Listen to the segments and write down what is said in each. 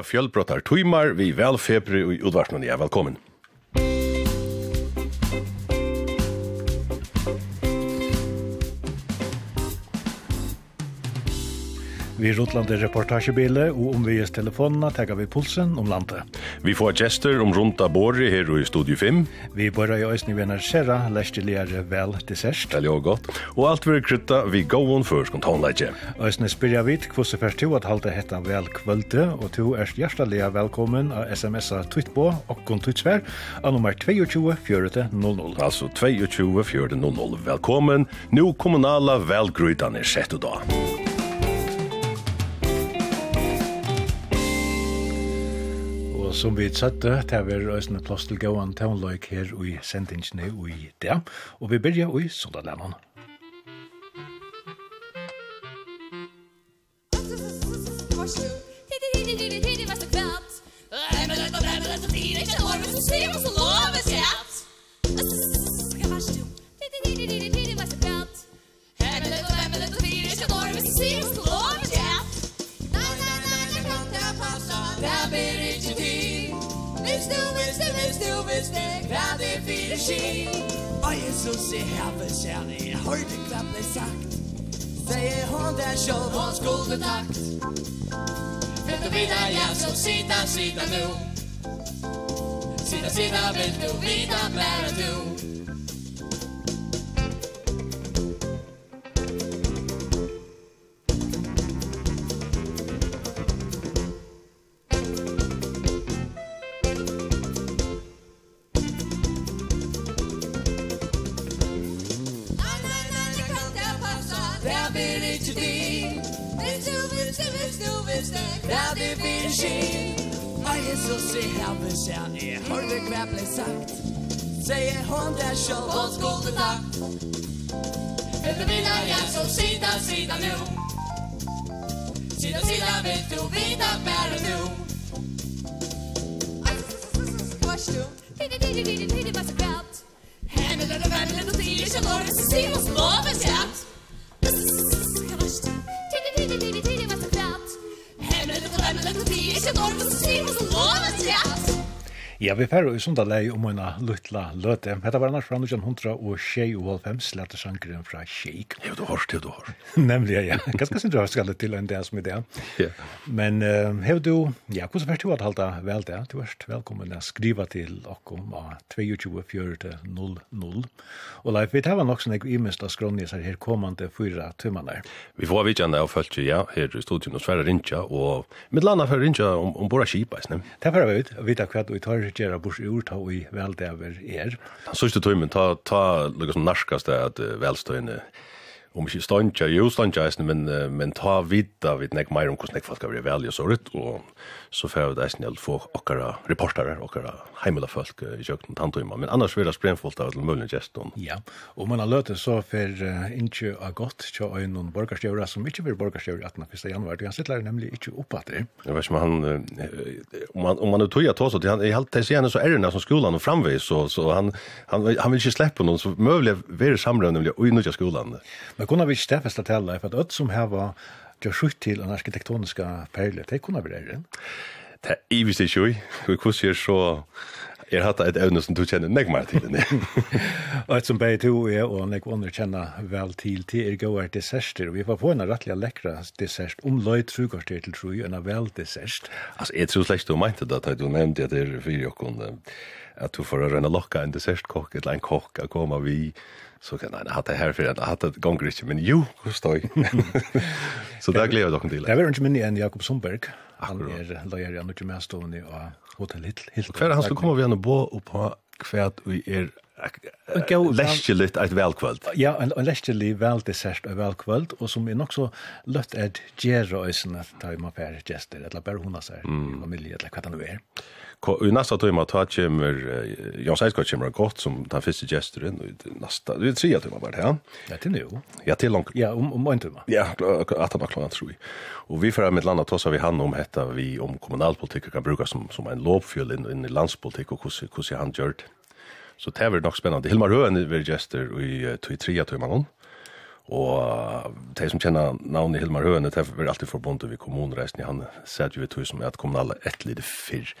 av fjølbrottar tøymar vi velfebri og utvarsnun. Ja, velkommen. Vi rotlander reportasjebile og omvies telefonene tegger vi pulsen om landet. Vi får gjester om rundt av båret her i Studio 5. Vi bør i øyne vi energisere, lærte vel dessert. sørst. Veldig og godt. Og alt vil krytta vi gåen før spontanleggje. Øyne jeg vidt hvordan først to at halte hetta vel kvölde, og du er hjertelig velkommen av sms-a Twittbo og Kontutsvær av nummer 22 4000. Altså 22 4000. Velkommen. Nå kommunala velgrytan er sett og da. Og som vi søtte, det er vi røysene plass til gåan tøvnløyk her i sendingsene i det. Og vi byrja i Sundalemon. Tidi, tidi, hvis det glade vil ske Og Jesus i hervets hjerne Høyde klart ble sagt. Sier hun der själv hon skulle takt. Vil du vida jag som sida sida nu. Sida sida vil du vida mer du. ja, ni hva ble sagt? Säger hon där så? Hon skogen tack Efter mina jag så sida, sida nu. Sida, sida vil du, vita bare nu. Vars du? Didi, didi, didi, didi, bara så grävt Henne, lilla, världen och tider Som året så ser oss på Didi, didi, didi, didi, bara så oss på med skatt Ja, vi færre i sunda lei om en luttla løte. Hetta var annars fra 1900 og tjei og halvfems, lærte sangren fra Sheik. Jo, du har, jo, du har. Nemlig, ja. Ganske sin du har skallet til en dag som i det. Ja. Men uh, hev du, ja, hvordan vært du at halda vel det? Du er velkommen å skriva til okkom av 22.4.00. Og Leif, vi tar nok sånn jeg imest av skrånnes her kommande fyra timmarna. Vi får vidtjande og følt, ja, her i studion og sverre rinja, og mitt landa for rinja om, om bora kipa, Det er vi for å vite hva vi tar ikke gjøre bors ur ta i veldever er. Den sørste tøymen, ta, ta lukka som narskast det at velstøyne om ikke stantja, jo stantja eisne, men, men ta vidda vid nek meir om hvordan nek folk har vært velje og såret, og så får vi eisen hjelp få okkara reportere, okkara heimela folk i kjøkken tanntøyma. Men annars vil det spremfullt av til mulig gestun. Ja, og man har løtet så for uh, ikke av godt til å noen borgarstjøra som ikke blir borgarstjøra 18. 1. januar. Han sitter nemlig ikke oppe at det. Jeg vet ikke om han, om han, om han er tog jeg tås, han jeg halte seg gjerne så er det som skolan og framvis, så, så han, han, han vil ikke slippe noen, så møvlig være samløvn nemlig og i nødja skolan. Men kunne vi ikke stedfeste til det, for at ødt som her var gjør skjøtt til en arkitektonisk perle. Det kunne være det. Det er i hvis det ikke, og hvordan gjør så Jeg har hatt et evne som du kjenner meg mer til Og et som begge to er, og nek ånder kjenner vel til, til er gode desserter. Og vi får på en rettelig lekra dessert, om løy trukårstyr til tru, en vel dessert. Altså, jeg tror slett du mente det, at du nevnte at det er fire jokken, at du får rønne lokka en dessertkokk, eller en kokk, å komme vi så kan han ha det här för att ha det gånger inte men jo förstår så där glädjer dock till. Det är inte minne än Jakob Sundberg. Han är lojal i Norge Mäston i Hotel Hill. Hill. Kvar han skulle komma vi ändå bo upp på kvärt vi är läskigt ett välkvöld. Ja, en, en läskigt väldessert och välkvöld och som är nog så lött ett gärröjsen att ta i man färre gäster eller bara hon har sig i familj eller vad det nu är i nästa timme tar kommer jag säger ska kommer gott som tar första gesturen i nästa det är tre timmar vart här. Ja till nu. Ja till långt. Ja om om en timme. Ja att han klarar tror vi. Och vi för med landa tossa vi hand om hetta vi om kommunalpolitik kan bruka som som en lobfjöl in, in i landspolitik och hur hur han gjort. Så det är väl nog spännande. Hilmar Röhn är gestor i i tre timmar någon. Mm Og de som kjenner navnet Hilmar Høene, det er alltid forbundet ved kommunreisen. Han sier jo i tog som er at kommunale et lite fyrr.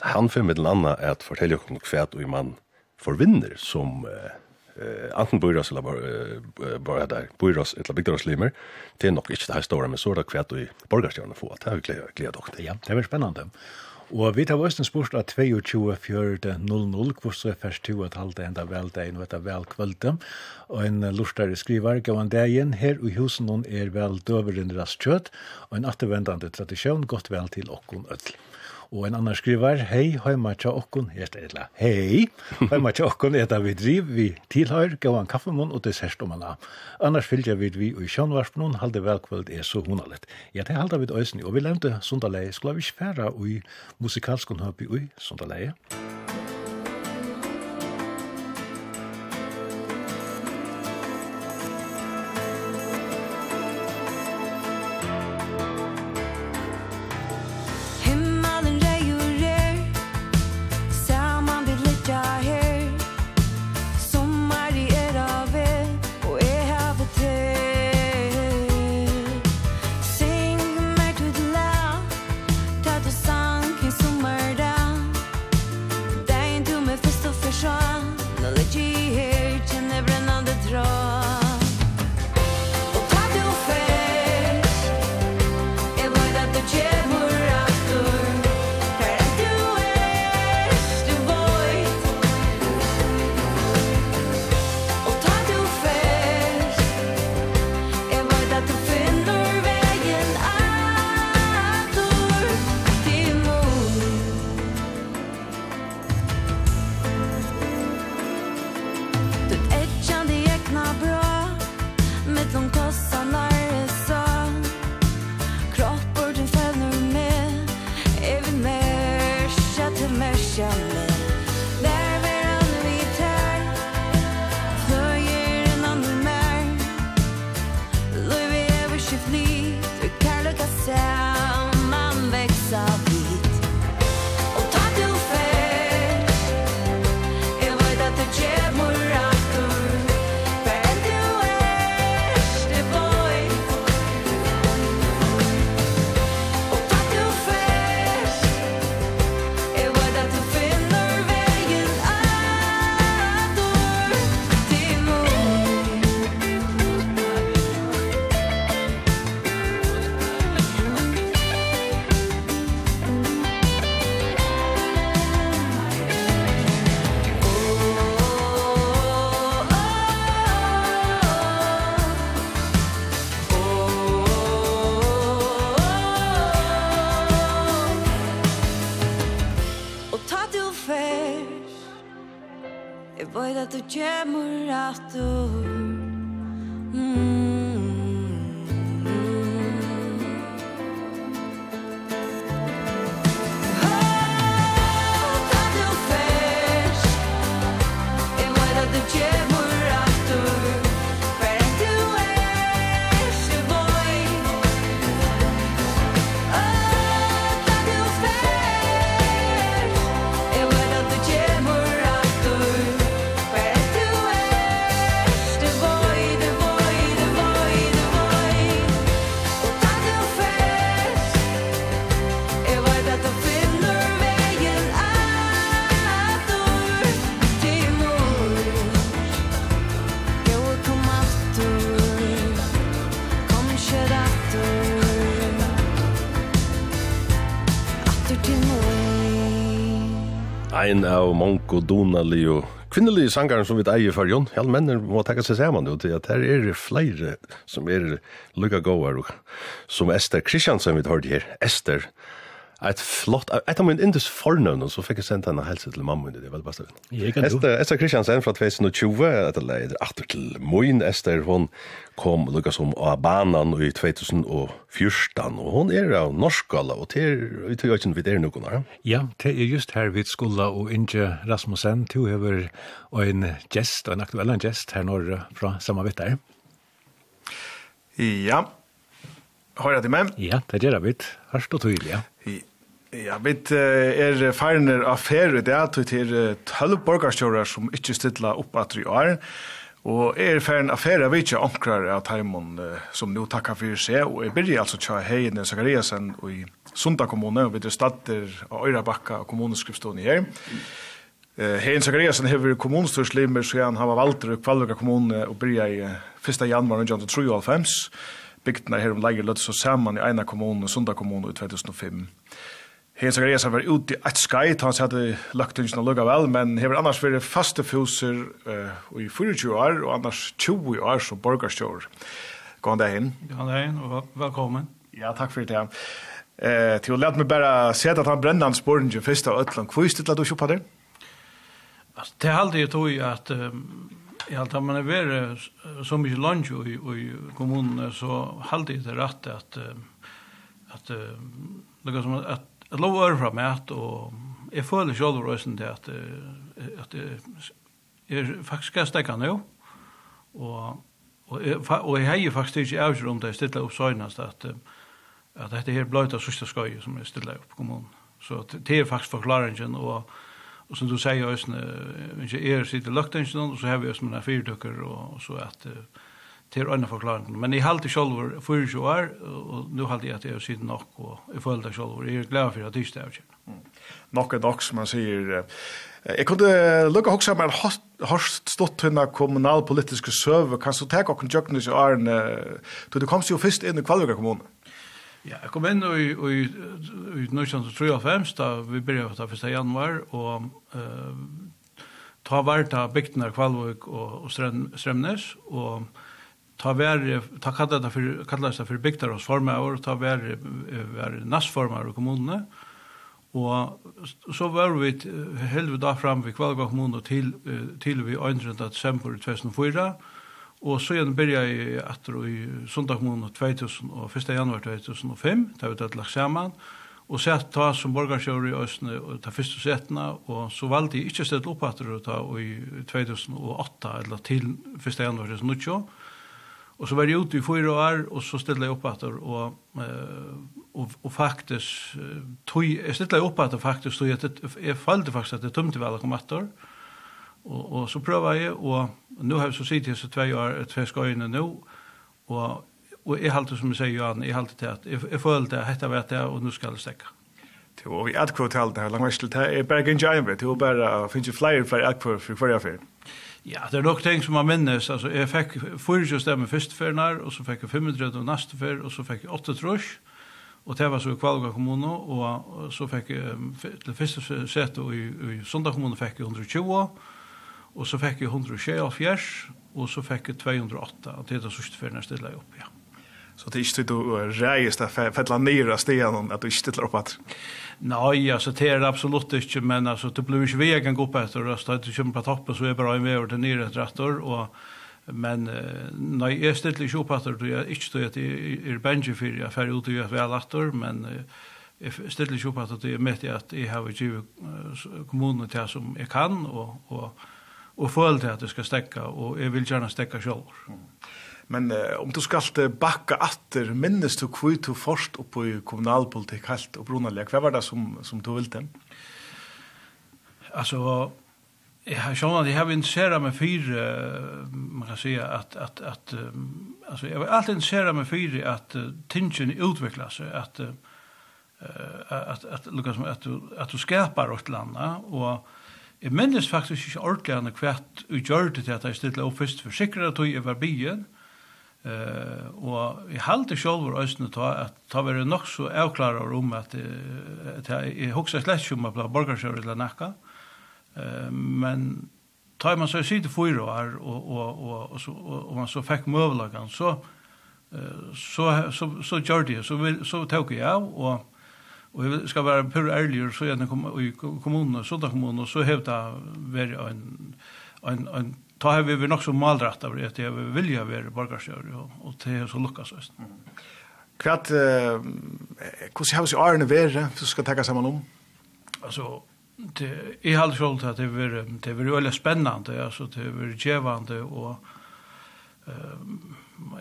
Han fyrir med den andre er at fortelle om hva og man forvinner som uh, uh, bor oss eller uh, bare der, oss eller bygdaraslimer. Det er nok ikke det her store, men så er det hva og borgarstjerne få. Det er jo gledet dere. Ja, det er veldig spennende. Og vi tar også spurt at 22.4.00 så er først to at halte enda veldeien og etter velkvølte. Og en lortare skriver gavan igjen, her i husen er vel døveren rastkjøtt og en attervendende tradisjon godt vel til okkon ødel. Og en annan skriver, hei, hei, tja okkon, helt etla, hei, hei, tja okkon, eta vi driv, vi tilhøyr, gav han kaffemån og dessert om anna. Annars fylgja vi vi og i sjønvarsmån, halde velkvöld er så honalet. Ja, det halda vi døysen, og vi lente sundalei, skulle vi ikke færa ui musikalskon høpi ui sundalei. Musik kad tu ćemo ein av Monko Donali og kvinnelige sangaren som vi eier for Jon. Ja, mennene må takke seg sammen jo til at her er det flere som er lykka gåar. Som Esther Kristiansen vi har hørt her. Esther Et flott et av min indus fornøvn, så fikk jeg sendt henne helse til mamma det var bara så. Esta Esther Kristiansen fra 2020 att leider atter til Moin Ester hun kom lukka som av banan i 2014 og hon er av norskala og til vi tror inte vi er är någon. Ja, det er just her vid skola og Inge Rasmussen to över en gest en aktuell gest her norr fra samme vitt där. Ja, Har jeg det med? Ja, det gör vi. Hørst og tydelig, Ja. Ja, vi er feirner av ferie, det er til tølv borgarstjører som ikke stiller opp at vi er, og er feirner av vi ikke omkrar av teimen som nå takkar for seg, og jeg byrja altså tja heien i Zakariasen i Sunda kommune, og vi er stater av Øyrabakka og kommuneskripstående her. Hein Zakariasen hever kommunstyrslimer, så han har valgt i Kvalvika kommune og byrja i 1. januar 1993, bygdene her om leger løtt så saman i eina kommune, Sunda kommune i 2005. Hei Zacharias har vært ute i et skeit, han sier at løgtingsen har lukket vel, men hever annars vært faste fuser uh, i 24 år, og annars 20 år som borgerstjår. God dag inn. God dag inn, og velkommen. Ja, takk for det. Eh, til å lete meg bare se at han brenner hans borgen til første av Øtland. Hvor styrt du ikke opp det? Altså, det er alltid jeg tog at um, i halte at man er vært så mye land i, i kommunen så halte jeg det rett at, at, at, at, at, at, at jeg lov øre fra meg, og jeg føler selv røysen til at, at jeg, jeg faktisk skal stekke nå, og, og, jeg, og jeg har faktisk ikke avgjør om det jeg stiller opp søgnast, at, at dette her bløyta sørste skøy som jeg stiller opp kommunen. Så det er faktisk forklaringen, og, og som du sier, jeg er sitter løktingen, og så har vi oss med fyrtøkker, og, og så at... Uh, til øyne forklaringen. Men jeg halte selv for 20 år, og nå halte jeg at jeg har sett nok, og jeg følte det selv. Jeg er glad for at det er ikke. Nok er nok, som man sier. Jeg kunne lukke også med har stått til henne kommunalpolitiske søve. Kan du ta okken tjøkkenes i årene? Du kom jo først inn i Kvalvika kommune. Ja, jeg kom inn i, i, i 1993, da vi begynte ta 1. januar, og uh, ta vært av bygdene Kvalvik og, og Strømnes, og ta vær ta kalla det för kalla det för bygdar och formar ta vær vær nassformar i kommunane. Og så var vi helve da fram vi kvalga kommune til, til vi 1. desember 2004, og så igjen byrja jeg etter i Sunda kommune 2000 og 1. januar 2005, da vi tatt lagt saman, og sett ta som borgarsjøver i Østene og ta første setene, og så valgte jeg ikke stedet opp etter å ta i 2008, eller til 1. januar 2008, Og så var jeg ute i fyra år og så ställde jag upp att og, og, och faktiskt tog jeg jag jeg opp etter faktisk, tog jeg, jeg fallde faktisk at det tømte vel å komme etter, og, og så prövade jag og nå har jag så sitter jag så tve år tve skøyene nå, og, og jeg halte, som jeg sier, Johan jeg halte til at, jeg, jeg følte at dette vet jeg, og nå skal jeg stekke. Jo, og vi er et i her, langt langvist til det er bergen jævn, det er bare, finnes jo flere, flere atkvot for hver affær. Ja, det er nok ting som man minnes. Altså, jeg fikk 40 stemmer første ferien og så fikk jeg 500 neste fer, og så fikk jeg 8 trus. Og det var så i Kvalga kommune, og så fikk jeg til første sete i, i Sondag kommune fikk jeg 120, og så fikk jeg 120 av fjers, og så fikk jeg 208. Og det er det sørste ferien jeg stiller opp, ja. Så det er ikke du reier deg fettla nere stenen, at du ikke stiller opp at... Nei, altså, det er absolutt ikke, men altså, det blir ju vägen gå upp etter, og så er det kommer på toppen så er det bare en vei över till nere ett rätt och men nej, jag ställer inte upp efter då jag inte står att är bänge för jag ferdig ut och jag väl efter, men jeg stiller ikke opp etter att jag mätte att jag har ju kommunen til som jeg kan og, og, og føler til at jeg skal stekke, og jeg vil gjerne stekke selv. Mm. Men uh, om du skal bakka atter, minnes du hvor du først opp i kommunalpolitikk helt opprunalig, hva var det som, som du ville? Altså, jeg har skjønt at jeg har interesseret meg for, man kan si, at, at, at altså, jeg var alltid interesseret meg for at uh, tingene utvikler seg, at, uh, at, at, at, at, du, at du skapar et eller annet, og Jeg minnes faktisk ikke ordentlig hva jeg gjør det til at jeg stiller opp først for sikre at jeg var byen, Eh og i halde sjálvur østnu ta at ta verður nok so avklarar um at at eg hugsa slett um at borgarsjóður til nakka. Eh men ta man så sit til og og og og og så og man så fekk mövlagan så så så så gjorde så vill så tog jag och och jag ska vara pur ärlig så jag kom i kommunen så där kommunen så hävda vara en en en ta har vi vi nok så maldratt av det, det vi vilja være borgarstjør, og, og det er så lukkas oss. Kvart, hvordan har vi så årene være, så skal takka samman om? Altså, det, jeg har aldri at det er det er veldig spennende, altså, det er veldig och og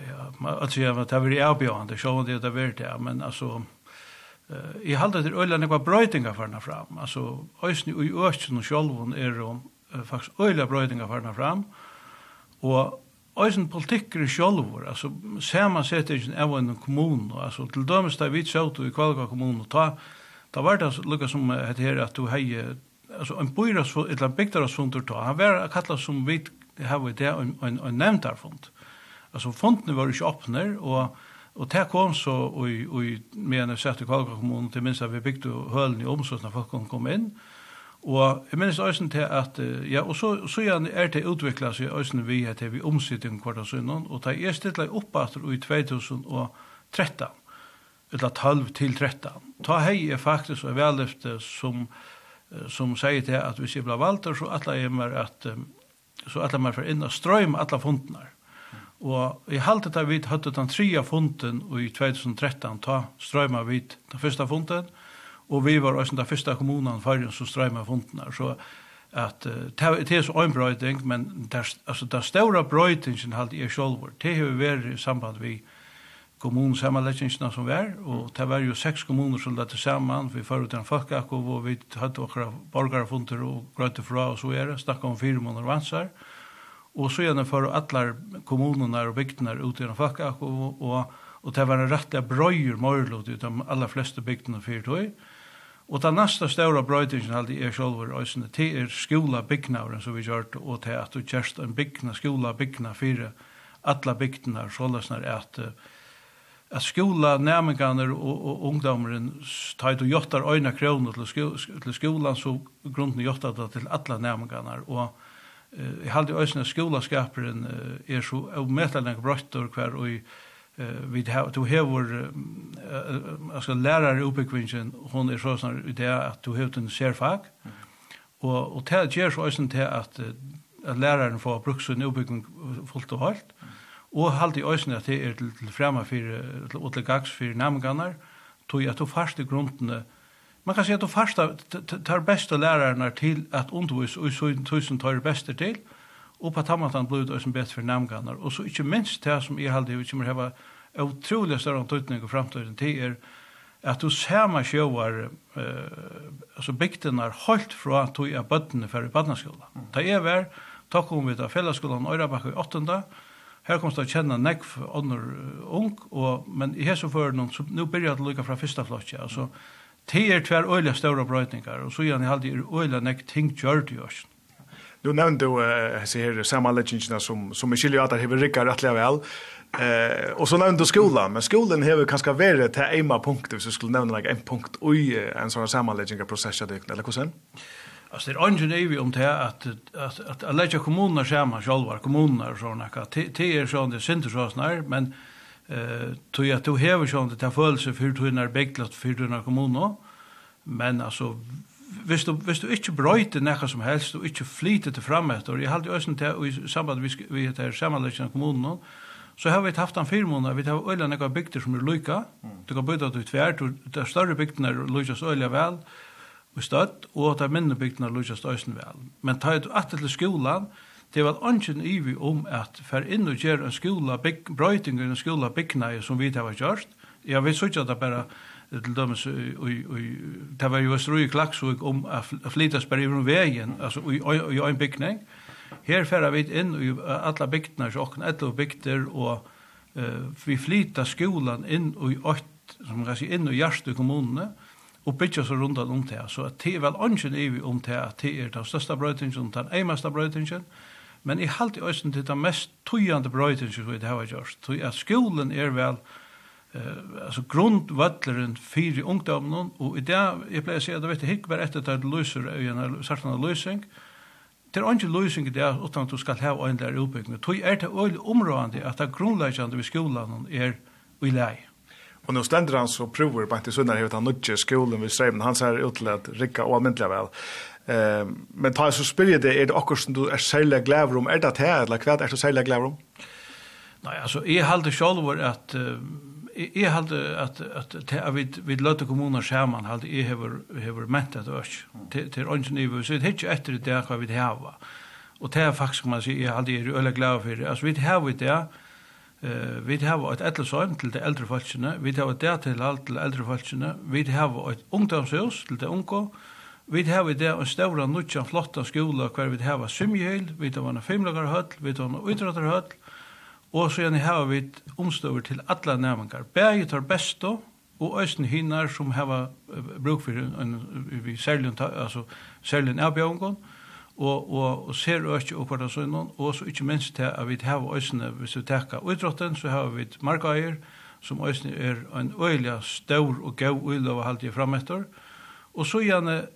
ja, alltså jag vet det är avbjörande, så det är väl det, men alltså eh i halda til øyla nekva brøytingar farna fram, altså øysni og øysni og sjálvun er og faktisk øyla brøydinga farna fram, og Eisen politikker sjálfur, altså sama settingin av en kommun, altså til dømes da vi sjøtu i Kvalga kommun, ta, da var det lukka som het her at du hei, altså en bøyras, eller en bygdarasfundur ta, han var kalla som vi hei det, en, en, en nevntarfund. Altså fundene var ikke åpner, og Og det kom så, og, og med en sett i Kvalga kommun til minst at vi bygde hølen i omsorgsna folk kom inn, Og jeg minnes også til at, ja, og så, så er det utviklet seg også vi er til vi omsitting kvart av synden, og det er stilt opp etter i 2013, eller 12 til 13. Ta hei er faktisk og vellyfte som, som sier til at hvis jeg blir valgt, så atler jeg meg at, så atler meg for inn og strøm alle fondene. Og i halte da vi hadde den tredje fonden i 2013, ta strøm av vi den første fonden, Og vi var også den første kommunen for som strøy med fondene. Så at uh, det er så en brøyting, men der, altså, den større brøytingen halte jeg selv. Det har vært i samband med kommunsammanleggingene som var, og det var jo seks kommuner som lette sammen, vi fører til en folkeakov, og vi hadde okra borgarfunder og grøyte fra, og så er det, snakket om fire måneder vansar, og så gjerne for alle kommunene og bygdene ut i en folkeakov, og, og, og det var en rett brøyer morlod ut av alle fleste bygdene fyrt og, Og den neste større brøytingen halde er sjálfur òsne, det er skola byggnavren som vi gjørt, og til at du kjørst en byggna, skola byggna fyrir alla bygdina, er at at skola nærmengene og, og ungdommeren tar du gjøttar øyne kroner til, sko, til skolan, så grunnen gjøttar det til alla nærmengene. og uh, jeg halde òsne skolaskaperen uh, er så umettelig brøytter hver og i vi har du har vår alltså lärare uppbyggvingen hon är så sån i det att du har en särfag och och det ger så ösen till att att läraren får bruka sin uppbyggning fullt och helt och halt i ösen att det är till till framme för till gags för namngarnar tog jag tog fast i grunderna man kan säga att de första tar bästa lärarna till att undervisa och så tusen tar det bästa till och på tammatan blod och som bättre för namngarnar och så inte minst det som är halde vi kommer hava otroligt stor tydning i framtiden till er att du ser man sjöar eh alltså bygden har hållt från att du är bötten för i barnaskola. Mm. Ta över ta kom vi till fällaskolan Örabach i 8:e. Här kommer det att känna näck för andra ung och men i här för någon så nu börjar det lucka från första flotcha alltså mm. Det er tvär øyla stora brötningar och så gjerne hade ju øyla nek ting gjort ju. Du nevnte jo, uh, ser samma legenden som som Michelle Jatar har rikar rätt väl. Eh och så nämnde skolan, men skolan har kanske varit till ema punkt, så skulle nämna like, en punkt oj en sån här det eller hur sen? Alltså det är ingen om det att att att att lägga kommunerna samman själva, kommuner och såna där. Det är sån det syns så snar, men eh tror jag att du har sån det där följelse för hur när bäcklat för hur kommuner. Men alltså visst du visst du inte bröjte näka som helst du inte flyter till framåt och jag hade ösen till i samband vi vi heter sammanläggning av kommunerna Så har vi haft en firmån, vi har øyla nekka bygder som er lykka, du kan bøyda du tvært, det er større bygdene er lykkast øyla vel, og støtt, og det er minne bygdene er lykkast øysen vel. Men ta et atter til skolan, det var ønsken ivi om at fer inn og gjer en skola, brøyting i en skola byggna som vi har gjort, jeg vet ikke at det bare, til dømes det var jo strøy klaksvik om at flytas bare i vegen, altså i en bygning, Her færa vi inn i alla bygdene, så okken etter bygder, og uh, vi flytta skolan inn i ått, som kan si, inn i hjertet kommunene, og bygger så rundt om det. Så at det er vel ønsken i vi om det, at det er den største brøytingen, den eneste brøytingen, men jeg halte ønsken til den mest tøyende brøytingen som vi har gjort. Så at skolen er vel, eh altså grundvattleren för ungdommen, og i det jeg pleier å si, at det vet hick var ett att löser en sorts løsning, Det er ikke løsning i det utan at du skal ha en der utbygging. Det er det øyelig områdende at det grunnleggende ved skolen er i lei. Og nå stender han så prover på etter sønner hevet han nødje skolen ved Streben. Han ser ut til at rikka og almindelig vel. Um, men ta så spyr jeg det, er det akkurat som du er særlig glæver om? Er det det, eller hva er det særlig glæver om? Nei, altså, jeg halte selv at uh, jeg halte at, at, at at vi, vi løtte kommuner sammen, halte jeg hever, hever ment det også, til, til ånden nivå, så det er ikke etter det hva vi hava. Og det er faktisk, man sier, jeg halte jeg er øyla glad for det. Altså, vi hava det, uh, vi hava et etlesøym til de eldre folkene, vi hava det til alt til eldre folkene, vi hava et ungdomshus til de unge, Vi har i det en større nutjan flotta skola hver vi har svimjehøyl, vi har en femlagarhøll, vi har en utrøtterhøll, Og så gjerne har vi omstøver til alle nærmengar. Begge tar besto, og østen hinner som har bruk for en, særlig, altså, særlig en avbjørngon, og, og, og ser økje og hverdag sånn, og så ikke minst til at vi har østene, hvis vi tekker utrotten, så har vi markeier, som østene er en øyelig stor og gøy uilov og frem etter. og så gjerne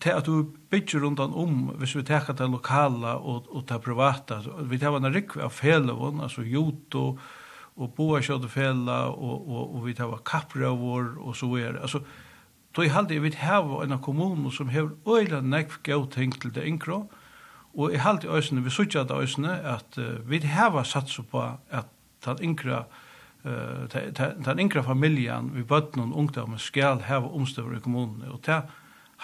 til at du bygger rundan om, hvis vi teker det lokala og, og det privata, vi tar en rikve av felevån, altså joto, og boarskjøttefela, og, og, og vi tar kappravår, og så er det. Altså, Då i halde jeg vil hava en kommun som hever øyla nekv gau ting til det inkro, og i halde i øysene, vi sutja det øysene, at uh, vi hava satsa på at den inkra, uh, den inkra familjen vi bøtten og ungdommen skal hava omstøver i kommunene, og det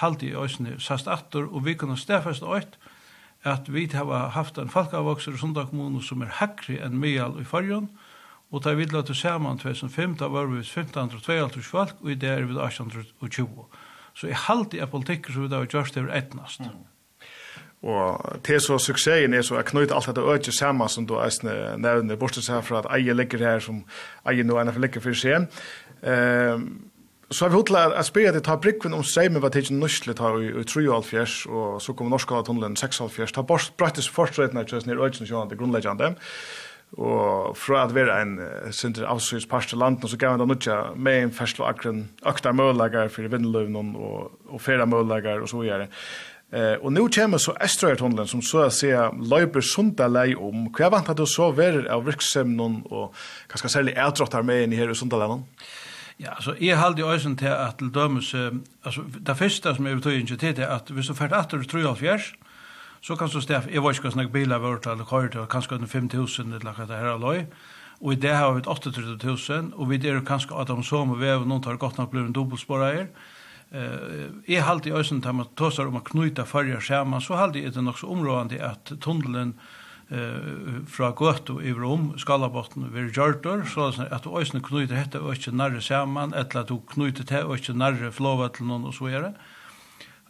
halte i òsne sast attor, og vi kunne stafast øyt, at vi hava haft en falkavokser i Sunda kommune som er hakri enn meal i fargen, og da vi la til saman 2005, da var vi 1522 folk, og i det er vi 1820. Så jeg halte i politikker som vi da har gjørst over etnast. Mm. Og til så suksessen er så å knyte alt dette øyne sammen som du eisne nevner, bortsett seg fra at eie ligger her som eie nå enn ligger for seg. Um, Så har vi hotla at spyrja til ta brikven om seimen var tidsin nusle ta i 3,5 og så kom norska tunnelen 6,5 ta bort brattis til tjøs nir øysen til grunnleggjande og fra at vera en sinter avsyns parst til landen så gav han da nutja med en ferslo akren akta møllagar fyrir vindløvnum og, og fera møllagar og så gjerne Eh, og nu kommer så Estrøyertunnelen som så å si løyper Sundalei om. Hva vant at du så verer av virksomheten og kanskje særlig eldrottar med inn i her i sunda Sundalei? Ja, altså, jeg halde jo øysen til at til dømes, altså, det første som jeg betøy inn til det, at hvis du fært atter til så kan du stef, jeg var ikke snakk bilar vart, eller køyre til, kanskje under 5.000, eller hva det her er løy, og i det har vi 8.000, og vi der kanskje at de så med vev, noen tar godt nok blir en dobbeltsporer, Eh, jeg halde i øysen til at man tåsar om å knyta farger sammen, så halde jeg det nok så områdende at tunnelen, eh fra gott i Rom skalabotten við Jordan så at du øysna knuta hetta økje nærre saman ella at du knuta te økje nærre flóvatlan og så er det.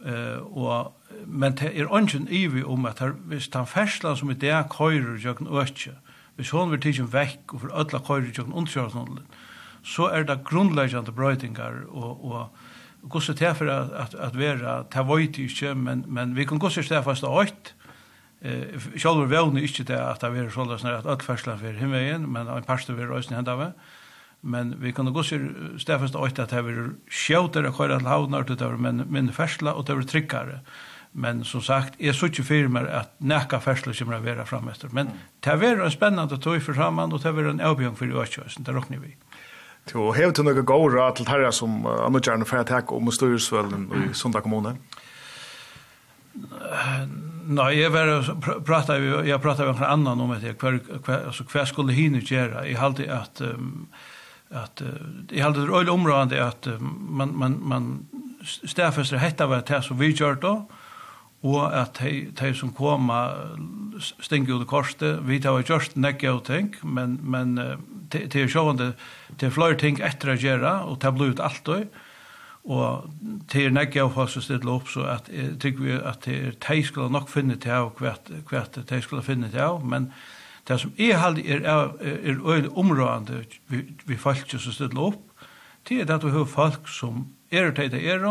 Eh og men det er ungen ivi om at her hvis han ferslan som i det køyrer jøkken økje. Hvis hon vil tikkje vekk og for alla køyrer jøkken undkjørsnålen så er det grunnleggjande brøytingar og, og Gosse til for at, at, at vera, det var ikke, men, men vi kan gosse til for at Eh sjálvur vónu ikki ta at ta vera sjóla snært at ferðslan fyrir himmein, men ein pastur ver øysni henda við. Men vi kunnu gossir stefast eitt at hevur skjótar at koyra til havnar til tær men men ferðsla og tær trykkare. Men som sagt, er så ikke firmer at nekka fersler kommer å være fremester. Men det er en spennende tøy for sammen, og det er en avbjørn for uatkjøsen, det råkner vi. Jo, hevet du noen gode til herre som uh, annerkjærne for jeg takk om styresvølen i Sunda kommune? Ja. Nei, jeg var prata vi jeg prata vi en annan om det kvar altså kvar skulle hinna göra. Jag hade at att jeg hade det öle området att man man man stäfester hetta var det så vi gör då och att de som koma stänger ut korset vi tar jo just näcka och ting, men men till sjövande till flyr tänk efter att göra och ta blod allt då. Eh Og det er nekki av hos å stille opp, så at, jeg tykker vi at det er de skulle nok finne til av, hvert de skulle finne til av, men det som er halde er, er, er øyelig områdende vi, vi folk som stiller opp, det er at vi har folk som er til det er,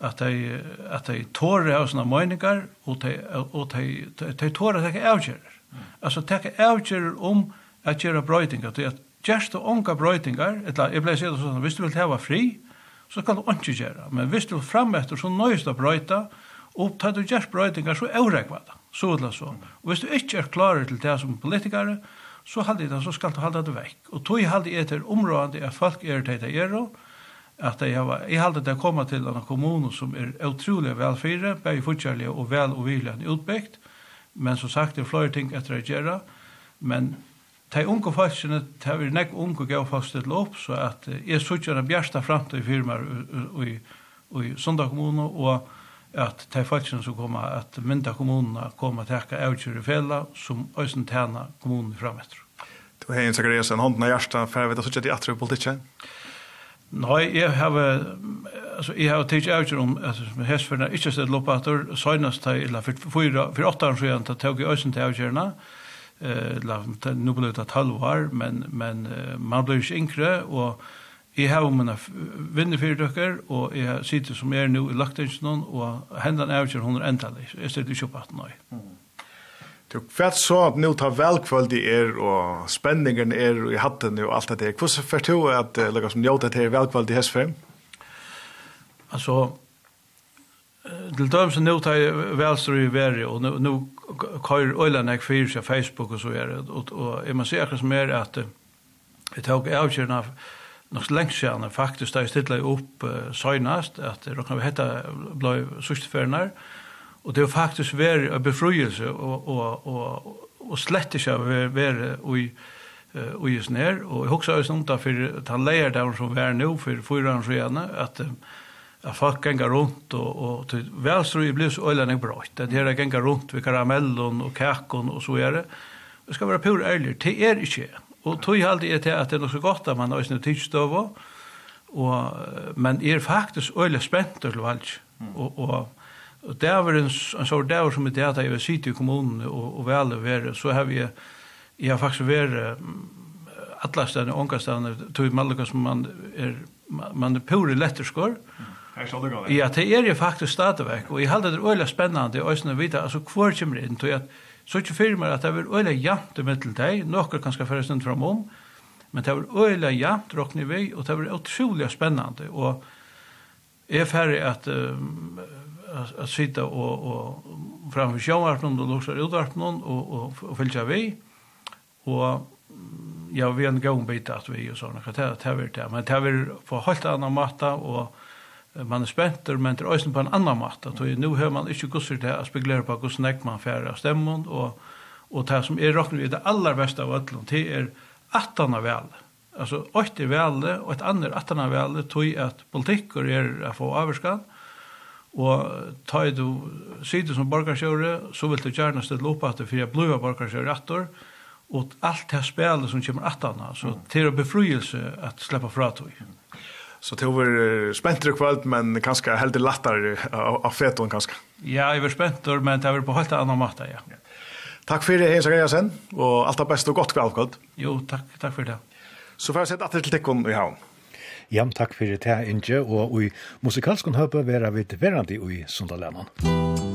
at de, at de tårer av sånne meninger, og de, og de, de, de tårer at de ikke avgjører. Mm. Altså, de avgjører om at gjøre brøytinger, til at gjørst og unga brøytinger, eller jeg ble sier det sånn, hvis du vil hava fri, så kan du ikke gjøre. Men hvis du fram etter så nøyest å brøyta, og tar du gjør brøytinger, så er det, så eller så. Og hvis du ikke er klar til det som politikere, så halde det, så skal du halde det vekk. Og tog halde det etter området at folk er til det gjør, at jeg, har, jeg halde det komme til en kommune som er utrolig velfyre, bare fortjærlig og vel og virkelig utbyggt, men som sagt, det er flere ting etter å gjøre, men de unge folkene, de er nek unge gav folk til opp, så at jeg sutjer en bjersta fremtid i firmaer i, i Sunda kommune, og at de folkene som kommer, at mynda kommunene kommer til å avgjøre fjellet, som også tjener kommunen fremetter. Du har en Zacharias, en hånden av hjertet, for jeg vet at sutjer de atre i politikken? Nei, jeg har altså jeg har tagit out om at hesferna ikke sett lopp at senast til eller for for for åtte år sidan ta tog i øsen til avgjørna eh la nu blev det 12 år men men man blir ju yngre och Jeg har mine vinner fyrir døkker, og jeg sitter som jeg er nå i lagtingsen, og hendene er ikke hun er endelig. Jeg sitter ikke oppe at nå. Du vet så at nå tar velkvöld i er, og spenningen er i hatten og alt det. Hvordan fyrt du at lukka som njóta til velkvöld i hessfem? Altså, til døm som nå tar jeg velstår i veri, og nå kör öland jag för på Facebook och så är det. Och och är man säker som är att det tog avkörna något längst sedan faktiskt där stilla upp senast att då kan vi heta blev sustförnar och det är faktiskt var befrielse och och och och slett inte var och och just ner och jag också är sånt där för att han lejer där som är nu för fyra år sedan att at folk ganger rundt, og, og til velstrøy blir så øyne jeg bra. Det her ganger rundt ved karamellen og kakon og så gjerne. Det Det skal være pur ærlig, det er ikke. Og tog halde jeg til at det er noe så godt at man har sin tidsstøv og, men er faktisk øyne spent til valg. Og, og, og det var en, en sånn dag som jeg hadde, jeg var sitte i kommunen og, og vel være, så har vi, jeg har faktisk vært alla stedene, ånga stedene, tog i som man er, man er pur i letterskår, mm Ja, det er jo faktisk stadigvæk, og jeg håller det øyla spennende, og jeg vidare altså hvor kommer inn, tog at, så ikke fyrir meg at det er øyla jant i mittel deg, nokker kan skal fyrir stund fram om, men det er øyla jant råkni vi, og det er utrolig spennende, og jeg er ferdig at, um, at, at sitte og, og framfor sjåvarpen og lukser utvarpen og, og, og fylgja vi, og ja, vi er en gång bit at vi og sånne, det er det, men det er på helt annan måte, og man er spenter, men det er også på en annan måte. Mm. Nå har man ikke gusser til å spekulere på hvordan nek man færre av stemmen, og, og det som er råkner vi det aller beste av ødelen, det er at han er vel. Altså, åkt er vel, og et annet at han er vel, tog at politikker er å få avgjørskan, og ta i du sida som borgarskjøret, så vil du gjerne stille opp at det for jeg blir borgarskjøret etter, og alt det spelet som kommer at han, så til å befryelse at slippe fra tog. Så det var spänt kvöld men kanskje helt lattere av feton kanskje. Ja, jeg var spent, men det var på helt annen matta ja. ja. Takk for det, Heinz Gregersen, og alt det beste og godt kveldsgodt. Jo, takk, takk for det. Så får jeg sett atter til tekken i havn. Ja, takk for det, Inge, og i musikalskon høpe vera vid verandi i Sundalennan. Musikk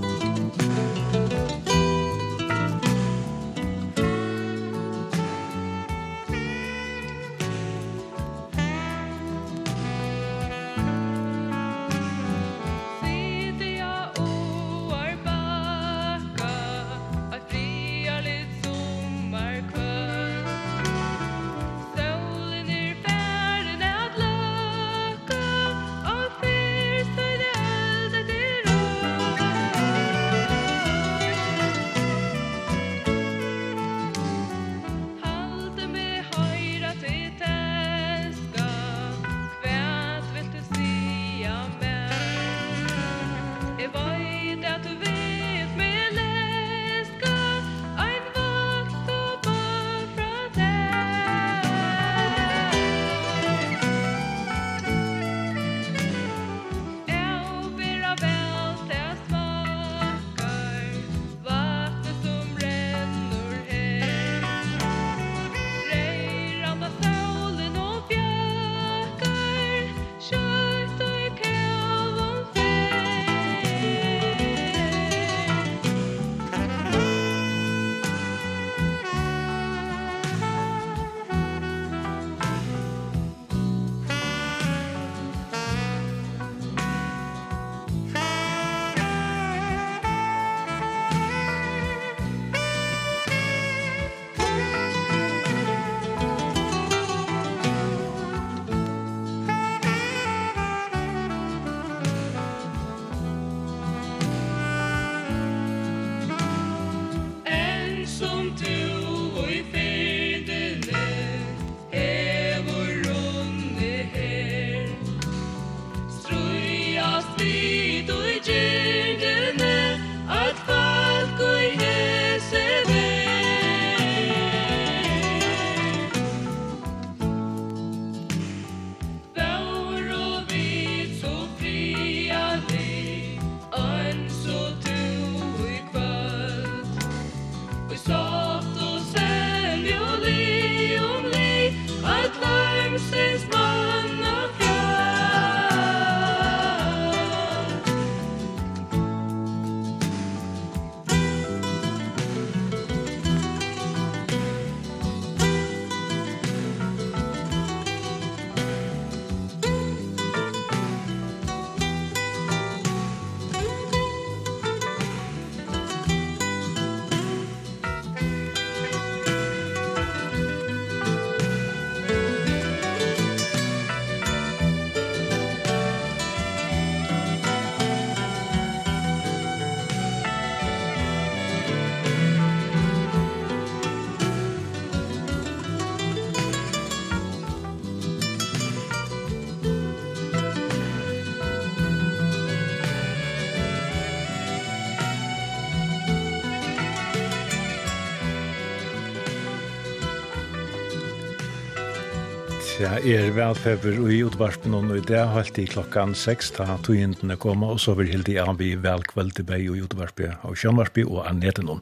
Ja, er velfeber i utvarspen og i det holdt i klokkan 6 da togjentene koma og så vil hildi an vi velkveld til bei og i utvarspen av Sjønvarsby og annetenom.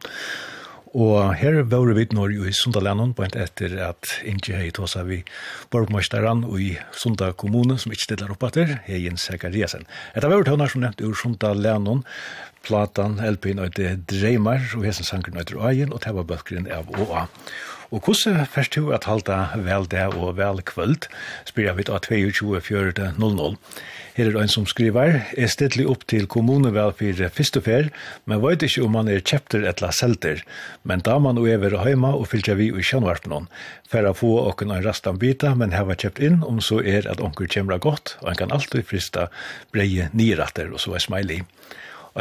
Og her var vi når i Sundalennon, på en etter at Inge hei tåsa vi borgmøsteren i Sunda kommune som ikke stiller opp etter, Heien Sekariasen. Etter var tøvner som nevnt ur Sundalennon, platan, LP-en og det dreimer og hesen sanker nøyder og egen og var bøkkeren av OA. Og Og hvordan først du at halda vel det og vel kvöld, spyr jeg vidt av 22.4.00. Her er en som skriver, er stedlig opp til kommunevel for første fer, men vet ikke om man er kjepter etla selter, men da man og over heima og fylgja vi i kjannvarpnån, for å få åkken en rastan bita, men heva kjept inn, om så er at onker kommer godt, og en kan alltid frista breie niratter, og så er smiley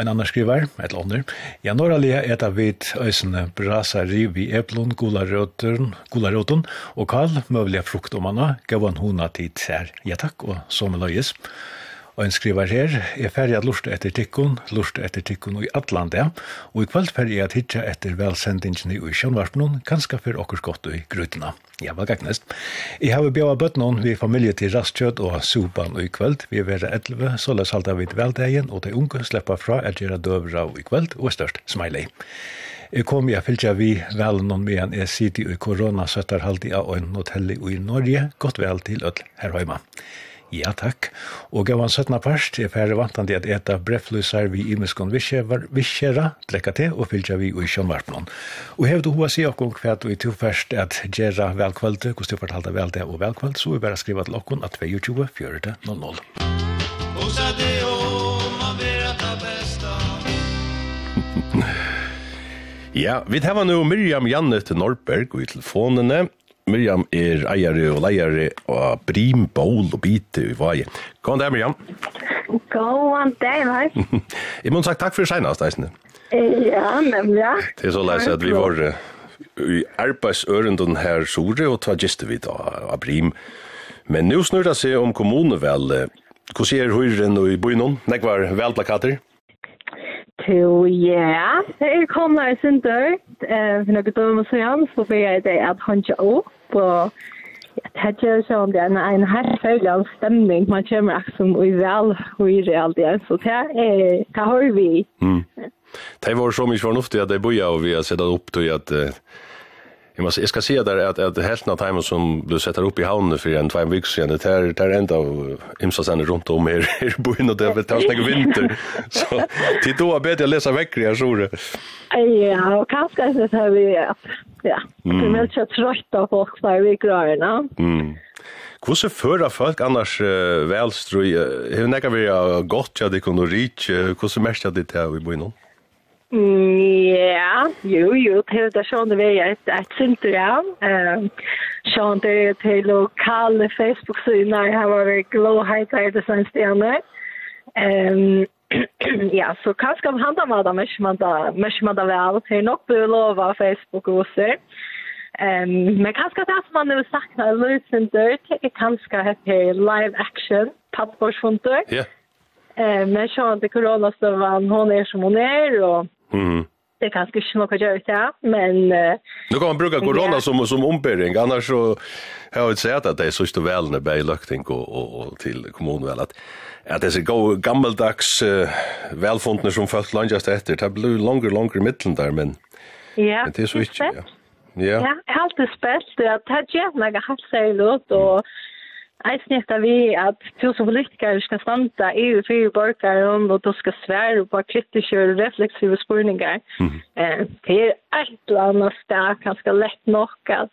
en annan skriver, et eller annet. Ja, når alle er et av hvit øysene brasa riv i eplon, gularøten og kall, møvelige fruktommene, gav han hona tid her. Ja takk, og så med løyes. Takk. Og en skriver her, jeg ferdig at lort etter tikkun, lort etter tikkun i Atlanta, og i kveld ferdig at hitja etter velsendingene i Sjønvarpnån, kanskje for okkur godt i grutna. Ja, vel gagnest. Jeg har bjøva bøtnån vi familie til rastkjøtt og suban i kveld. Vi er vera 11, så les halda vi til veldegjen, og de unge slipper fra at gjøre døvra i kveld, og størst smiley. Jeg kom jeg fylgja vi vel noen med en jeg sitter i koronasøtterhaldi av en hotelli i Norge, godt vel til ødel her høyma. Ja, takk. Og gav han 17. parst, jeg færre vantande at eta breflusar vi imeskon visjera, drekka til og fylgja vi i sjånvarpnån. Og hev du hoa si okkon hva du i to først at gjerra velkvöld, hos du fortalte vel det og velkvöld, så vi bare skriva til okkon at 22 4 00. Og sa det om man vera ta besta. Ja, vi tar nu Miriam Jannet Norberg og i telefonene. Miriam er eiere og leiere av Brim, Bål og Bite i Vaje. God dag, Miriam. God dag, hei. Jeg må sagt takk for senast, Eisne. Ja, nemlig, ja. Det er så leis at vi var i arbeidsørendan her sore, og ta giste vi da av Brim. Men nu snurra seg om kommunevel. Hvordan er høyren og i byen? Nekvar velplakater? to, ja. Jeg kom der i sin dør, for noen dømme så igjen, så ble jeg det at han ikke opp, og jeg tenker jo om det er en her følge av stemning, man kommer ikke som i vel, høyre alt realt igjen, så det er, hva har vi. Mm. Det var så mye fornuftig at jeg bor og vi har sett opp til at uh, Jag måste jag ska se där att att hälften av timern som du sätter upp i havnen för en två veckor sedan det är det är ända av imsa sen runt om här i byn och det väl tar snägg vinter. Så till då bättre jag läsa veckor jag tror. det. Ja, och kanske så här vi ja. Det är så trött av folk så vi gröna. Mm. Hur så fører folk annars uh, velstrøy? Hva nekker vi har godt til det kunde reach hur så mest de til å bo i noen? Ja, jo, jo, til det sånn det er et, et synder, ja. Um, Sånn det er til lokale Facebook-syner, her var det glåheit her til Um, Ja, så kanskje om han da var da, mest man da, mest man da vel, Det er nok blir lova Facebook-oser. Um, men kanskje det som man nu saknar løsender, det er kanskje her live action, pappårsfunder. Ja. Yeah. Eh, men sånn att det corona så var hon är som hon er, og Mm. Det kanske inte något att göra, men... Nu kan man bruka corona ja. som, som ombering, annars så har jag inte sett att det är så stort väl när det lökting och, och, och till kommunväl att, att det är så gammaldags uh, välfundna som följt landjast efter. Det blir longer longer mittlen där, men, ja, men det är så inte. Ja. Ja. ja, helt spelt. Det har gett några halvsäljligt och... Mm Jeg etter vi at du som politiker skal standa i og fire borgeren og du skal svære på kritiske og refleksive spurningar. Mm. Eh, det er et eller annet sted ganske lett nok at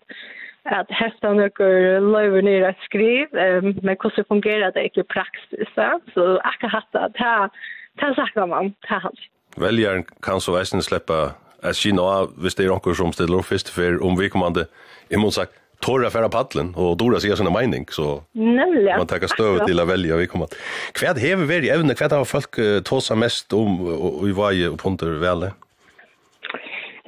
at hesta nokkur løyver nere at skriv, um, men hvordan fungerer det ikke i praksis. Ja? Så akka hatta, ta, ta sakra man, ta han. Väljaren kan så eisen släppa att kina av hvis det är någon som ställer upp först för om vi kommande, i motsagt, torra färra paddeln och dora sig sina mening så Nemlig, man tar stöv till att välja vi kommer. Kvad hever vi även kvad har folk uh, tosa mest om och i varje och punter väl.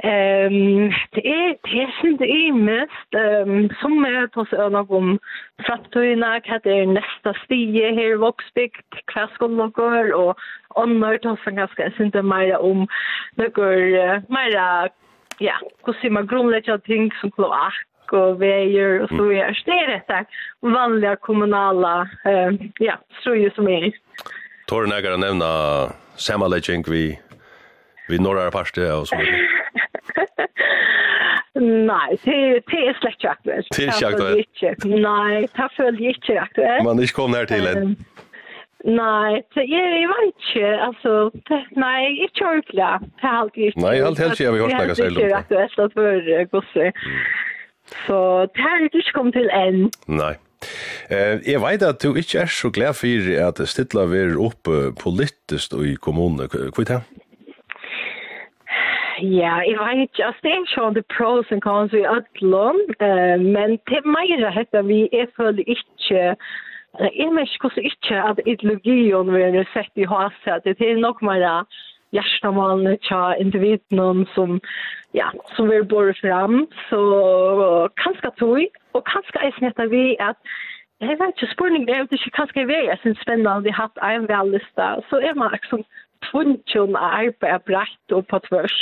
Ehm det är det synd det är mest ehm um, som är tos över om framtiden att det är nästa stige här i Voxbygd kvar skulle gå och annor som ganska synd mer om några mer ja, hur ser man grundläggande ting som kloak og veier og så videre. Så Det er rett og vanliga kommunala eh, ja, strøyer som er. Tore Nægar har nevna samanlegging vi, vi norra parste og så videre. Nei, det är slett ikke aktuelt. Det er ikke aktuelt? Nei, det føler jeg ikke aktuelt. Man er ikke kommet her til en? Nei, det er jeg vet ikke, altså, nei, ikke ordentlig, det er alltid ikke. Nei, alt helst ikke, jeg har hørt noe selv om det. Det er ikke aktuelt at det er gosser. Så det har jeg ikke kommet til enn. Nei. Eh, jeg vet at du ikke er så glad for at Stidla er oppe politisk i kommunen. Hva er det? Ja, jeg vet ikke. Altså, det er ikke det pros and cons i Ødlån, uh, men til meg er det vi er føler ikke Jeg vet ikke hvordan ikke at ideologien vi har sett i haset. Det er nok mer hjärtamalne tja individen som ja som vill borra fram så kanske tog og kanske är snett vi at Jeg vet ikke, spørningen er jo ikke hva skal jeg være, jeg synes spennende, vi har hatt en velista, så er man liksom tvunnsjon å arbeide brett og på tvers.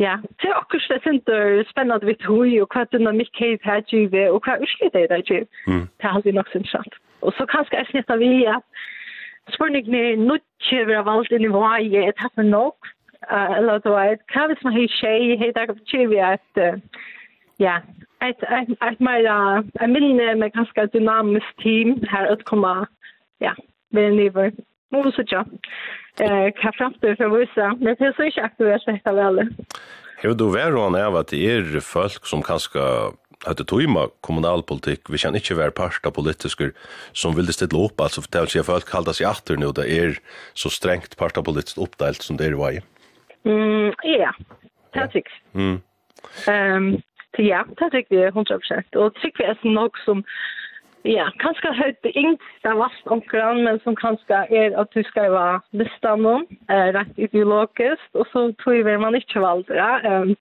Ja, det er akkurat det synes det er spennende vidt hui, og hva dynamikk er det her givet, og hva utslitt er det her givet. Det er alltid nok sin sant. Og så kanskje jeg snittet vi at Spørningen er nødt vera valgt inn i hva jeg er tatt med nok. Eller du vet, hva hvis man har tjej, hei dag av tjej vi at, ja, et, et, et mer, jeg minner med ganske dynamisk team her utkommer, ja, ved nivå. Må vi sitte, hva fremtid for å vise, men det er så ikke aktuelt dette vel. Hei, du vær og han at det er folk som kanskje at det tøyma kommunalpolitikk, vi kan ikke være part av politisker som vil stille opp, altså for det er folk kalda seg atter nå, det er så strengt part av politisk oppdelt som det er i vei. Mm, ja, det er sikkert. Mm. Um, ja, det er sikkert 100%. Og sikkert er det nok som, ja, kanskje har høyt beingt, det er vast omkran, men som kanskje er at du skal være bestand om, uh, rett ideologisk, og så tror jeg man ikke valgte det. Um,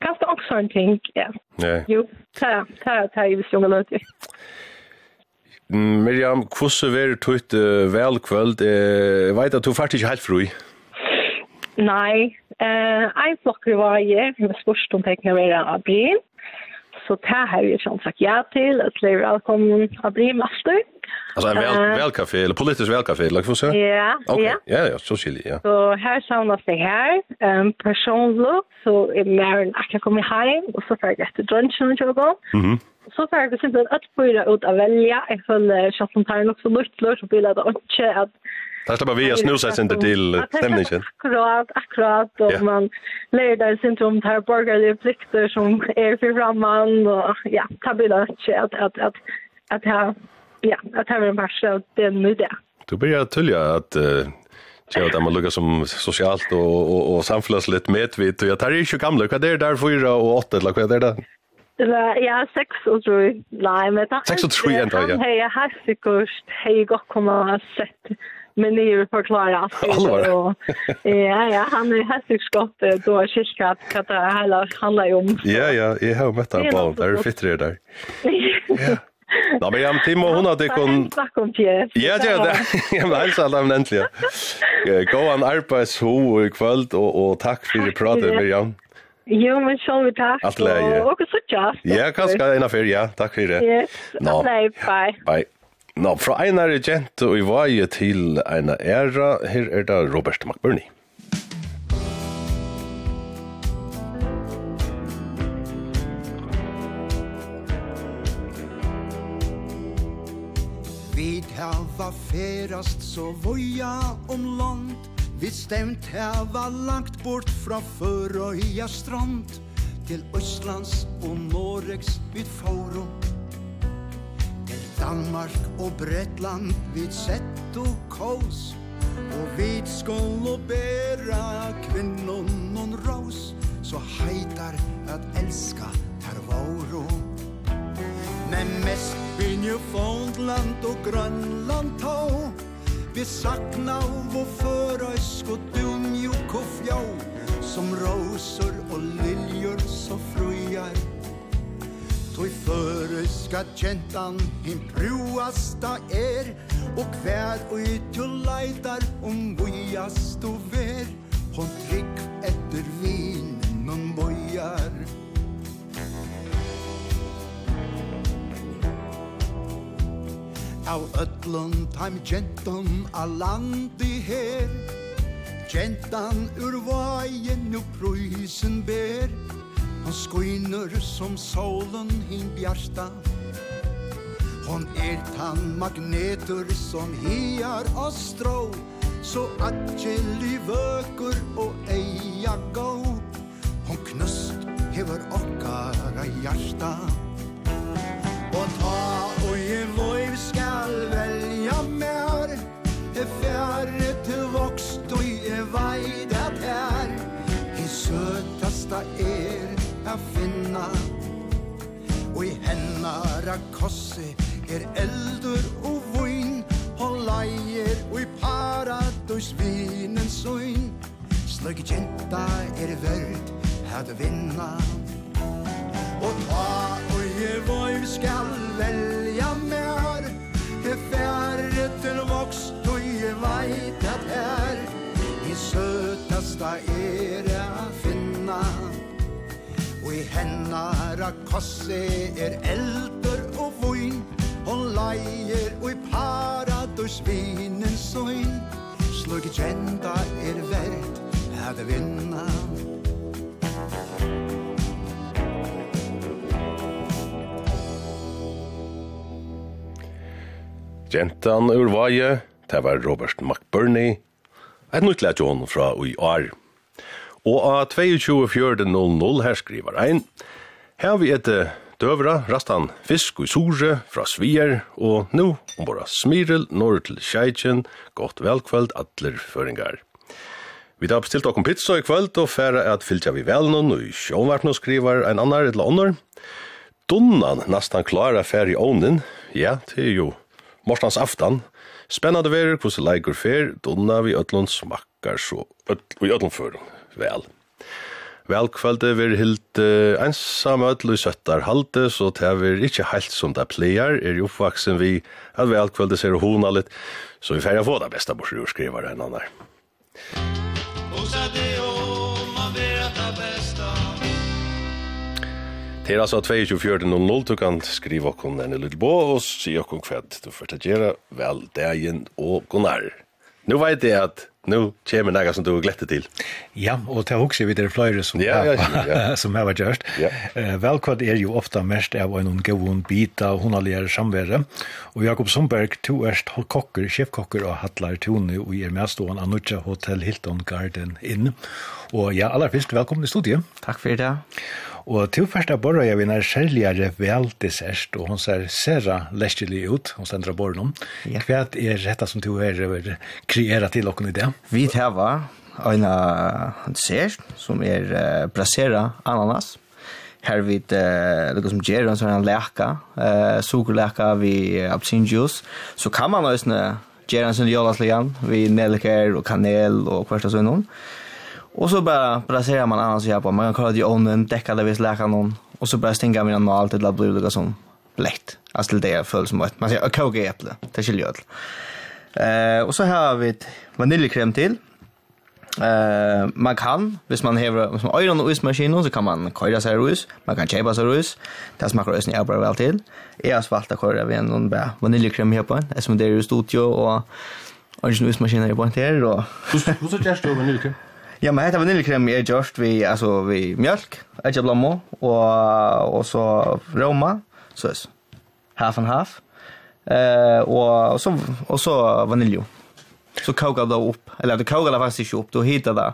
kanske också en ting, ja. Ja. Jo, ta, ta, ta i vi sjunger lite. Miriam, hvordan er det tøyt uh, velkvöld? Jeg vet at du faktisk ikke helt fru Nei, eh, en flokker var jeg, jeg var spørst om tekne å være av brin. Så det har vi som sagt ja till att bli välkommen att bli master. Altså en väl, velkafé, eller politisk velkafé, eller vad säger Ja, okay. ja. Ja, ja, så skiljer ja. Så här samlas det här. Um, personligt så är Maren att jag kommer hem och så får jag efter drunchen och så. Mhm. Så får jag simpelthen att fyra ut att välja. Jag följer chatten tar nog så lukt, så blir det inte att Det er slipper vi å snusa sig inte till stemningen. Akkurat, akkurat. Och yeah. man lär sig sin om det här borgerliga plikter som är för framman. Och ja, det blir det att, att, att, att, här, ja, att här är en vars av den idé. Du börjar tölja att uh, Ja, det man lukkar som sosialt og, och och och samfälligt medvit och det er ikke gamle, hva er det der, fyra og åtte, eller hva er det der? där. Ja, sex og tru. Nej, men det er... Sex og tru ändå, ja. Hei, jeg har sikkert hei godt kommet og sett men ni är förklara allt Allvar? Ja, ja, han är ju hästigskott då kyrkat kan det hela handla om. Ja, ja, jag har mött han på, där är fitt det där. Ja. Nå, men jeg må hun at jeg kun... Takk om Pierre. Ja, ja, det. Jeg må helst alle om endelig. Gå an arbeids ho i kvöld, og, og takk for pratet, Miriam. Jo, men så vi takk. Alt leie. Og så tjast. Ja, kanskje en affær, ja. Takk for det. Yes, alt leie. Bye. Bye. Nå, no, fra einar er gent og i vaje til eina æra, her er det Robert McBurney. Vid hava ferast så voja om land Vi stemt hava langt bort fra Førøya strand Til Østlands og Noregs vid Faurum Danmark og Bretland vid sett og kos Og vid skål og bæra kvinnon non ros Så heitar at elska ter vauro Men mest bynje Fondland og Grønland tå Vi sakna av og førøysk og dunjuk og fjå Som rosor og liljor så frujar Tog före ska gentan hin proasta er Og kvær och ut leitar lejtar om bojast och ver Hon trygg etter vinen hon bojar Av ötlun taim gentan a landi her Gentan ur vajen nu prøysen ber Hon skynur som solen hin bjarsta Hon er tan magnetur som hiar og strå. Så atjeli vøkur og eia gå Hon knust hever okkara hjarta. Og ta og i loiv skal velja mer. E færre til vokst og i vei det her I søtasta er a finna. Og i hennara kossi er eldur og voin Og leier og i paradus vinen soin Slug jenta er verd at vinna. Og ta og i voin skal velja mer He færre til vokst og i veit at her I søtasta er hennara kosse er eldur og voin Hon leier og i paradus vinen soin Slug kjenta er verd hæve vinna. Gentan ur vaje, det var Robert McBurney, et nytt lett fra ui år. Og av 22.4.00 her skriver ein, her vi et døvra rastan fisk og sore fra Svier, og nå ombora smirel norr til Sjeitjen, godt velkveld atler føringar. Vi har bestilt okkom pizza i kvöld og færa at fylgja vi vel noen og i sjånvarpnå skriver ein annar eller annar. Donnan nastan klara fær i ovnen. ja, det er jo morstans aftan. Spennande verer hvordan leikur fer. donna vi ötlund smakkar så, og i ötlund vel. Vel vi hilt uh, ensam ödlu søttar halde, så det vir ikkje heilt som det pleier, er jo oppvaksen vi at velkvölde ser hona litt, så vi færja få det bästa bort skriver enn annar. Det er altså 22.00, du kan skrive okken en lille bå, og si okken hva du får til å gjøre vel dagen og gonar. Nå vet jeg at nu kommer några som du glätte till. Ja, och det också vi det flöjre som ja, ja, ja. som har varit just. Ja. Eh välkvad är ju ofta mest av en ungevon bit av honaligare samvärde. Och Jakob Sundberg to erst kokker, chefkokker och hattlar tone och är med stående Anutja Hotel Hilton Garden Inn. Och ja, allra först välkommen i studiet. Tack för det. Og til først av borra jeg vinner særligere vel dessert, og hun ser særa lestelig ut, hun stender av borren om. Ja. Hva er dette som du er kreeret til dere i det? Vi teva en dessert som er uh, brasera ananas. Her vi uh, lukkar som gjør en sånn leka, uh, sukerleka vi absin juice. Så kan man også gjøre en sånn jolastligan, vi nelker og kanel og hvert og sånn. Och så bara placerar man annars här på. Man kan kolla det om täcka det vis läkaren någon. Och så bara stänga mina nål till att bli lite sånt. Blätt. Alltså det är fullt som ett. Man säger koka äpple. Det skiljer ju. Eh och så har vi ett vaniljkräm till. Eh man kan, hvis man har som öron och så kan man köra sig rus. Man kan köpa sig rus. Det smakar ösen jag bra väl till. Jag har svalt att köra vid någon bara vaniljkrem här på. Eftersom det är ju studio och Och nu är maskinen på här då. Hur så görs du med vaniljkräm? Ja, men hetta vaniljekrem er gjort vi altså vi mjölk, edge blommo og og så roma, så er Half and half. Eh og, og så og så vaniljo. Så kokar det upp, eller det kokar det faktiskt inte upp, då hittar det.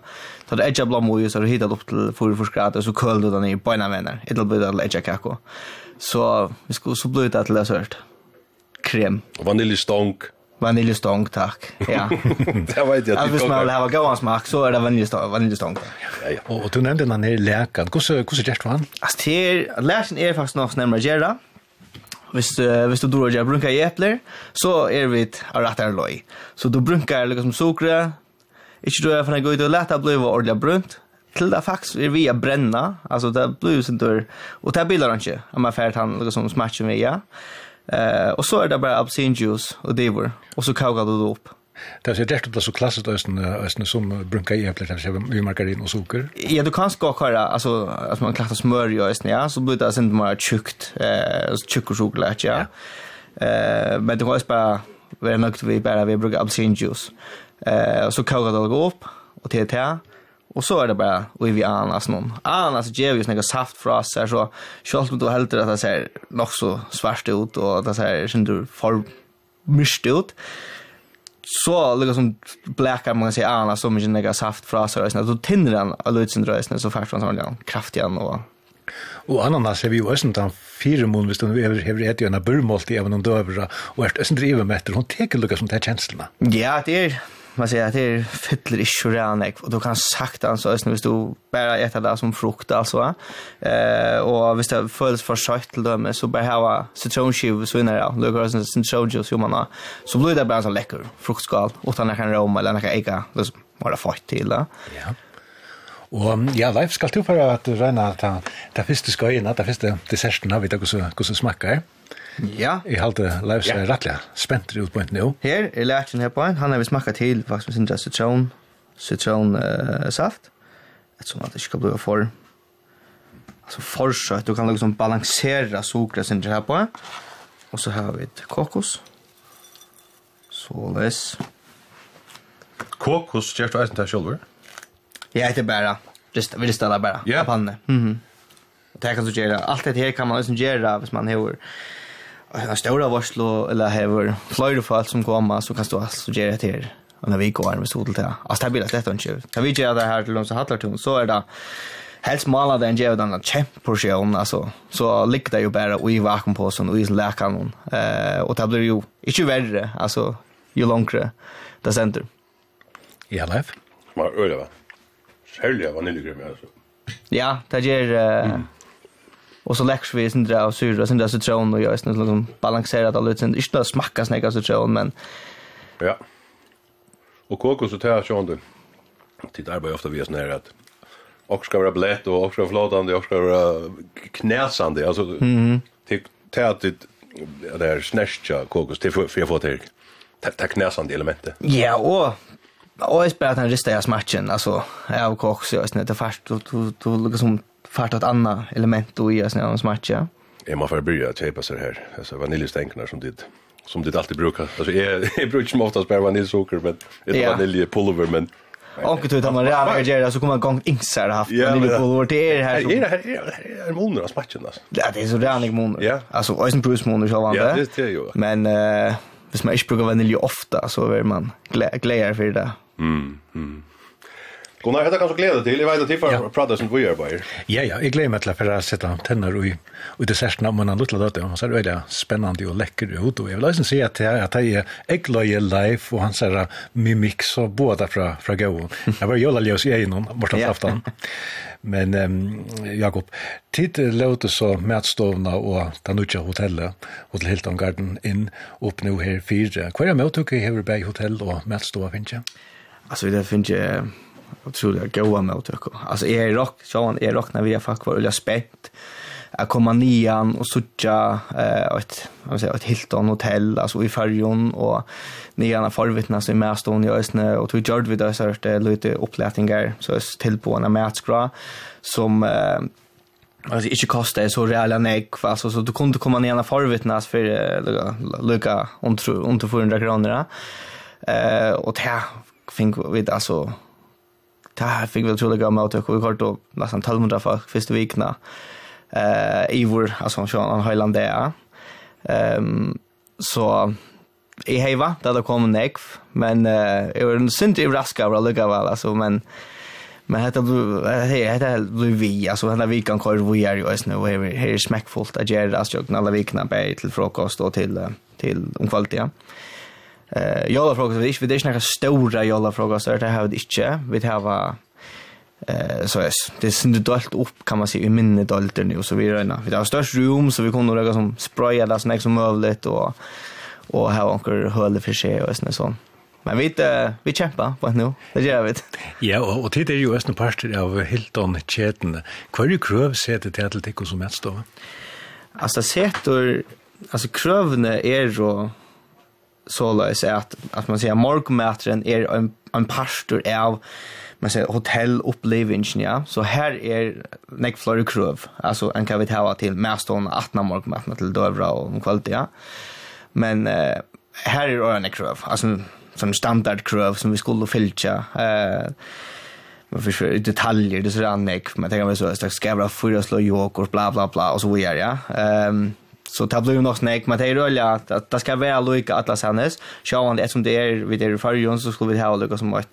så det edge blommo och så du hittar det upp till 44 grader så köl du den i på vänner. Ett litet bit av. Så vi skulle så blir det att det hört. Krem. Vaniljstång. Vaniljestång, tack. Ja. det var inte att vi skulle ha gåans smak så är det vaniljestång, vaniljestång. Ja, ja. Och, och du nämnde den ner läkan. Hur så hur så gert han? Alltså till läsen är faktiskt något närmare gera. Hvis uh, hvis du drar jag brunka äpplen så är vi ett rättare loj. Så du brunkar liksom socker. Inte du är för att gå ut och lätta blöva ordla brunt till det faktiskt är vi att bränna. Alltså det blir ju sånt där. Och det bildar han inte. Om man färdigt han liksom smatchen via. Ja. Eh och så är det bara absintjuice och devor och så kokar du det upp. Det är rätt det så klassiskt östen östen som brunkar i äpplet här med margarin och socker. Ja, du kan ska köra alltså att man klattar smör i östen ja så blir det sen mer tjukt eh tjuck och choklad ja. Eh men det är bara vi är nog vi bara vi brukar absintjuice. Eh så kokar det upp och till te. Och så är det bara och vi annars någon. Annars ger vi ju några saft för oss här så självt om du helt att det ser nog så svart ut och det ser synd för mycket ut. Så liksom som man kan säga annars så mycket några saft för oss här så då tinner den alltså sin rösten så fast som den kraftigen och Og ananas har vi jo også den fire månader hvis du över över ett ju en burmålt även om dövra och är ösen driver med etter, hun teker lucka som det er kjenslene. Ja, det er, man säger att det är fyller i choranek och då kan sagt alltså ösn visst du bara äta det som frukt alltså eh och hvis det följs för skött till dem så bara ha citronskiv så innan ja då går det citronjuice ju man så blir det bara så läcker fruktskal och den kan råma eller den kan ägga. Det bara fått till ja. Og ja, Leif, skal du for at regna at det første skøyene, det første desserten har vi da hvordan smakker? Ja. Jeg halte Leif seg ja. rettelig spent ut på en nå. Her er lærkjen her på en. Han har vi smakket til faktisk med sindra citron, citron Uh, saft. Et Ettersom at det ikke kan bli for altså for søtt. Du kan liksom balansere sukret sindra her på en. Og så har vi et kokos. Så Såles. Kokos gjør du eisen til selv? Ja, det er bare. Rist, vi rister det bare. Ja. Yeah. Av pannene. Mm -hmm. Det kan du gjøre. Alt det her kan man liksom gjøre hvis man har en stora varslo eller hever flöjde fall som kommer så kan du alltså göra det här när vi går med sol till det. Alltså det blir lätt att köra. Kan vi göra det här till dem som hattar tung så är det helst mala den ger den kämportion alltså så ligger det ju bara i vakuum på sån och i läkan eh och det blir ju inte värre alltså ju längre det center. Ja, live. Var öle va. Själva vaniljgrum alltså. Ja, det ger eh Och så läcks vi sin dra och syra sin dra citron och jag är liksom balanserat allt sen inte bara smaka snäcka citron men ja. Och kokos och tär så ändå. Det arbetar ofta vi snär att och ska vara blött och också flotande och ska vara knäsande alltså mm. till tätet det är snäscha kokos till för jag får till ta knäsande elementet. Ja, och och är spelat han ristar smatchen alltså jag och kokos jag snäta fast du du du liksom fart ett annat element och göra såna matcha. Jag måste börja köpa sig här. Alltså vaniljstänknar som dit som det alltid brukar. Alltså jag jag brukar ju oftast bara vaniljsocker men ett ja. vaniljpulver men Och du tar man redan här gärna så kommer man gång ingsar haft en liten pulver till er här. Är det här är det av matchen alltså. Ja, det är så där en moner. Ja. Alltså Eisen Bruce moner så var det. Ja, det är ju. Men eh hvis man ikke bruker vanilje ofta så vil man gleder för det. Mm, mm. Gunnar, hetta kan så glede til. Jeg vet at du får prate som vi arbeider. Ja, ja, jeg gleder meg til å jeg setter tenner i, i desserten om en luttla døtte, og så er det veldig spennende og lekker ut, og jeg vil også si at jeg, at jeg, jeg løye live, og han sier mimik, så båda fra, fra gøven. Jeg var jøla ljøs i egen, ja. aftan. Men um, Jakob, tid løte så mætstovna og den utja hotellet, og til Hilton Garden inn, opp nå her fire. Hva er det med å tukke i Heverberg hotell og mætstova, finnes jeg? Alltså det finns ju otroligt goa mot jag. Alltså är rock, Sean är rock när vi har fack var och spänt. Att komma nian och sucha eh ett vad säger ett Hilton hotell alltså i färjon och nian förvittna sig med stående i ösnö och tog George vid oss att lite upplätningar så till på en matchgra som eh, alltså inte kostar så reella nek alltså så du kunde komma ner och förvittnas för lucka under under 400 kronor eh och det fick vi alltså det här fick vi otroligt gamla och vi kort då nästan 1200 folk första vikna. Eh i vår alltså från Highland där. Ehm så i heva där det kom en men eh jag en synd i Raska och lucka väl alltså men men hetta hej hetta blir vi alltså hela veckan kör vi är ju nu här här smäckfullt att göra alltså jag alla vikna på till frukost och till till om kvalitet. Eh, jolafrokost vi ikke, vi er ikke noen store jolafrokost, det har vi inte Vi har Eh så är det synd dolt upp kan man se i minne dolter nu så vi räna Vi har störst rum så vi kommer några som spraya där snack som möjligt och och här onkel höll för sig och såna sån. Men vi uh, vi kämpar på nu. Det gör vi. Ja, och, och det är ju ösna parter av Hilton chatten. Kvar ju kröv sätter till att det som mest då. Alltså sätter alltså krövne är ju så lös att att man säger morgonmaten är en en pastor av man säger hotellupplevelsen ja. Så här är neck flora krov alltså en kan vi ta till mäston 18 morgonmaten till dövra och kvalitet ja. Men eh, här är en krov alltså som standard krov som vi skulle fylla eh man försöker i detaljer det så där neck men tänker vi så att ska vara fyra slå jokor bla bla bla och så vidare ja. Ehm så det blir nog snäck men det är roligt att, att det ska vara lika alla sannes så han det som det är vid det förrjön så skulle vi ha lika som att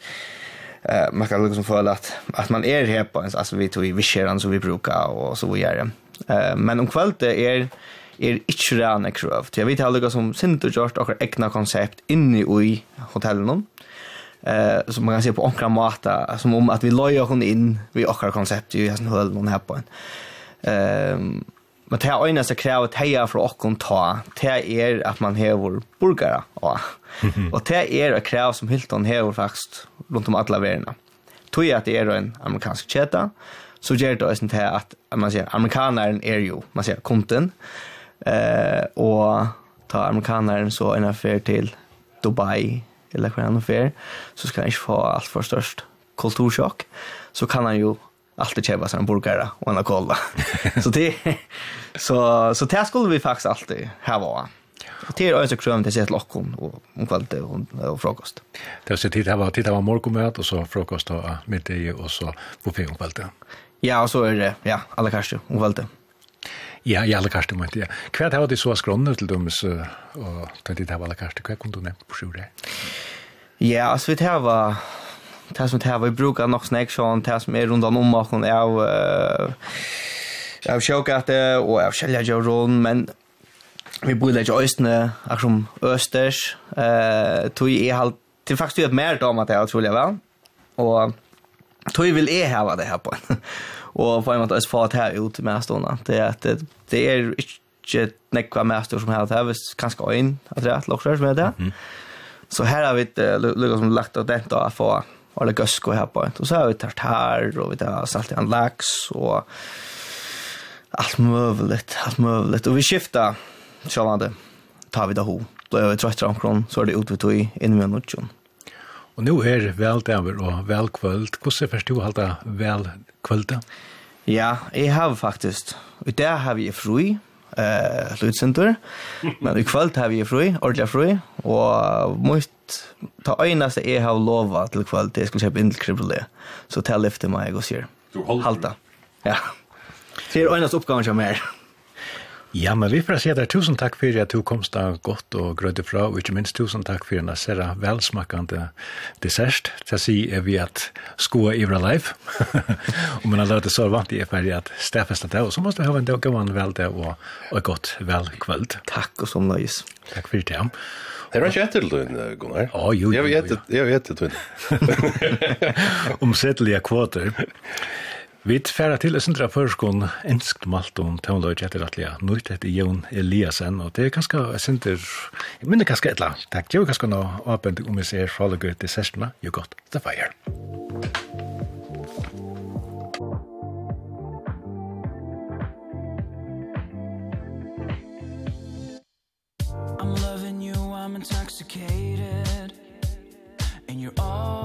eh man kan liksom få att att man är här på ens alltså vi tog vi kör så vi brukar och så vidare. Eh men om kvällte är är inte rena krav. Jag vet heller som sint och gjort och egna koncept inne i hotellen. Eh som man kan se på onkra mata som om att vi lojar hon in vi ochra koncept ju har sån höll någon här på en. Ehm Men det er öjna sig kräva att for åkken ta. Det er at man hever burgere. Ja. och det er et krev som Hilton hever faktisk rundt om alle världen. Tog jag att det er en amerikansk kedda så gjør det også til at man sier, amerikaneren er jo, man sier, konten. Eh, och ta amerikanaren så en affär till Dubai eller hver annan affär så ska han inte få allt för störst kulturschock. Så kan han ju alltid köpa sig en burgare och en cola. så det så så det skulle vi faktiskt alltid ha vara. Och det är också krömt det sett lockon och om kvällte och frukost. Det sett tid här var tid var morgonmöte och så frukost och middag och så på fem kvällte. Ja, och så är det ja, alla kanske om kvällte. Ja, ja, alla kanske men ja. Kvärt har det så skronnet till dem så och tänkte det var alla kanske kvar kunde nämna på sjure. Ja, så vi har det som det här vi brukar nog snack sånt det som är runt om och av av sjåkate og av kjellegjoron, men vi bor ikke østene, akkurat som østers, uh, tog jeg halt til faktisk gjør mer om at jeg utrolig vel, og tog vil jeg hava det her på, og på en måte få fat her ut med stående, det er at det, det er ikke nekva mest som helst her, hvis kanskje øyn, at det er et lokker som er det, mm. så her har vi lukket som lagt av den da, få alle gøsko her på, og så har vi tartar, og vi har salt i en laks, og allt möjligt, allt möjligt. Och vi skiftar självande, tar vi det ho. Då är vi trötta omkring, så är det ut vi tog i, in med nutjon. Och nu är det väl över och väl kvöld. Hur förstår du halta väl kvöld? Ja, jag har faktiskt. Och där har vi fri eh lutcenter. Men i kvöld har vi fri, ordla fri och måste ta einaste jag har lovat till kväll det skulle köpa in till Kribble. Så tell efter mig och ser. Halta. Ja. Det är enast uppgåvan som är. Ja, men vi får säga där tusen tack för att du komst av gott och grödde fra, och inte minst tusen tack för en särra välsmakande dessert. Det säger är vi att skoa i våra liv. och man har lärt det så vant i färg att stäffa det, och så måste vi ha en dag och en väl det och, och gott välkvöld. Tack och som nöjs. Tack för det. Det var ikke etter du, Gunnar. Å, oh, jo, jo, jo. Jeg vet etter du. Omsettelige kvoter. Vi tfæra til et sindra førskon enskt malt om tøvnløy etter at lia nøyt etter Jon Eliasen, og det er kanskje et sindra, jeg minner kanskje et eller annet, takk, jeg vil kanskje nå åpent om vi ser fra alle i sestene, you got the fire. I'm loving you, I'm intoxicated, and you're all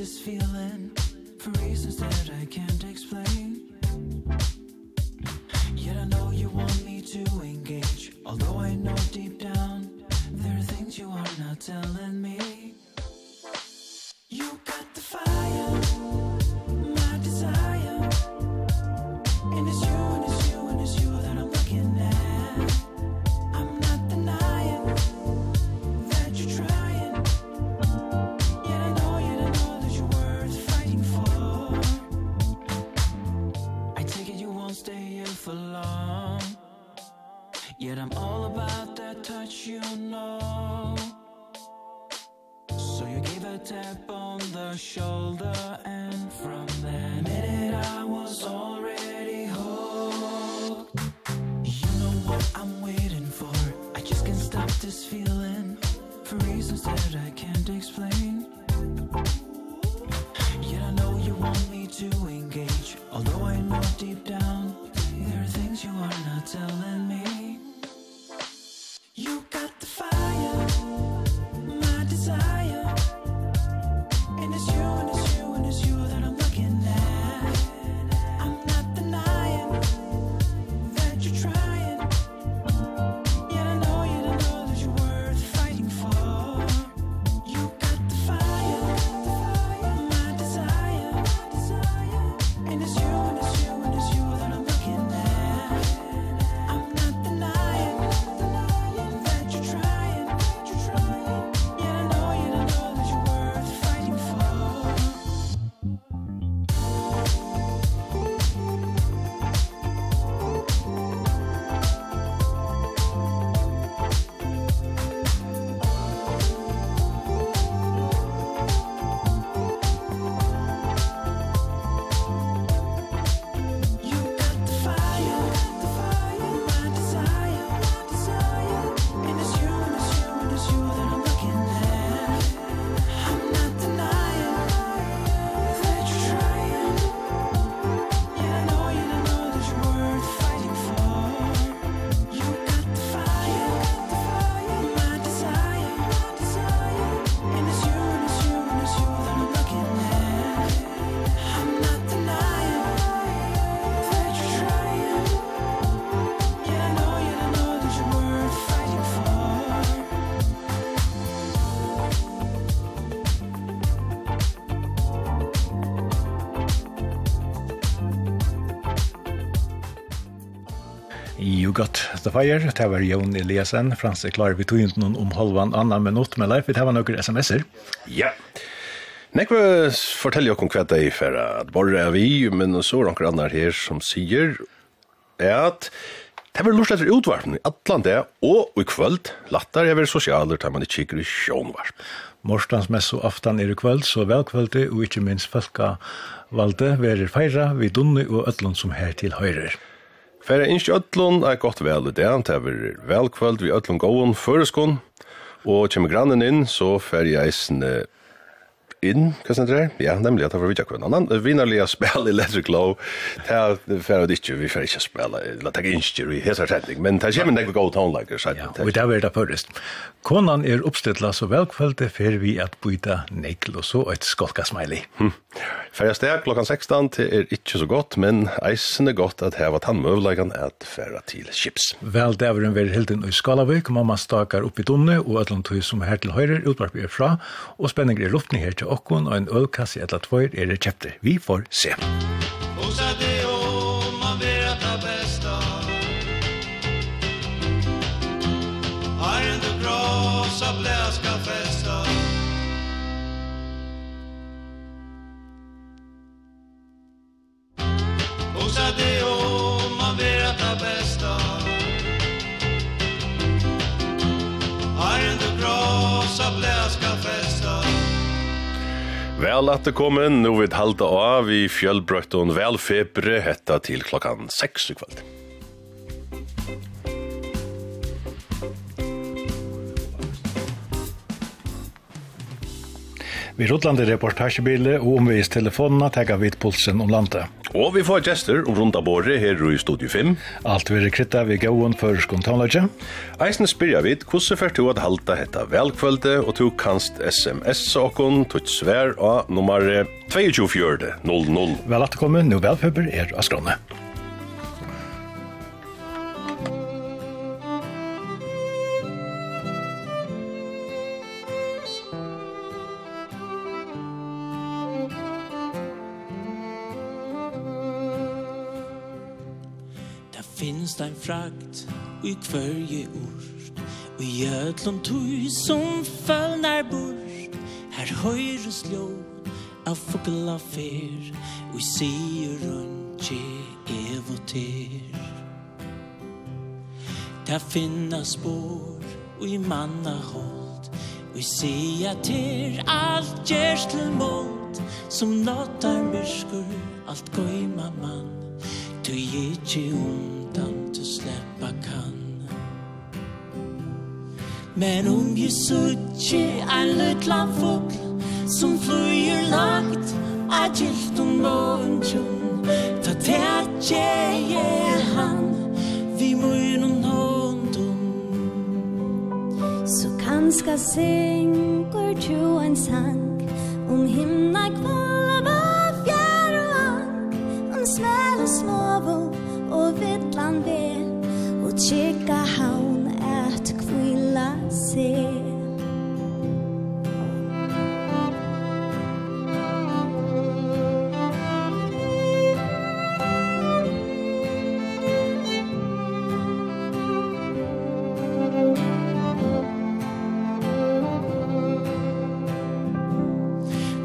this feeling for reasons that I can't explain. Yet I know you want me to engage Although I know deep down There are things you are not telling me. You got the fire. Yet I'm all about that touch you know. So you gave a tap on the shoulder And from that minute I was already hooked. You know what I'm waiting for. I just can't stop this feeling For reasons that I can't explain. Yet I know you want me to engage Although I know deep down There are things you are not telling me. got the fire. Det var Jon Eliasen. Frans er klar. Vi tog ikke noen om halvan annan minutt, men Leif, vi tar noen sms'er. Ja. Nekve forteller jo om hva det er for at bare er vi, men så er noen andre her som sier at det var lurt etter utvarpen i Atlante, og i kvöld latter jeg være sosialer til man ikke kikker i sjånvarp. Morstans mess så aftan er i kvöld, så velkvölde og ikke minst folka valde verer feira vi dunne og ødlund som her til høyrer. Færa innskje ødlun er godt vel i det, det er velkvöld vi ødlun gåon føreskån, og kjem grannen inn, så færa jeg eisen inn, hva sender det er? Ja, nemlig at det var vidja kvann annan. Vinarlige spil i Letter Glow, det er færa det ikke, vi færa ikke spela, det er ikke innskje i hesa setning, men det kommer nekve god tonelager, så. Ja, og det er det pørrest. Konan er oppstilla så velkvelde fer vi at byta nekkel og så et skolka smiley. Hm. Steg klokkan 16 til er ikkje så godt, men eisen er godt at heva tannmøvlegan at færa til chips. Vel, det er en veldig helden i Skalavik, mamma stakar opp i dunne og et land som her til høyre utvarp er fra, og spenninger i luften her til okkon og en ølkasse i et eller tvøyr er det kjepter. Vi får se. Musikk det om man vill att det bästa. Är det bra så bläska festa Vel at det kom inn, nå vil halda av i fjellbrøtt velfebre hetta til klokkan 6 i kveld. Vi rutlande reportasjebile og omvis telefonene tegger vi pulsen om landet. Og vi får gjester om runda båret her i Studio 5. Alt vil rekrytta vi gåen for skontanløgje. Eisen spyrja vi hvordan fer du at halda hetta velkvölde og du kanst sms-a okkon tutt svær av nummer 224000. Vel at det kommer, nå velføber er av skrånne. finst ein frakt i kvørje ord Og i ötlom tui som fölnar bort Her høyres ljå av fugla fer Og i sier rundje evoter Ta finna spår og i manna hold Og i sier ter alt gjers til målt Som nåttar myrskur alt goima mann Du gir ikke ond utan du släppa kan. Men om ju suttje en lilla fågel Som flyr lagt av gilt om morgonjung Ta tætje je han Vi mun om nåndom Så kanska synger du en sang Om himna kvalva fjär og ang Om smäl og småvåg og villan ve Og tjekka haun at kvilla se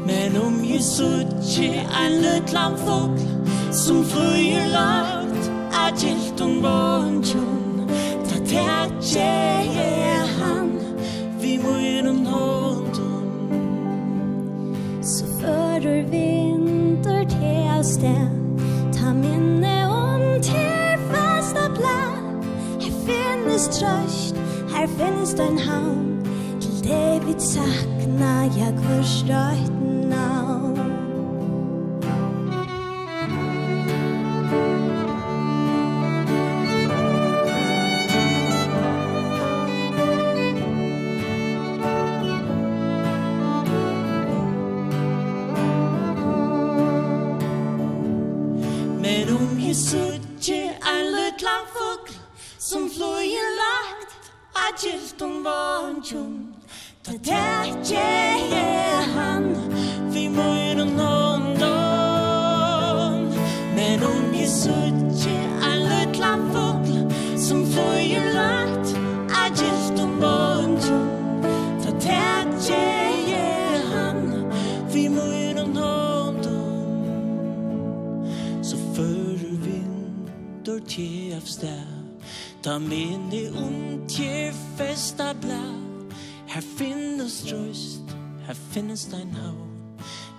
Men om jeg suttje en løtlam folk Som frøyla giltun bontjun Ta tætje je han Vi muren håndun Så fører vinter te av sted Ta minne om til fasta blad Her finnes trøst, her finnes ein havn Til det vi sakna, jeg kvørstøyt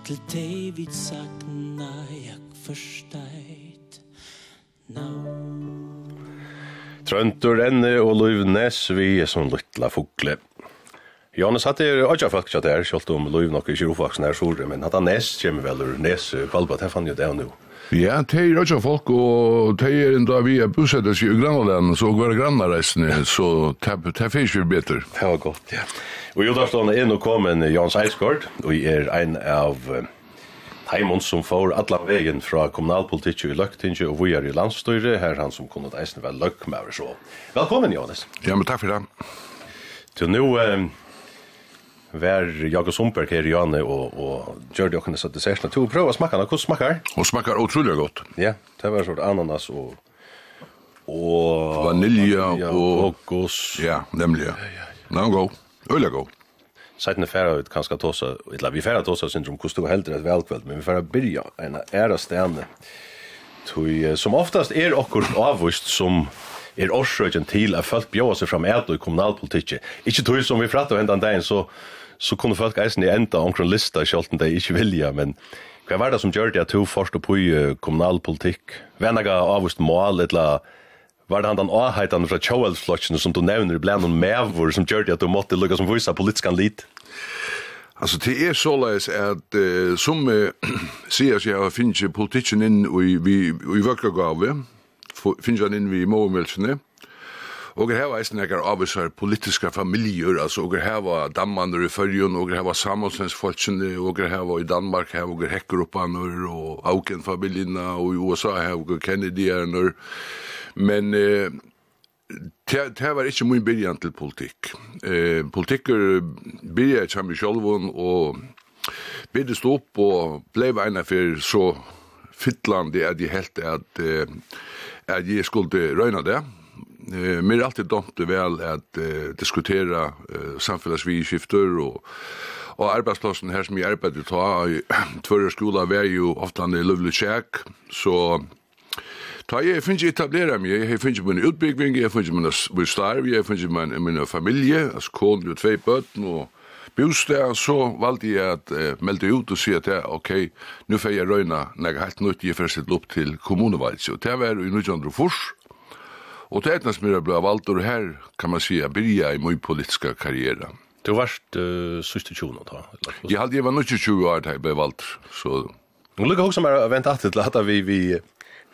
Til David sagt sakna jeg forsteit Nau Trøntur enne og luv nes vi er som luttla fukle. Jonas hade ju också folk chat där, skolt om Louis nog i uppvuxen her, sjorde, men hatt han näst kommer vel, ur näs kvalba, det fann jo det nu. Ja, det er ikke folk og det er enda vi er bosettet i grannlandet så går grannar resten så det tab fisk bedre. Det var godt, ja. Og jo, da står in och kommer Jans Eisgård jeg er en av Heimund som får alla vägen fra kommunalpolitikk i Löktinge og vi er i landstyre här han som kunne eisne väl lökmäver så. velkommen, Johannes. Ja, men takk for det. Til nå, var jag och her i Janne och och gjorde det kunde så det å smake den. Hvordan smaker smakar? Och smakar otroligt gott. Ja, det var sort ananas och och vanilja och kokos. Ja, nämligen. Ja, ja, ja. Nå go. Öle go. Sætna færa ut kanskje tosa, eller vi færa tosa syndrom kostu heldur et velkveld, men vi færa byrja en æra stene. Tui, som oftast er okkur avvist som er årsrøgjen til at folk bjóa seg fram eit og i kommunalpolitikki. Ikkje tui som vi fratt av hendan dagen, så så kunne folk eisen i enda omkring lista, selv om de ikke vilja, men hva var det som gjør det at du forst og på kommunalpolitikk? Vennaga avvist mål, eller var det han den avheitan fra tjåelflokkene som du nevner, ble noen mevor som gjør det at du måtte lukka som vysa politiskan lit? Altså, det er såleis at uh, som uh, sier seg at finnes politikken inn i, i, i vøkkergave, finnes han inn i målmeldene, Og her var eisen ekkar avvisar politiska familjer, altså og her var dammander i fyrjun, og her var samhållsensfolkene, og her var i Danmark, her var hekkeruppaner, og Auken-familjina, og i USA her var Kennedy-erner. Men eh, det var ikke min byrjan til politikk. Eh, politikker byrja ikke Kjambi Sjolvun, og byrdes opp og blev eina fyrir så fytlandi at jeg helt at, at jeg skulle røyna det, eh, mer alltid domt väl att eh, diskutera eh, samhällsvidskifter och Og arbeidsplassen her som jeg arbeidet ta, tvørre skola var jo ofte en lovely kjekk, så ta jeg finnes ikke etablere meg, jeg finnes ikke min utbygging, jeg finnes ikke min starv, jeg finnes ikke min familie, altså kone og tvei bøtten og bostad, så valgte jeg at eh, melde ut og si at ja, ok, nu får jeg røyna når jeg helt nødt jeg for å opp til kommunevalg, og det var jo i 1904, Og til etnast mera blei valdur her, kan man sija, byrja i mui politiska karriera. Du varst uh, syste 20 da? Jeg halde jeg var nukki 20 år da jeg blei valgt, så... Nå lukka hos som er vent at vi, vi,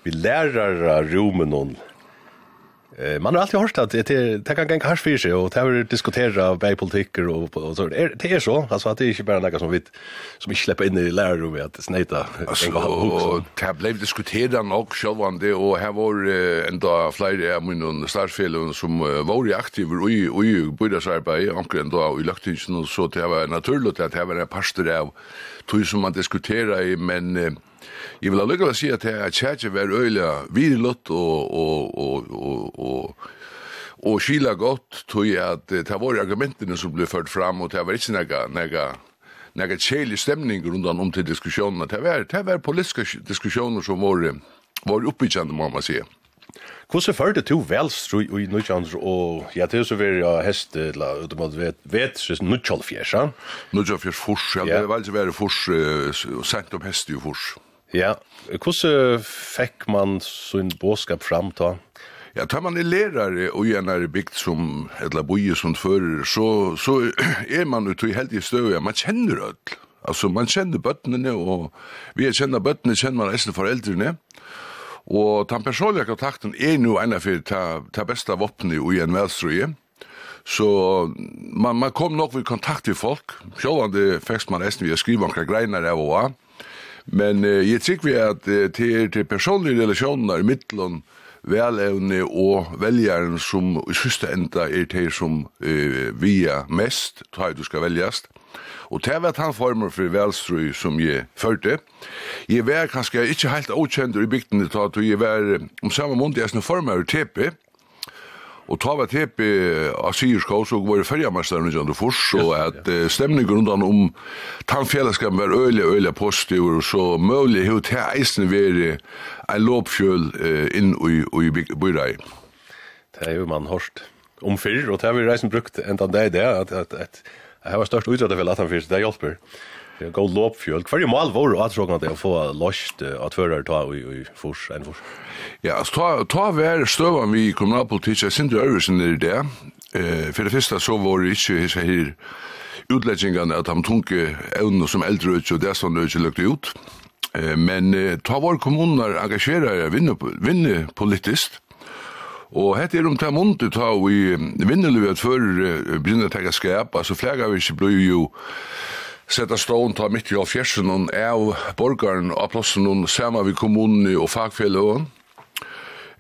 vi lærer rumen og Eh man har alltid hört att det det kan gänga hasch för sig och det har diskutera vägpolitiker och och så det är så alltså att det är inte bara något som vi som vi släpper in i lärarrummet att snäta och det blivit diskuterat nog själva om det och här var ända flera av mina stadsfällon som var aktiva i i byggnadsarbete och ändå i löktingen så det var naturligt att det var en pastor av tog som man diskuterade men Jeg vil allikevel si at jeg tjekk var øyla virlott og, og, og, og, og, og skila godt, tog jeg at det var argumentene som ble ført fram, og det var ikke nega, nega, nega kjelig stemning rundt om til diskusjonene Det var, det var politiske diskusjoner som var, var oppbyggende, må man si. Hvordan førte du velstrøy i Nudjandr og ja, det er så veri av hest la utomat vet, vet så Nudjandfjers, ja? Nudjandfjers fors, ja, det er veldig veri fors, sent om hest i fors. Ja, hvordan fikk man sin båskap fram ta? Ja, tar man er lærare og gjerne bygd som eller boje som fører, så, så er man ute i heldig støv, man kjenner ødel. Altså, man kjenner bøttene, og vi kjenner bøttene, kjenner man eisen foreldrene, og den personlige kontakten er nå ene for ta, ta beste våpne i en velstrøye, Så man, man kom nok vid kontakt med folk. Sjålande fikk man eisen via skrive omkring greinar av og av. Men uh, jeg tror vi at uh, til, til personlige relasjoner i midtelen, velevne og veljaren som i siste enda er til som uh, via mest, tar du skal veljast. Og til at han former for velstrøy som jeg førte, jeg var kanskje ikke helt avkjent i bygden, til at jeg var om samme måned jeg som former i TP, Og ta var tep av Sierskås så var det ferjamestaren i Jandefors, så at stemningen rundt han om tannfjelleskapen var øyelig, øyelig positiv, og så mulig hva til eisen være en låpfjøl inn i byrrei. Det er jo man hårst om fyrr, og det har vi reisen brukt enda det i det, at det var størst utrettet for at han fyrst, det hjelper. Ja. Det går loppfjöl. Kvar ju mal var att frågan att få lost att förra ta i fors en fors. Ja, så ta ta vär stöva vi kommunalpolitik sin dörrsen där det. Eh för det första så var det inte så här utläggningen att de tunke ävnen som äldre ut så det som det lukte ut. Eh men ta var kommuner engagerar vinner vinner politiskt. Og hette er om ta mundet ta og i vinnelivet før begynner å tegge skap, altså flere av oss blir jo setta stån ta mitt i fjärsen och av borgaren och plassen och samma vid kommunen og fagfelløen.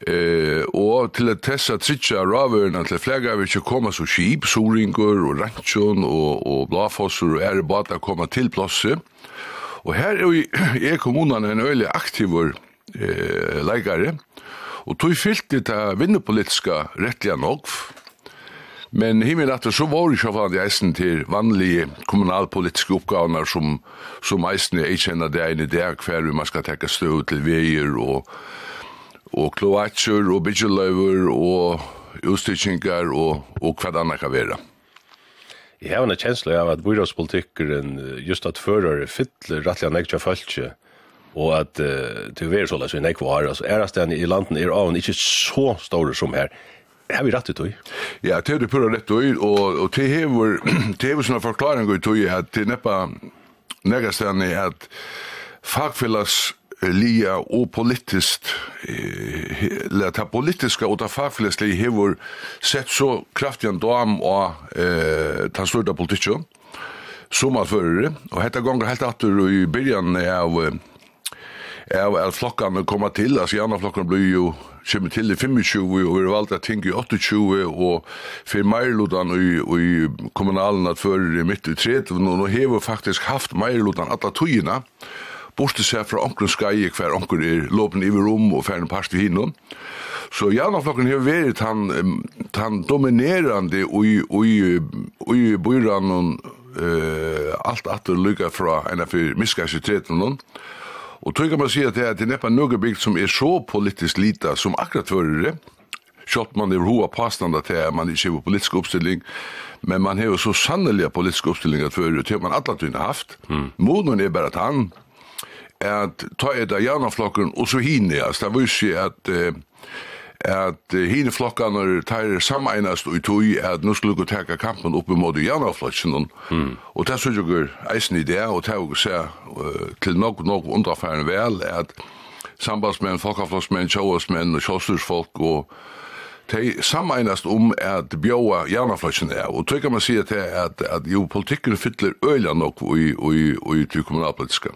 Eh, og til at tessa tritsja ravørna til flegga vi ikke koma så skip, soringur og ranchon og, og blafossur og ære bata koma til plasset. Og her er, er kommunene en øyelig aktivur eh, leikare, og tog fyllt det vinnepolitiska rettliga nokv, Men himmel at så var det sjåfan de eisen til vanlige kommunalpolitiske oppgavene som, som eisen er kjenner det ene der hver man skal tekke støv til veier og, og kloatsjer og byggeløver og utstyrkingar og, og hva det annet kan være. Jeg har en kjensle av at byrådspolitikkeren just at fører fytler rettelig an ektra følge, og at uh, til å være så løs i nekvar, altså æresten i landen er av ikke så store som her. Ja, vi rätt ut? Ja, det er det pura rett ut og, og det hever, det hever sånne forklaring ut tog, at det neppa negastan er at fagfellas lia og politiskt eller ta politiska og ta fagfellesli hever sett så kraftig en dam og eh ta større politikk som alfører og hetta gonger helt atur i byrjan av av at flokkene kommer til, altså gjerne flokkene blir jo kommer til i 25, og vi valgt at ting i 28, og for meirlutan i, i kommunalen at før i midt i 30, og nå har vi faktisk haft meirlutan alle togene, borte seg fra onkelen skai hver onkel er lopen i rom og færre parst i hinnom. Så Janaflokken har vært han, han dominerande i, i, i byrann og uh, alt at lykka fra enn av miska i 13 Og tror kan man säga at det er neppa noe bygd som er så politisk lita som akkurat förr det. Kjort man er hoa påstående til at man ikke har politisk oppstilling, men man har jo så politisk politiska uppställningar förr, det har man alla tydligen haft. Mm. Modern er bare at han är att ta et av janaflokken, og så hinne, altså, Det var ju att at hine flokkene tar sammenast og tog at nu skulle gå teka kampen opp mot Janaflotsen. Mm. Og det synes jeg eisen i det, og det er jo se uh, til nok nok underfæren vel, at sambandsmenn, folkeflottsmenn, sjåasmenn og sjåstursfolk og de sammenast om at bjóa Janaflotsen er. Og tog kan man si til at, at jo, politikken fyller øyla nok ui i, ui, i, i kommunalpolitiske.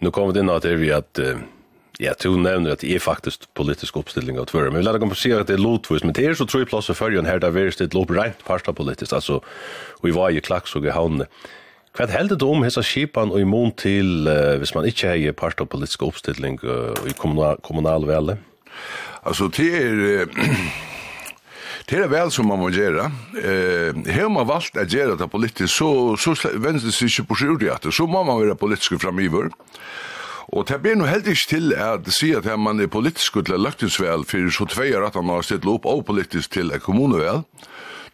Nu kommer det inn at det er vi at uh Ja, du nevner at det er faktisk politisk oppstilling av tvøren. men vi lærte komme si at det er lotvis, men det er så tror jeg plass og følgen her, der veres det lov rent parsta politisk, altså, og i var i klaks og i havnene. Hva heldet du om hessa skipan og imon til, uh, hvis man ikke heier parsta politisk oppstilling uh, i kommunal, kommunal vele? Altså, det er... Det er vel som man må gjøre. Eh, har man valgt å gjøre det politisk, så, så venstre ikke på seg. Så må man være politisk framiver. Eh, Og det blir nå helt ikke til at si at man er politisk til løgtingsvel, for så tveier at man har stilt opp og politisk til kommunevel.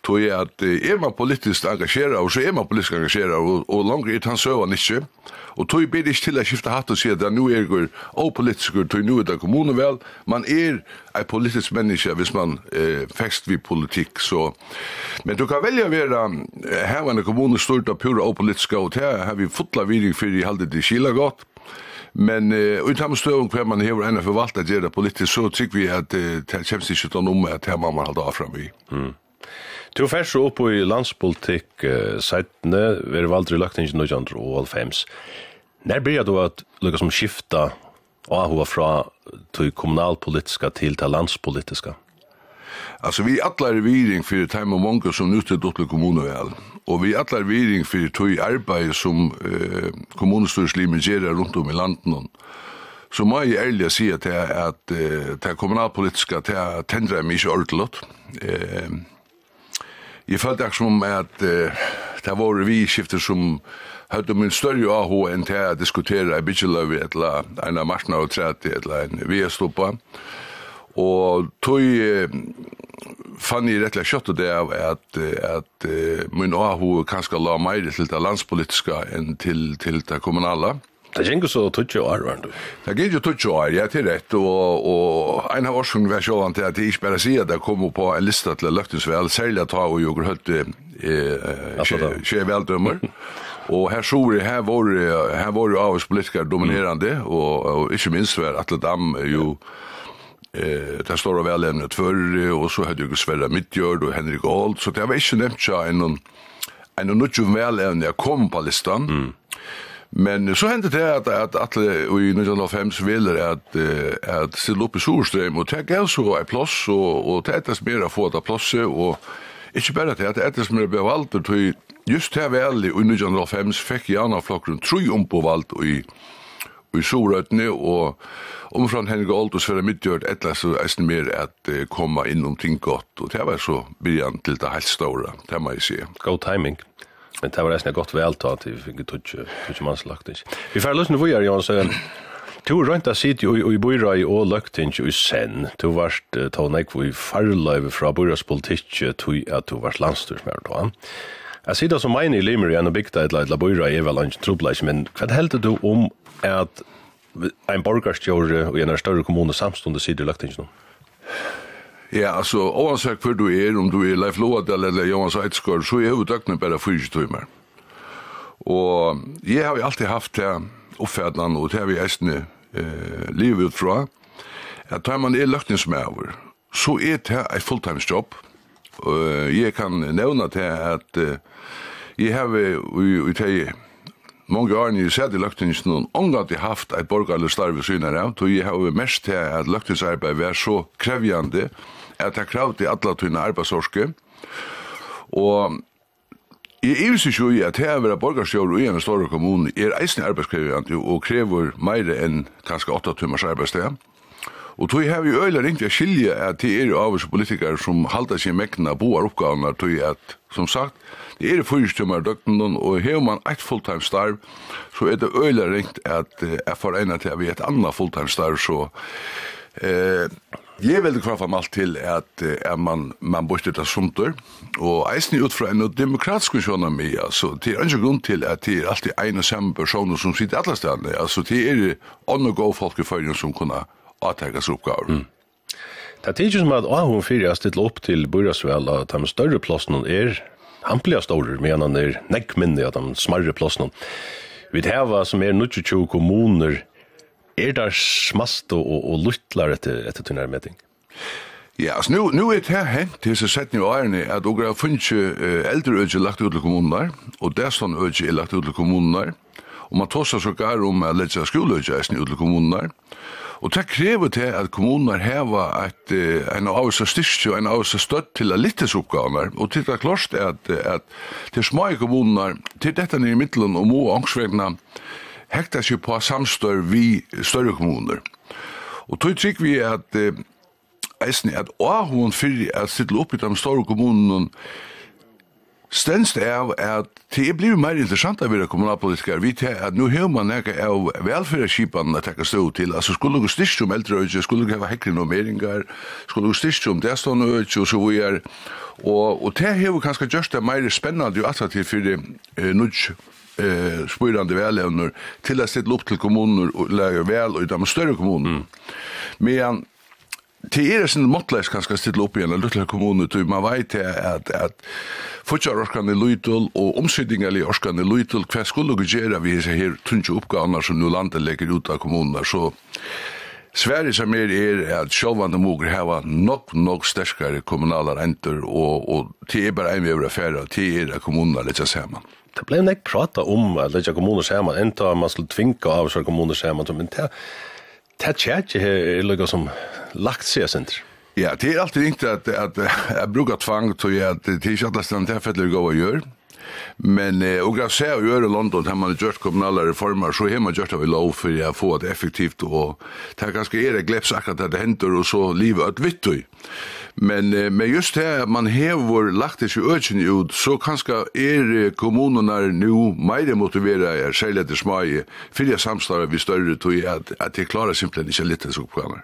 Tog jeg at er man politisk engasjeret, og så er man politisk engasjeret, og, og langer er han søvann ikke. Og tog blir ikke til å skifte hatt og si at nå er jeg og politisk, tog nå er det kommunevel. Man er en politisk menneske hvis man eh, fekst vid politikk. Så. Men du kan velge å være hevende kommune stort og pura og politisk, og det har vi fotla videre for i halde til Kila godt. Men uh, utan støvn hver man hever enn forvalta gjerra politisk, så tykker vi at uh, det kommer ikke til noe med at det må man halda avfram i. Mm. Du er færs opp i landspolitikk uh, seitene, vi er valgt i løktingen 1905. Når blir du at lukka som skifta hva fra til kommunalpolitiska til til landspolitiska? Altså, vi atlar i viring fyrir time og monga som nytte dottelig kommune vel. Og vi allar viring fyrir tøy arbeid som eh, kommunestyrslimen gjerar rundt om i landen. Så må jeg ærlig si at det, at, det kommunalpolitiska det er tendrer meg ikke ordentlig. Eh, jeg følte akkur som at eh, det var vi skifter som hadde min større AH enn til å diskutere i Bidjeløy eller en av Martna og 30 eller en VS-stoppa. Eh, Og tog fann jeg rettelig kjøttet det av at, at uh, min AHO kanskje la meg til det landspolitiske enn til, til det kommunale. Det gikk jo så tutsi år, var det? Det gikk jo tutsi år, ja, til rett. Og, og en av årsungen var sjåan til at jeg ikke bare sier at jeg kom på en lista til løgtingsvel, særlig at jeg og hørt Høtte skje veldømmer. Og her så vi, her var, her var jo av oss politikere dominerande, og, og ikke minst var Atle Dam jo... Ja Eh, där står det väl ämnet tvör och så hade ju Sverre Mittjörd och Henrik Ald så det var inte nämnt jag en en något ju väl ämne jag kom på listan. Mm. Men så hände det att att Atle och i 1905 så ville att att ställa upp i Solström och ta gas och en plats och och täta spela få ta plats och inte bara det att det som blev bevalt och just här väl i 1905 fick jag en flock runt tre om på valt och i i Sorøtene, og omfran Henrik Oldus for midtgjørt etla så eisen mer at uh, komme inn om ting godt, og det var så byrjan til det helt store, det må jeg si. God timing. Men det var eisen godt veltatt, vi fikk ikke mannslagt. Vi får løsne for Jan så Du rönt a sitt i byrra i og løgting i sen. Du varst tånek i farløyve fra byrras politikk tui at du varst landstyrsmær då. Jeg sitter som mine i Limer igjen og bygda et leidla i Eva Lange Trobleis, men hva heldur du om at ein borgarstjóri og ein større kommune samstundes sitter lagt inn Ja, altså, oansett hvor du er, om du er Leif Loadel eller Johan Seidskår, så er jo døgnet bare 4 timer. Og jeg har jo alltid haft det oppfædland, og det har vi eisne eh, livet ut fra, at tar man er løgtingsmæver, så er det et fulltimes jobb. Uh, jeg kan nevne til at uh, jeg har jo i, i, i mange år jeg sett i løgtingsen og omgatt jeg haft et borgerlig starve syner av, tog jeg har mest til at løgtingsarbeid var så krevjande at jeg kravde alle tøyne arbeidsorske, og Jeg er ikke jo i at her å være borgarstjør i en større kommune er eisen arbeidskrevende og krever mer enn kanskje 8 timers arbeidssted. Og tog har vi øyla ringt jeg skilje at det er avvis politikere som halda seg mekna boar oppgavene tog at, som sagt, det er fyrirstømmar døgnen og hever man eit fulltime starv, så er det øyla ringt at jeg får eina til at vi er et anna fulltime starv, så eh, Jeg vil kvar fram alt til at, at man, man borte av sumter, og eisen ut fra en demokratisk kjønami, altså, det er ikke grunn til at det er alltid en og samme personer som sitter alle stedene, altså, det er ånd og gå folk i følgen som kunne avteggas oppgaver. Mm. Det er ikke som at Ahon 4 er stilt opp til Burasvel at de større plassene er hampeliga store, men han er nekk minne at de smarre plassene. Vi heva som er 22 kommuner, er der smast og, og og luttlar etter, etter tunnelmeting? Ja, altså nu, nu er det hent til seg sett i årene at dere har funnet uh, eldre øyne lagt ut til kommunene, og det som øyne er lagt ut til kommunene, og man tar seg så gar om å legge skoleøyne ut til kommunene, Og det krever til at kommuner hever et, en avvisa styrke og en avvisa støtt til elittes oppgavene. Og til det er klart at, at til små kommuner, til dette nere i middelen og må ångsvegna, hekta seg på samstør vi større kommuner. Og tog trygg vi at eisne at åhån fyrir at sitte opp i de store kommunene stendst det av at det er blivet mer interessant av å være kommunalpolitiker. Vi tar at nå har man nekka av velferdskipene å tekke stå til. Altså skulle du styrst om eldreøyde, skulle du hava hekre normeringar, skulle du styrst om det stående øyne, og så vi er. Og, og det har vi kanskje gjørst det mer spennende og attraktivt for det eh, nudj eh, spyrande velevner til å stille opp til kommuner og lage vel og i de større kommuner. Mm. Men Det är sen måttläs kanske stilla upp i en liten kommun man vet at at at orskan i Lutul og omsidningar i orskan lytel, hva skulle du gjøre vi här her tunga oppgavene som nu landet legger ut av kommunerna så Sverige som er er at sjálvande moger hava nok nok sterskare kommunalar endur og, og til er bare ein er affæra til er at kommunar letja saman. Det ble nek prata om at letja kommunar saman enda man skulle tvinga av seg kommunar saman men det det er ikke her lukka som lagt seg senter. Ja, det er alltid ikke at jeg bruker tvang til at det er ikke at det er stendt jeg gå og gjøre. Men eh, og jeg ser jo i London, har man har gjort kommunale reformer, så har man gjort det i lov for å få det effektivt, og det er ganske er det gleps akkurat at det hender, og så livet at vitt Men, eh, men just det man har lagt det ikke økjen ut, så kanskje er kommunene nå mer motivera er, særlig etter smøye, for jeg samstår vi større tog at, at de klarer simpelthen ikke litt disse oppgavene.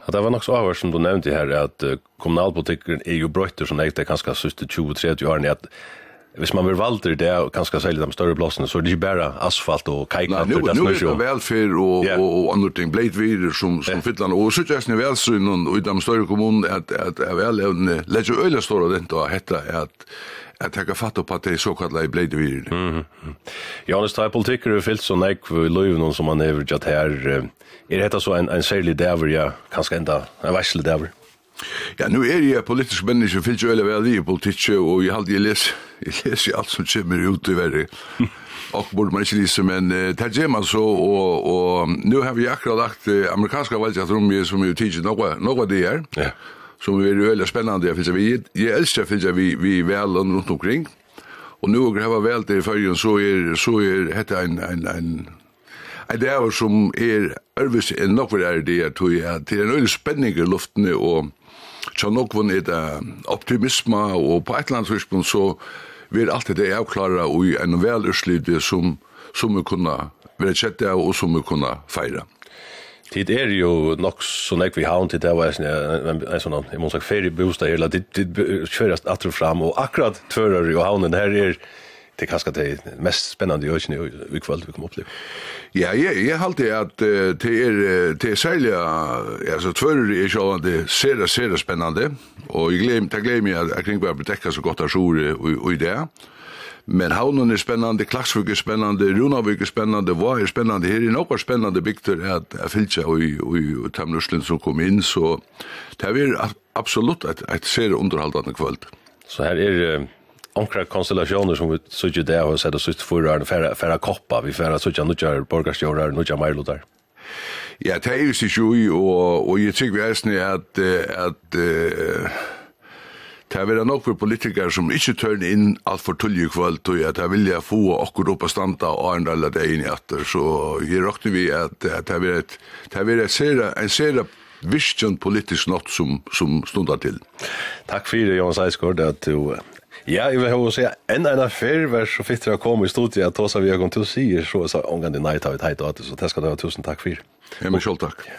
Ja, det var nok så avhør som du nevnte her, at uh, kommunalpolitikken er jo brøyter som jeg det kanskje siste 20-30 årene, at hvis man vill valgte det och kanskje særlig de större plassene, så är det ikke bara asfalt och kajkanter Nei, smörs. Nu är det velferd og, yeah. och, og andre ting, blejtvirer som, som yeah. fytlarna. Och så er det velsyn och i de större kommunerna att, att, att välhävande lägger öliga stora dent och hetta at att ta fatt på att det är så kallade blejtvirer. Mm. Ja, det står er och fyllt så nek vi löv någon som man överjat här. Är dette så en, en særlig dæver, ja, kanskje ända en värslig däver? Ja, nu er jeg politisk menneske, jeg finner jo veldig veldig i politikk, og jeg aldri leser, jeg leser alt som kommer ut i verden. Og burde man ikke lese, men uh, det gjør man så, og, og nå har vi akkurat lagt uh, amerikanske valget rom som jo tidser noe, noe det er, ja. som er veldig spennende, jeg finner vi, jeg elsker finner vi, vi vel rundt omkring, og nå har vi vel til i førgen, så er, så er dette en, en, en, en det er som er, Ørvis er nok for det er det, tror jeg, er, en øyelig spenning i luftene, og Så nok var det optimisme, og på et eller annet tidspunkt så vil alt det avklare og i en velurslidde som, som vi kunne være kjett av og som vi kunne feire. Tid er jo nok så nek vi havn til det var en sånn, jeg må sagt, ferie bostad det, det kjøres atter fram, og akkurat tvører jo havnen her er det kanskje det mest spennende i øyne i kveld vi kommer oppleve. Ja, jeg, jeg halte at uh, det er, det er særlig, altså tvører er sjående sere, sere spennende, og jeg glem, det glemmer jeg at Kringberg blir dekket så godt av sjore og i det. Men havnen er spennende, Klaksvik er spennende, Runavik er spennende, hva er spennende, her er noe spennende bygter at jeg fylkja og Russland som kom inn, så det er absolutt et, et sere underholdende kvöld. Så her er onkra konstellationer som vi såg det och sett där så förra året färra färra koppa vi färra så jag nu gör borgarstjärnar nu gör Milo Ja, det er jo sig jo, og, og jeg tykker vi er at, at uh, Det er nok for politikere som ikke tør inn alt for tullig kvöld, og at jeg vilja få akkur opp og standa og andre alle det inn i atter. Så jeg råkner vi at det er et, det er et sera, en sere virkjønn politisk nått som, som stundar til. Takk for det, Jons Eisgård, at du Ja, jeg vil hava seg enn en affær vær så fitt å komme i studiet at også vi har kommet til å si, så er det omgang til nei tar vi teit og at så det skal du ha tusen takk for. Ja, men selv takk. Ja.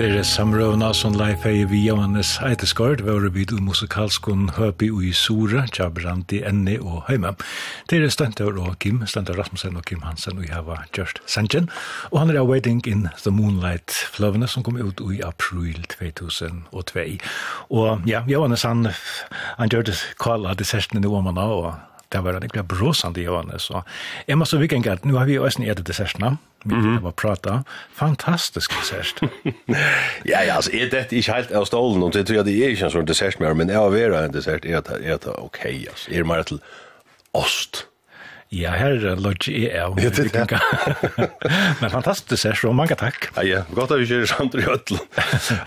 Etter samrøvna som Leif Eie vi og Hannes Eiteskård var vi vid musikalskon Høpi og Sura, tja Enne og Heima. Det er Stentor og Kim, Stentor Rasmussen og Kim Hansen og jeg har Gjørst Sanchen. Og han er Waiting in the Moonlight fløvene som kom ut i april 2002. Og ja, Johannes han, han gjør det kallet dessertene i Åmanna og det var en ekkert bråsande i årene, så jeg måste vi gänga att nu har vi ju ösn ätit desserterna, vi mm -hmm. har prata, fantastisk dessert. ja, ja, altså, er dette ikke helt av stolen, og det tror jeg det er ikke en sånn dessert mer, men jeg har vært en dessert, er det er det ok, altså, er det mer til ost, Ja, her er lodge i av. Ja, det er det. Men fantastisk er så, mange takk. Ja, ja, godt at vi kjører samt i høtlen.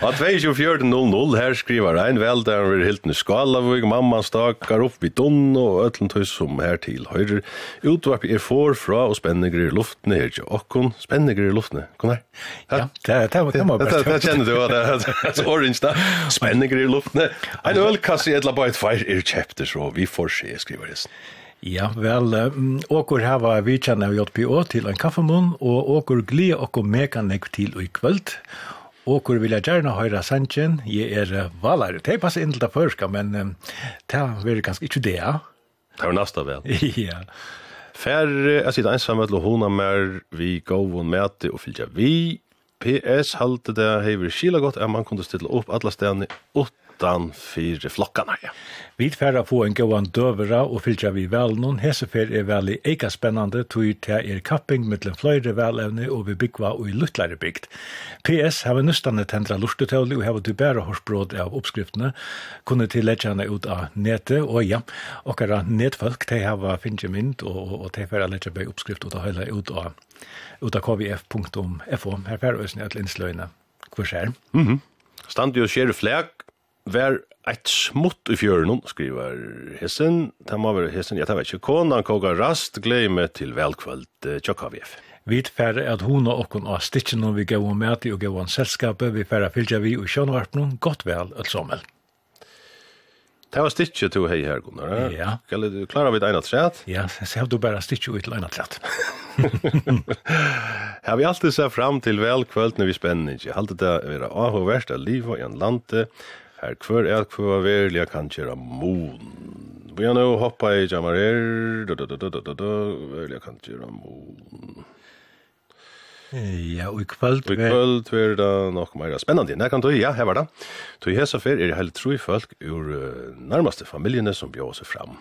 Og 24.00, her skriver ein vel der vi er helt i skala, hvor mamma stakar opp i dunn og øtlen tøys som her til høyre. Utvarp er for fra og spenninger i luftene her til okkon. Spenninger i luftene, kom her. Ja, det er det må bare. Det kjenner du, det er orange da. Spenninger i luftene. Ein ølkasse i et labait feir er kjepter, så vi får se, skriver det. Ja, vel, um, åker hava vidtjen av JPO til en kaffemån, og åker gled åker mekanek til i kvöld. Åker vil jeg gjerne høre sannsjen, jeg er valare. Det passer inn til det første, men um, det er ganske ikke det, ja. Det er nesten vel. ja. Fær, jeg sitter ensam med hona mer, vi går og møte og fyller vi. PS halte det hever skila godt, at man kunne stille opp alle stedene åtte utan för flockarna. Ja. Vi färra få en gåan dövera och fylltja vi väl någon hesefer är väl i eka spännande tog till er kapping mellan flöjre välävne och vi byggva och i luttlare byggt. PS har vi nystan tendra lustetövlig och har du bära horsbråd av uppskrifterna kunde till läggarna ut av nätet och ja, och era nätfolk de har finnje mynd och, och de färra läggar bära uppskrift och hela ut av ut av kvf.fo. Här färra ösning att linsløyne. Hvor skjer? Mm -hmm. Stand jo skjer flæk, Vær eit smutt i fjøren, skriver Hessen. Det må være Hessen, jeg tar ikke. Konan koga rast, glemme til velkvöld tjokkavjef. Vi færre at hun og okken av stitchen vi gav om møte og gav om selskapet, vi færre fylgja vi og sjønvarpnum, godt vel, et sommel. Det var stitche to hei her, Gunnar. Ja. Skal du klare vi et eina træt? Ja, så har du bare stitche ut til eina træt. Har vi alltid sett fram til velkvöld når vi spenner ikke. Halte det være avhåverst av liv i en lande, her kvør er at verlig jeg kan kjera mon. Vi har nå hoppa i jamarer, da da da da da da da, kan kjera mon. Ja, og i kvöld... Og i kvöld er det nok meira spennende. Nei, kan du, ja, her var det. Du i hesa fer er det heilig troi folk ur nærmaste familjene som bjør seg fram.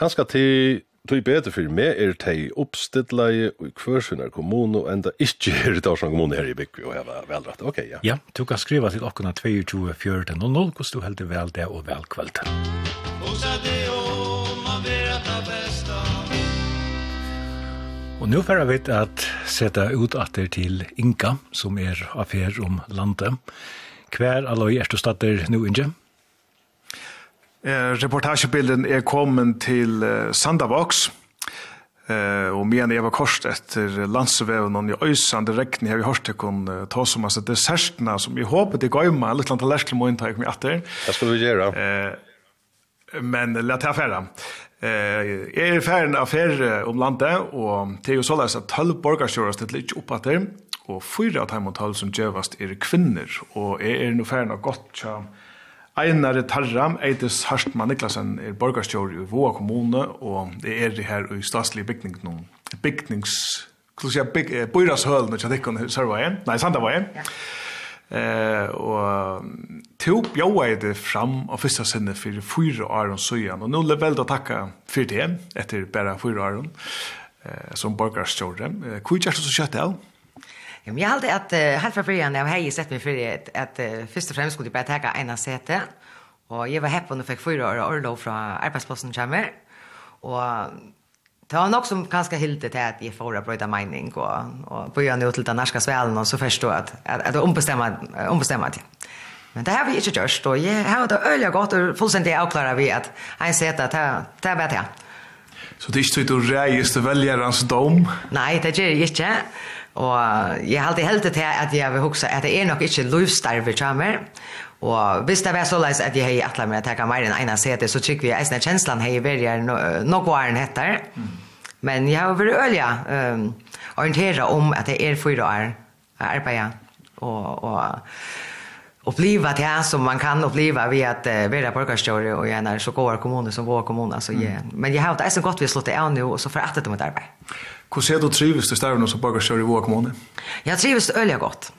Kanskje til Tui bedre for meg er tei oppstidleie og i kvørsunar kommune og enda ikkje er i Torsan kommune her i Bikvi og heva velrett. Ok, ja. Ja, du kan skriva til okkona 22.14.00 hvordan du heldur vel det og vel kvöld. Osa det om a vera ta besta Og nu får jeg vite at sette ut atter til Inga, som er affær om landet. Hver alløy er du stater nu, Inge? Eh, reportagebilden er kommet til uh, Sandavox. eh, og med en Eva Korst etter landsveven og i øysande regn har vi hørt til kun uh, ta som altså dessertene som vi håper det går med, litt langt til lærkelig må innta jeg med etter. Det skal vi gjøre. Eh, men la til affæra. Eh, jeg er ferdig affære om landet, og det er jo såleis at 12 borgarskjører stedet litt opp etter, og fyra av dem og tall som gjøvast er kvinner, og jeg er nå ferdig av godt kjønn Einar Tarram, Eides Harstmann Niklasen, er borgarstjord i Våa kommune, og det er det her i statslige bygning noen bygnings... Skulle si, byg, eh, byrashølen, ikke at ikke Sørveien, nei, Sandaveien. Ja. Eh, og to bjøy det fram av første sinne for fyra år og søyan, og nå er vel å takke for det, etter bare fyra år, eh, som borgarstjord. Eh, er det så kjøtt det? Ja, men jag hade att helt från början jag hade sett mig för att att först och främst skulle jag bara ta ena säte. Och jag var happy när jag fick fyra år orlov från arbetsplatsen kommer. Och Det var nok som ganske hilde til at jeg får brøyda mening, og, og bøyer nå til den norske svelen, og så forstå at, at, at det ombestemmer det. Men det har vi ikke gjort, og jeg har det øyelig godt, og fullstendig avklarer vi at jeg ser at det er bare det. Så det er ikke du reier til velgerens dom? Nei, det gjør jeg ikke. Og jeg har alltid heldt til at jeg vil huske at det er nok ikke livstarve kommer. Og hvis det var så leis at jeg har atlet meg å ta meg enn ene sete, så tykker vi at kjenslan har vært noe no den heter. Men jeg har vært øye um, orienteret om at det er fyra år arbeidet. Og, og oppleva det som man kan oppleva via at uh, vera borgarstjore og gärna så går kommuner som vår kommun. Alltså, yeah. Men jag har inte så gott vi slått det av nu och så för att det ett arbete. Hur ser du trivs du stävna så bara kör i vår kommun? Jag trivs öliga gott.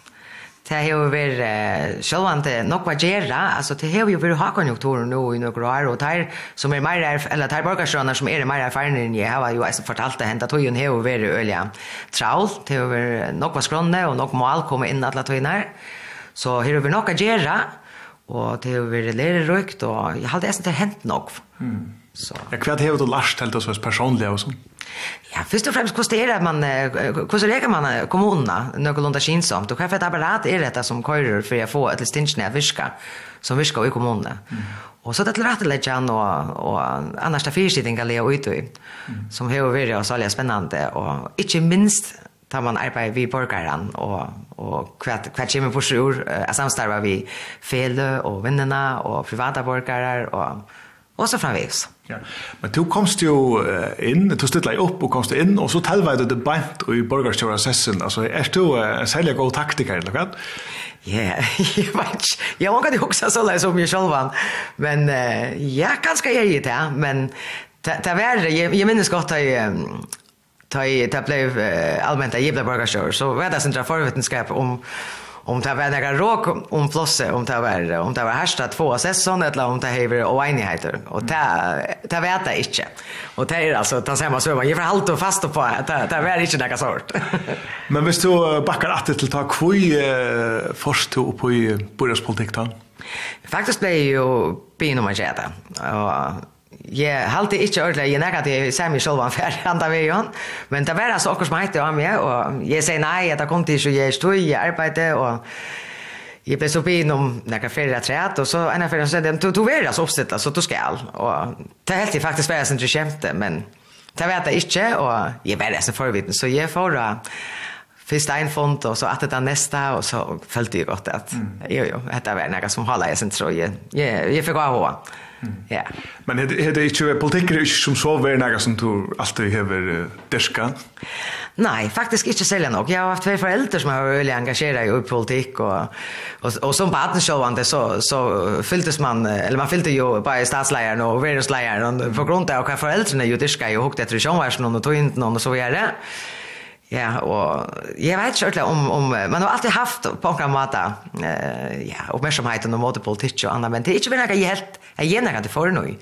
Det har ju varit självande nog vad gera, alltså det har ju varit högkonjunktur nu i några år och där som är mer eller där borgarsjönar som är mer erfarna än jag har ju alltså fortalt det hända tojen har ju varit öliga traul, det har varit nog vad skronne och nog mål kommer in alla tojinar. Så här har vi nog att göra och det har varit lärarökt och jag hade nästan inte hänt nog. Mm. Så. Ja, hva har du lært til det så personlig og sånn? Ja, først og fremst, hvordan er det man, hvordan reker man kommunene noenlunde kinsomt? Og hva er apparat er dette som kører for å få et listingene å virke, som virker i kommunene? Mm. Og så det til rette litt igjen, og, og annars det fyrstidninger leger ut i, mm. som har vært så særlig spennende, og ikke minst tar man arbeid vi borgaren og, og kvat hva kommer på sjur, er vi fele og vennene, og privata borgare og og så framvis. Ja. Men du komst jo inn, du stilt deg opp og komst inn, og så tilveid du det beint i borgerstjøra sessen. Altså, er du en særlig god taktiker, eller hva? Ja, jeg vet ikke. Jeg må ikke huske så lenge som jeg selv Men Men ja, ganske jeg gitt det, men det var det. Jeg minnes godt at jeg ta i ta blev allmänt jag blev borgarstjör så vad det centrala förvetenskap om om det var några råk om flosse om det var om det var härsta två säsong eller om det hever och enigheter och det det vet jag inte. Och det är alltså ta samma så man ger halt och fast på det det var inte några sort. Men visst du backar att till ta kvui eh, först upp på i borgerpolitik då? Faktiskt blev ju bin om att det. Och jeg halte ikke ordentlig, jeg nekker at jeg ser meg selv om færre andre veien, men det var altså akkurat som heter av meg, og jeg sier nei, at det kom til ikke, jeg stod i arbeidet, og jeg ble så på innom nekka færre træt, og så en av så sier, du, du er altså oppstilt, så du skal, og det er helt til faktisk være som du kjemte, men det vet jeg ikke, og jeg var nesten forvitten, så jeg får da, Fyrst en fond, og så at det er neste, og så følte jeg godt at, jo, jo, dette var noe som holder jeg sin tro. Jeg, jeg, jeg fikk av henne. Ja. Men det det inte politiker är som så väl några som du alltid över diska. Nej, faktiskt inte sälja nog. Jag har haft två föräldrar som har varit engagerade i politik och och och som partnershovande så så fylldes man eller man fyllde ju bara statsledaren och världslejaren på grund av att föräldrarna ju diska ju hukte efter sjön var och tog inte någon och så vidare. Ja, og jeg vet ikke ordentlig om om man har alltid haft på en måte uh, ja, oppmerksomheten og mot politik och annat men det är inte väl något helt jeg gärna kan det för nu.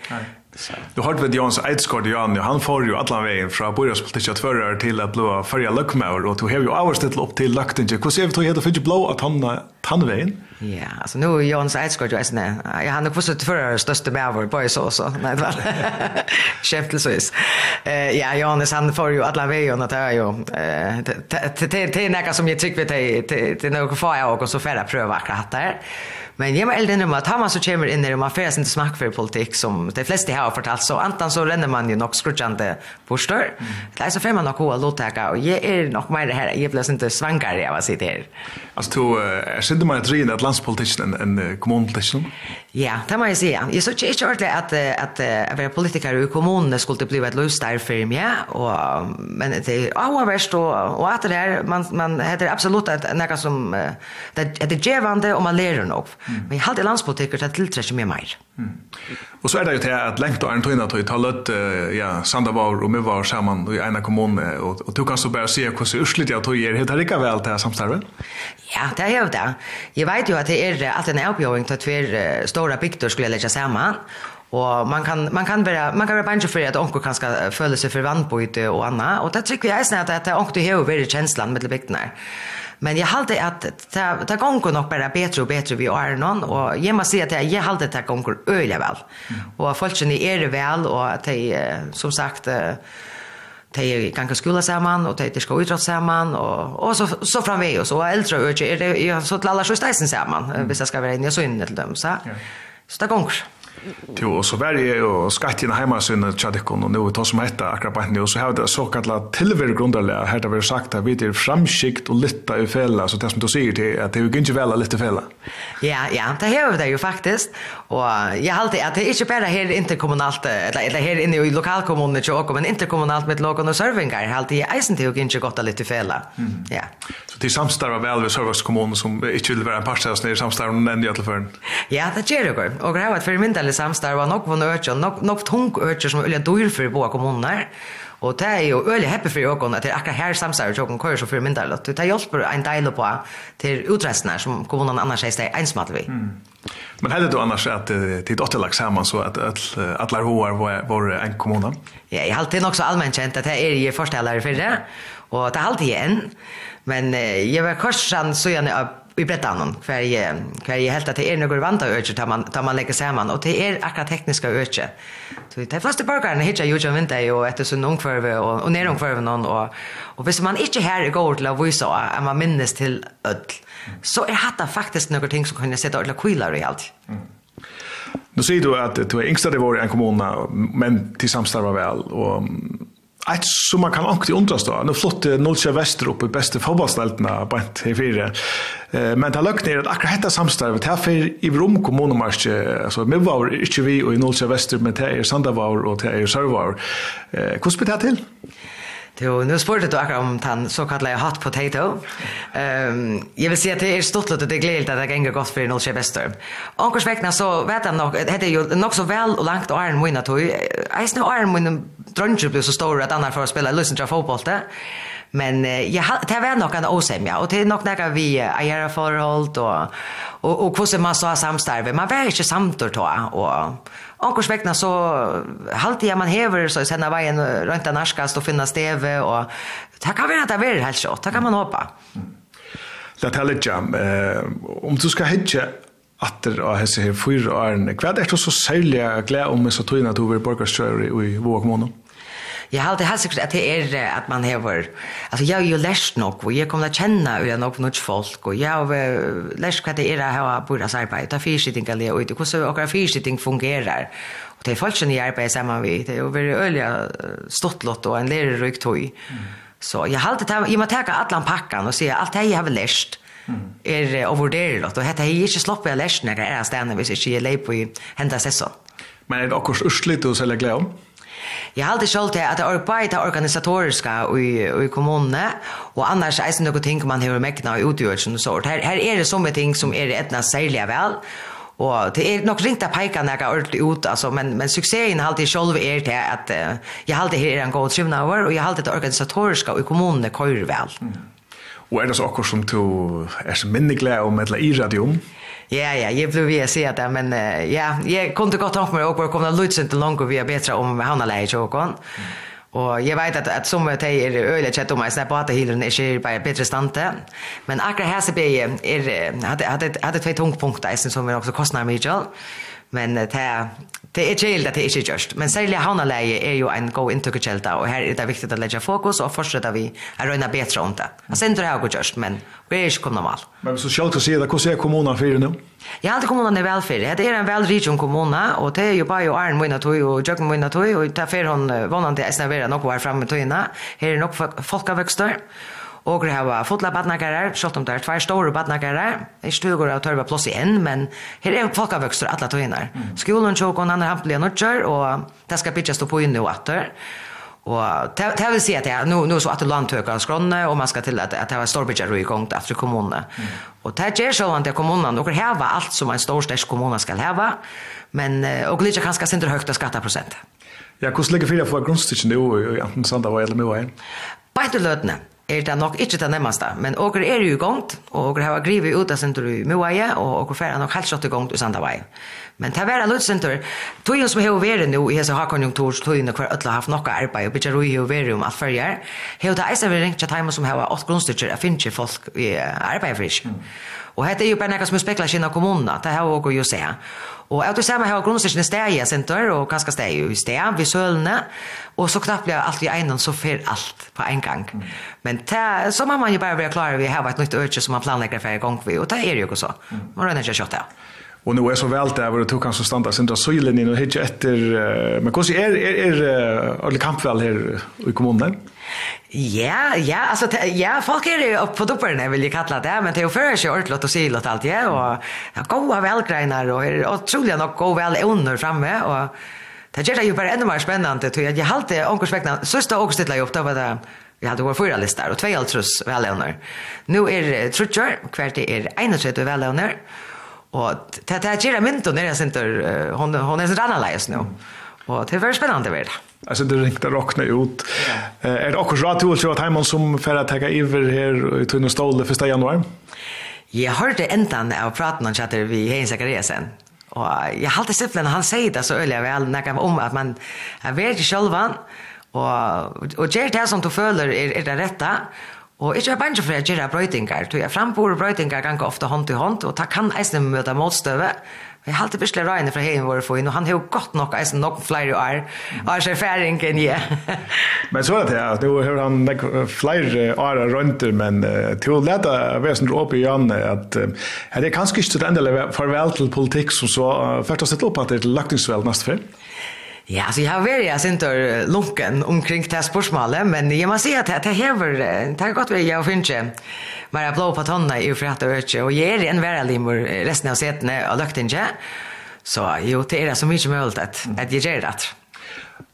Du hørte ved Jons Eidskordian, han får jo allan veien fra borgarspolitikk at fører til at blåa fyrja løkmaur, og du har jo avsnitt opp til løktinge. Hvordan er vi tog heter fyrir blå att han tannveien? Ja, altså nå er Jons Eidskordi jo eisne. Ja, har er kvost fører største maur, på så også. Nei, det var kjemtelsvis. Ja, Jonas, han får jo alla veien, og det er jo til nekka som jeg tycker vi til noen få jag og så færre prøver akkurat her. Men jag är äldre än att man så kommer in i man får inte smack för politik som de flesta har fortalt så antan så ränner man ju nog skrutjande Mm. Det är så fem man nog och låta och jag är nog mer det här jag blir inte svankare jag vad sitter här. Alltså du, är synd man att rena att landspolitiken en kommunpolitiken. Ja, det må jag säga. Jag så inte ordentligt att att att vara politiker i kommunen skulle bli ett löst där för mig och men det är avvärst och och att det är, man man heter absolut att något som det är det gevande om man lär nog. Men jeg hadde landspolitiker til tiltrekker mye mer. Mm. Og så er det jo til at lengt og Arntøyna tog ta løtt, ja, Sandavar og Mivar sammen i ena kommune, og, og du kan så bare si hvordan urslit jeg tog er, heter det ikke vel til samstarve? Ja, det er jo det. Jeg vet jo at det er alltid en oppgjøring til tver store bygder skulle lägga legge sammen, Og man kan man kan vara man kan vara bange för att onkel kan ska føle sig för vannbojte och annat och det tycker jag är snärt att onkel det har i känslan med bygden här. Men jag hade att ta ta gånger nog bara bättre och bättre vi är någon och jag måste säga att jag hade ta gånger öliga väl. Och folk ni är det väl och att det som sagt de ganga skola sammen, og de skal utråd sammen, og, og så, så framvegis og eldre og er det, så til alla steisen sammen, hvis jeg skal være inne og så inne til dem så, så det gonger. Jo, og så var jeg jo skatt inn hjemme sin tjadikken, og nå er det som heter akkurat på henne, og så har det såkallet tilvære grunderlig, her det vi har sagt at vi er framskikt og lytta i fela, så det som du sier til, at det er jo ikke vel å lytte i fela. Ja, ja, det har vi det jo faktisk, og jeg har alltid, at det er ikke bare her interkommunalt, eller, eller her inne i lokalkommunen ikke også, men interkommunalt med lågene og servinger, har alltid eisen til har ikke godt å lytte i fela. Ja till samstarva vel ved Sörvax kommun som ikke vil vara en part här samstarva enn enda i alle fall. Ja, det gjør det går. Och det har varit för samstarva nok på något nok, nok tung öch som öliga dyr för båda kommuner. Og det er jo øyelig heppe for åkken at det er akkurat her samstarva til åkken kører så for mindre. Det hjelper en del på til utrestene som kommunene annars er steg ensmatt vi. Men hade du annars att det åtta lag samman så att all, alla hoar var en kommune? Ja, jeg har alltid nok så allmenn kjent at det er i forsteller i det. og det er alltid igjen. Ja. Men eh, jeg var korsan så jag i brettan för jag för jag helt att det är några vanta öcher tar man tar man lägger samman och det är akkurat tekniska öcher. Så det första fasta borgarna hitcha ju ju vinter ju efter så någon förve och och nedan förve någon och och visst man inte här går till att vi så man minnes till öll. Så är hatta faktiskt några ting som kan jag sätta alla i allt. Nu säger du att du är yngsta det var i en kommun men till samstarva väl och ett som man kan ankti undrast då. Nu flott Nolsja Vester upp i bästa fotbollsnältena på ett i fyra. Men det lögner att akkurat detta samstarvet här för i Rom kommunmarsch alltså med var inte vi och i Nolsja Vester men det är Sandavaur och det är Sörvaur. Hur spelar det till? Jo, nu spurte du akkurat om den så kallade hot potato. Ehm, jag vill säga at det är stort og det glädje att det ganger godt för Norrköping Vester. Onkers veckna så vet jag nog det er ju nog så väl och långt och arm vinna tog. Jag snur arm vinna drönje blev så stor att annars för att spela lösen till fotboll det. Men jag det var nok en osämja och det er nok några vi eier förhåll och och og hvordan man så samstarve. Man var ikke samtor då och Ankors vekna så halte jeg man hever så senda veien rundt den norskast og finna steve og det kan være at det er helt sjått, det kan man håpa. Det er litt jam. Om du skal hitje atter av hese her fyra årene, hva er det så særlig glede om så tøyna at du vil borgarstjører i Våg måned? jag har alltid helt sikkert at det är at man hever, altså jeg har jo lært nok, og jeg kommer til å kjenne jag nog något folk og jeg har lært hva det är att ha på deras arbete fyrsittningar och hur hvordan och fyrsittning fungerer, og det er folk som jeg arbeider sammen med det er är väldigt öliga stottlott og en lärarryck tog så jeg har alltid jeg må ta alla packan och se alt det jeg har läst är och og dette hetta är inte sloppe jag läst når jeg er stannar hvis jeg ikke er lej på hända säsong Men er det också ursligt att sälja glede om? Jeg har alltid skjølt til at det er bare det organisatoriske i, i kommunene, og annars er det noen ting man har mekkene i utgjørelsen og sånt. Her, her er det sånne ting som er etna særlig vel, og det er nok ringt av peika når jeg ordentlig ut, altså, men, men suksessen har alltid selv er til at uh, jeg har alltid her en god trivnaver, og jeg har alltid det organisatoriske i kommunene kører vel. Mm. Og er det så akkurat som du er så minneglad om et eller i radio? Ja, ja, jag blev vi se det, men uh, ja, jag kunde gott tänka mig också komma lutsen till långt och vi är bättre om han har läge och kon. Og jeg vet at, at som det er øyelig kjett om meg, så mig på att hyllan er ju bara bättre stante. Men akkurat her så ble blir är hade hade hade två tungpunkter som er også kostnar mye. Men det Det er kjell at det ikke er gjørst, men særlig havnaleie er jo en god inntukkerkjelda, og her er det viktig å legge fokus, og fortsetter vi å røyne bedre om det. Jeg sender det er og gjørst, men vi er ikke kommet mal. Men hvis du selv kan si det, hvordan er kommunen for nå? Jeg har alltid kommunen er velferdig. Det er en velrigjum kommune, og det er jo bare jo æren min og tog, og jøkken min og tog, og det er for hun vannende til å snavere noe her fremme togene. Her er nok folkevøkster, og Og det har fotla badnagarar, selv om det er tvær store badnagarar. Jeg stugur av tørva plass igjen, men her er folkavøkster alle tøyner. Mm. Skolen tjåkon, han er hampelige nødger, og det skal pitches på inn og atter. Og det, det vil si at jeg, nå, nå så at land tøker av skrånne, og man skal til at, at det var storbidjar i gang til kommunene. Og det gjør så at kommunene, og heva alt som en stor størst kommune skal heve, men, og litt kanskje sindre høyt av skatteprosent. Ja, hvordan ligger fyrir for grunnstykken du i Anten Sandavai eller Møvai? Bare til løtene er det nok ikke det nemmeste, men åker er jo gongt, og åker har grivet ut av senter i Moaie, og åker færre nok helt halvt i gongt i Sandavai. Men det var en lutsinter, togjen som har vært nå i hese hakonjunktur, så togjen hver ødla har haft nokka arbeid, og bidja roi har vært om alt fyrjar, har det eisen vært ringt til time som har åtte grunnstykker, jeg finner ikke folk i arbeid for ikke. Og dette er jo bare nekka som spekler kina kommunene, det har åker jo se. Og jeg tror samme har grunnstyrkene steg i senter, og ganske steg i steg ved sølene, og så knappt blir alt i egnom, så fer alt på en gang. Mm. Men ta, så må man jo bare være klar vi har et nytt øyne som man planlegger for en gang og det er jo ikke så. Man rønner ikke kjøtt det. Og nå er så vel det hvor du kan så standa sindra søylen inn og hitje etter, men hvordan er, er, er, er, er kampvel her i kommunen? Ja, ja, alltså ja, folk är ju upp på dopparna vill jag kalla det, men det är ju för sig ordentligt och silat allt, ja, och ja, goda välgreinar och är otroligt nog god väl under framme och det gör det ju bara ännu mer spännande tror jag. Jag har alltid onkursväckna, sista augusti la jag upp det var det Vi hade vår fyra listar och två altrus välövner. Nu är det trutcher, kvart det är 31 välövner. Och det här gira mynton är jag inte, hon är så annan nu. Och det är väldigt spännande vid det. Alltså det ringte rockna ut. Eh är det också rätt att tro att Hemon som för att ta över här i Tunna Ståle 1 januari? Jag hörde ändan av praten han chatter vi Hein Zakariasen. Och jag hade sett när han säger det så öliga väl när kan om att man är väldigt själva och och ger det som du följer är, är det rätta. Og ikke er bare for å gjøre brøytingar. Du er frempore brøytingar ganger ofte hånd til hånd, og det kan eisen møte motstøve. Jeg har alltid bestilt Røyne fra heien våre for inn, og han har jo godt nok eisen nok flere år, og er erfaring enn jeg. men så er det ja. nå har han flere år rundt, men uh, til å lete vesen opp i Janne, at er det kanskje ikke til endelig farvel til politikk som så uh, først har sett opp at det er til løkningsvel neste fyr? Ja, så jag har varit jag inte lunken omkring det här spörsmålet, men jag måste säga att det hever, här har gått vid jag och Finche. Bara blå på tonna i för frätta öke och ger en värre limor resten av setene och löktinge. Så jo, det är det så mycket möjligt att, att jag gör det.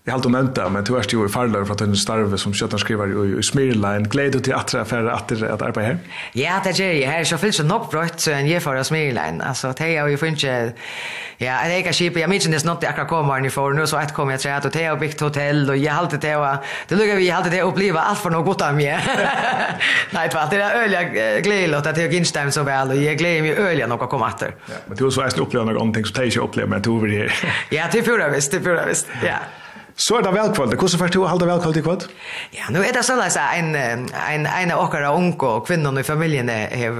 Jag har alltid men du är ju i farlar för att du starve som köttan skriver i Smirla. En glädje till att träffa att att arbeta här. Ja, det är ju här så finns det nog brott så en jäfara Smirla. Alltså det är ju finns inte Ja, det är kanske jag minns det något jag komma ni för nu så att kommer jag till att det är byggt hotell och jag har alltid det var det lukar vi alltid det uppleva allt för något av mig. Nej, det är det öliga glädje att jag Ginstein så väl och jag glädjer mig öliga något komma åter. Ja, men du så är uppleva något någonting så det är ju uppleva men du över här. Ja, det är fyra visst, det är fyra visst. Ja. Så er det velkvalt. Hvordan får du å holde velkvalt i kvart? Ja, nå er det sånn at en, en, en av åkere unge og kvinnerne i familien har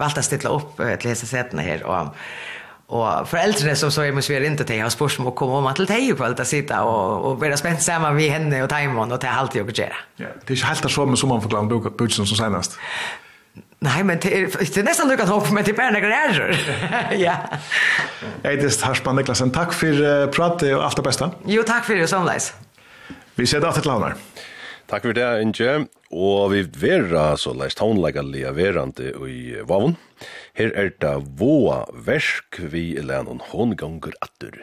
valgt å stille opp til hese setene her. Og, og foreldrene som så er med sver inte til, har spørt om å komme om til deg i kvart sitta sitte og, og være spent sammen med henne og Taimon og ta alt jeg gjør. Ja, det er ikke helt det som man forklarer om bøkene som senest. Nej, men det är, det är nästan lyckat hopp, men det är bara några ärger. ja. Jag heter Harsman Niklasen. takk for uh, pratet og alt det beste. Jo, tack för det samlades. Vi ser det til till. Takk for det, Inge. Og vi vera så leis taunlegalia verande i Vavon. Her er det Voa Versk vi i Lennon. Hon gonger atter.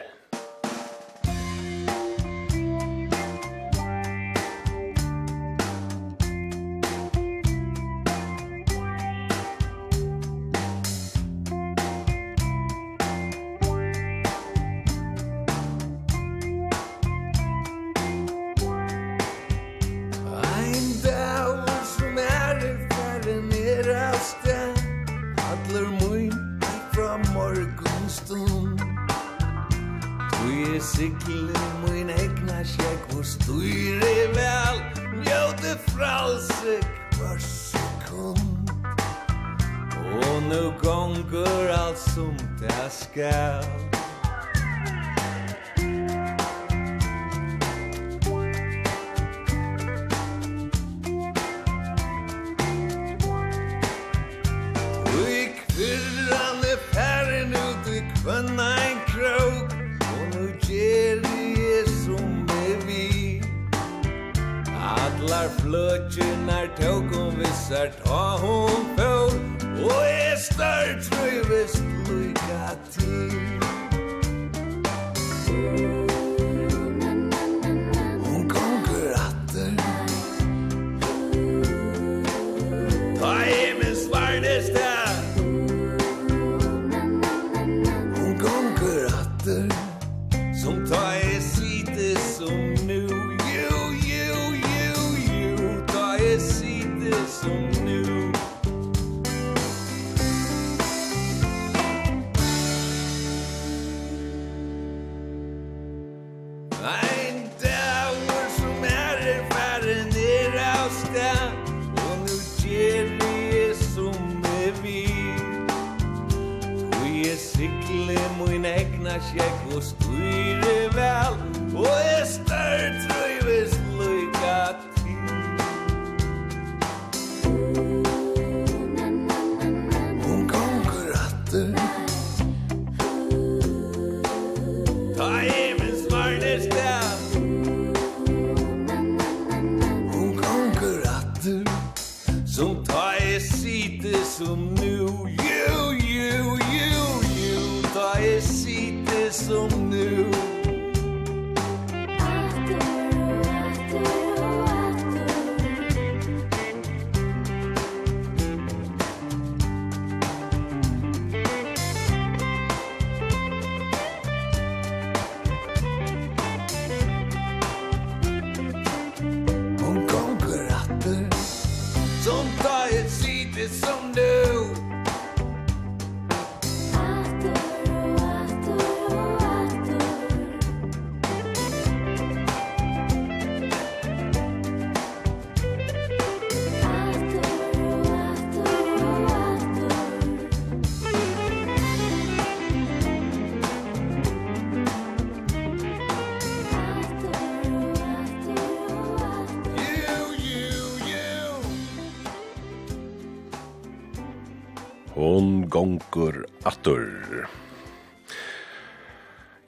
attor.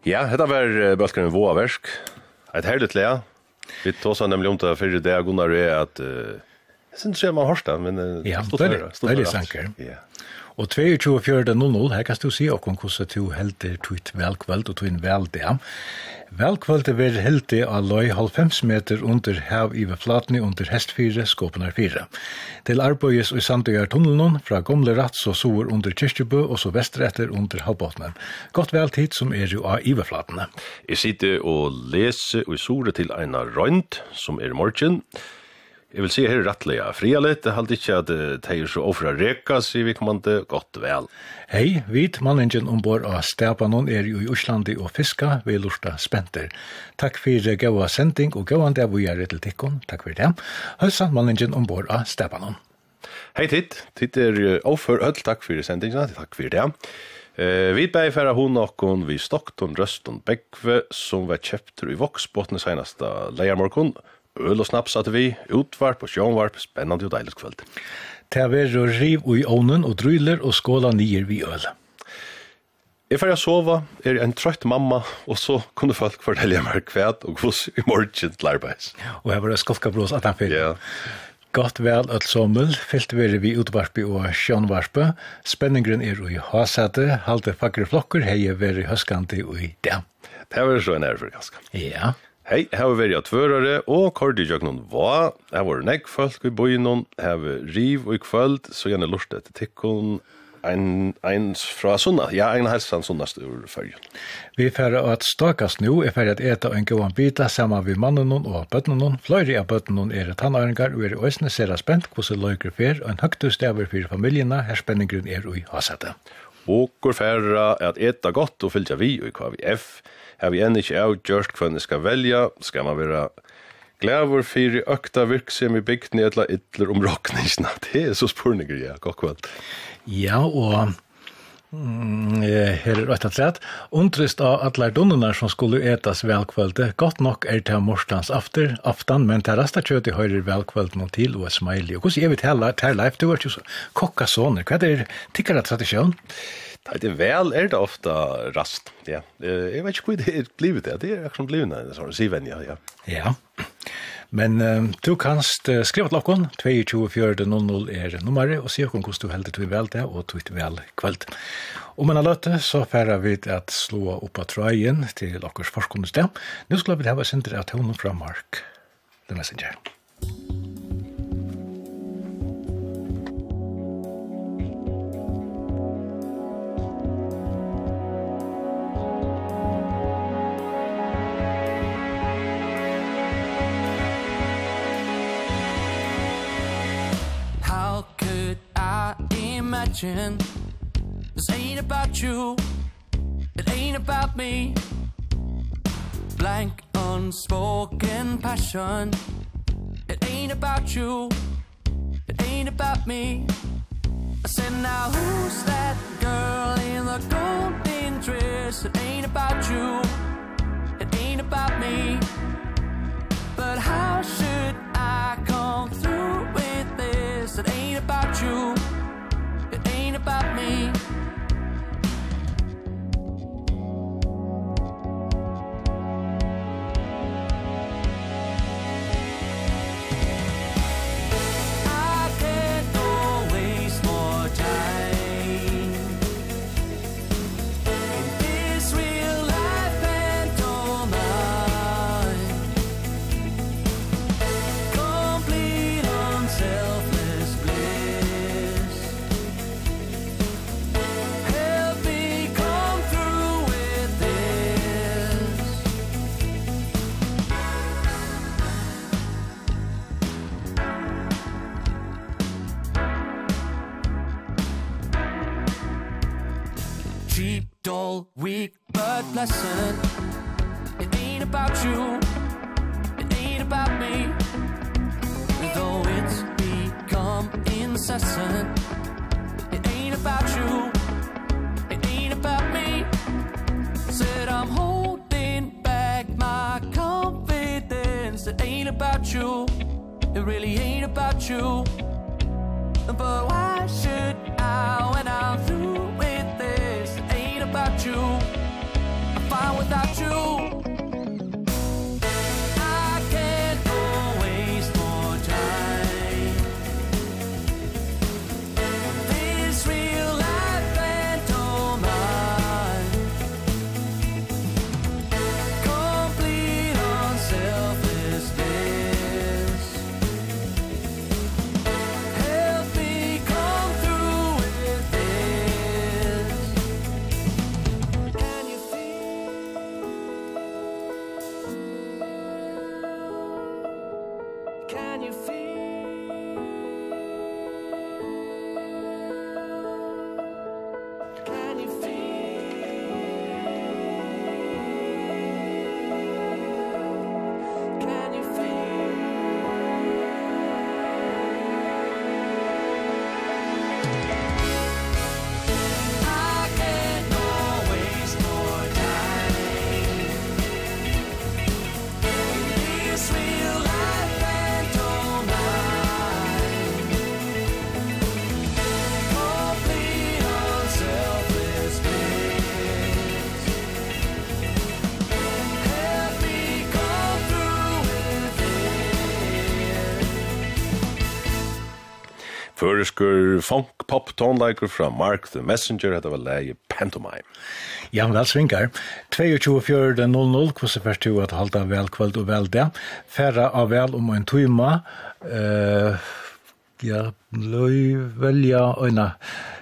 Ja, hetta var Bölkaren Våversk. Ett härligt lä. Vi tåsar nemlig om det för det jag gunnar er at... uh, jeg synes ikke man hörsta men uh, ja, stort höra. Stort höra. Sanker. Ja. Og 22.00, her kan du si okkur hvordan du helder tuit velkveld og tuin vel det. Velkvölde ver hildi a loj halvfems meter under hev i flatni under hestfyre skåpenar fyra. Til arbeides og samtøyar tunnelen fra gomle rats og sover under Kirstjubø og så vestretter under havbåtnen. Godt vel tid som er jo av iverflatene. Jeg sitter og leser og sore til Einar Røynd som er morgen. morgen. Jeg vil si her rattlega, fria litt, jeg halte ikke at det er så ofra reka, sier vi kommande godt vel. Hei, vit manningen ombord av Stapanon er jo i Oslandi og Fiska, vi lorsta spenter. Takk for gaua sending og gaua det vi er til tikkun. takk for det. Høysa manningen ombord av Stapanon. Hei titt, titt er offer øll, takk for sendingna, takk for det. Eh, vi bei færa hon okkon vi Stockton Røston bekve som var kjøpt i Voksbotne seinaste leiermorgon, Øl og snaps at vi, utvarp og sjånvarp, spennende og deilig kveld. Det er å riv i ovnen og dryler og skåla nyer vi øl. Jeg får sova, er en trøtt mamma, og så kunne folk fortelle meg kvæt og hos i morgen til arbeids. Og jeg var skolka blås at han fyrt. Ja. Godt vel at sommel, fyllt veri vi utvarpi og sjånvarpe. Spenningren er ui hasete, halte fakre flokker, hei veri høskandi ui i dem. Det var så en erfri, ganske. Ja. Hei, her har vi vært tvørere og kort i jøgnen var. Her var nekk folk i byen, her var riv og i kvöld, så gjerne lort etter tikkun. Ein, ein fra Sunna, ja, ein helsan Sunnast ur fyrjun. Vi færre at stakast nu er færre at eta en gåan bita saman vi mannen og bøtnen. Fløyri av bøtnen er tannaringar og er i òsne sera spent hos løyker fyr, og en høgtu staver fyr familiena her spenningrun er ui hasete. Og går færre at eta godt og fylja vi og vi F har vi enn ikke avgjørst hva ni skal velja, skal man være glæver fyrir økta virksim i bygden i etla ytler om råkningsna. Det er så spurninger, ja, godt kvöld. Ja, og Mm, her er rett og slett. Undrist av atler dunnar som skulle etas velkvölde. Godt nok er det morstans after, aftan, men det rasta kjøti høyrer velkvölde noen til og er smiley. Og hvordan er vi til her leif? Du er jo kokka sånne. Hva er det? Tikkere tradisjon? Ja. Det er väl er det ofta rast. Ja. Jag vet ikke hur det blivit det. Det er akkurat blivit det, sånn, sivvänja. Ja. ja. Men uh, du kanst uh, skriva til okkon, 224000 er nummeret, og sier okkon hvordan du heldig til vel det, og tog vel kveld. Om en løte, så færa vi at slå opp av trøyen til okkers forskundestem. Nå skal vi hava sindri av hun fra Mark, The Messenger. Musik imagine. This ain't about you. It ain't about me. Blank unspoken passion. It ain't about you. It ain't about me. I said now who's that girl in the golden dress? It ain't about you. It ain't about me. But how should I come through with this? It ain't about you about me. whole weak but blessing it ain't about you it ain't about me. Though it's become incessant it ain't about you it ain't about me. Said I'm holding back my confidence it ain't about you it really ain't about you. But why should I when I'm through you. I'm fine without you. Føreskur funk pop tonleiker fra Mark the Messenger, hette var leie Pantomime. Ja, men svingar. 22.00, 22.4.00, hvordan først du at halda vel kvöld og vel det. Færa av vel om en tøyma, uh, ja, løy velja øyna.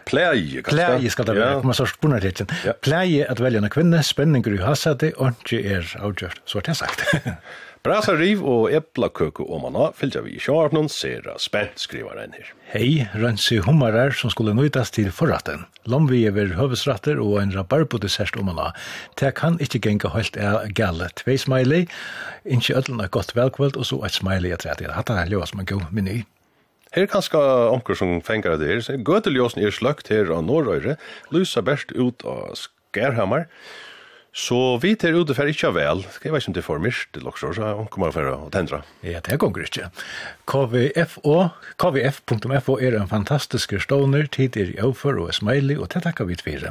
Pleie, kanskje? Pleie skal det være, ja. man så spunner det Pleie at velja en kvinne, spenninger i hasati, og ikke er avgjørt, så har jeg sagt. Brasa riv og eplakøku og manna fylgja vi i sjarpnån sera spent, skriver en her. Hei, rønsi hummarar som skulle nøytas til forratten. Lomvi over høvesratter og en rabarbodessert og manna. Det kan ikkje genga helt er gale. Tvei smiley, ikkje ødlen er godt velkvöld, og så et smiley er tredje. Hatta er ljøs som en god meny. Her er kanskje omkring som fengar det her. Gøteljósen er sløkt her av Norrøyre, lysa best ut av Skærhamar, Så vi tar ut det for ikke vel. Jeg vet ikke om det er for til også, så hun kommer for å tendre. Ja, det går ikke. KVFO, kvf.fo er en fantastisk ståner, tider i overfor og smiley, og det takker vi til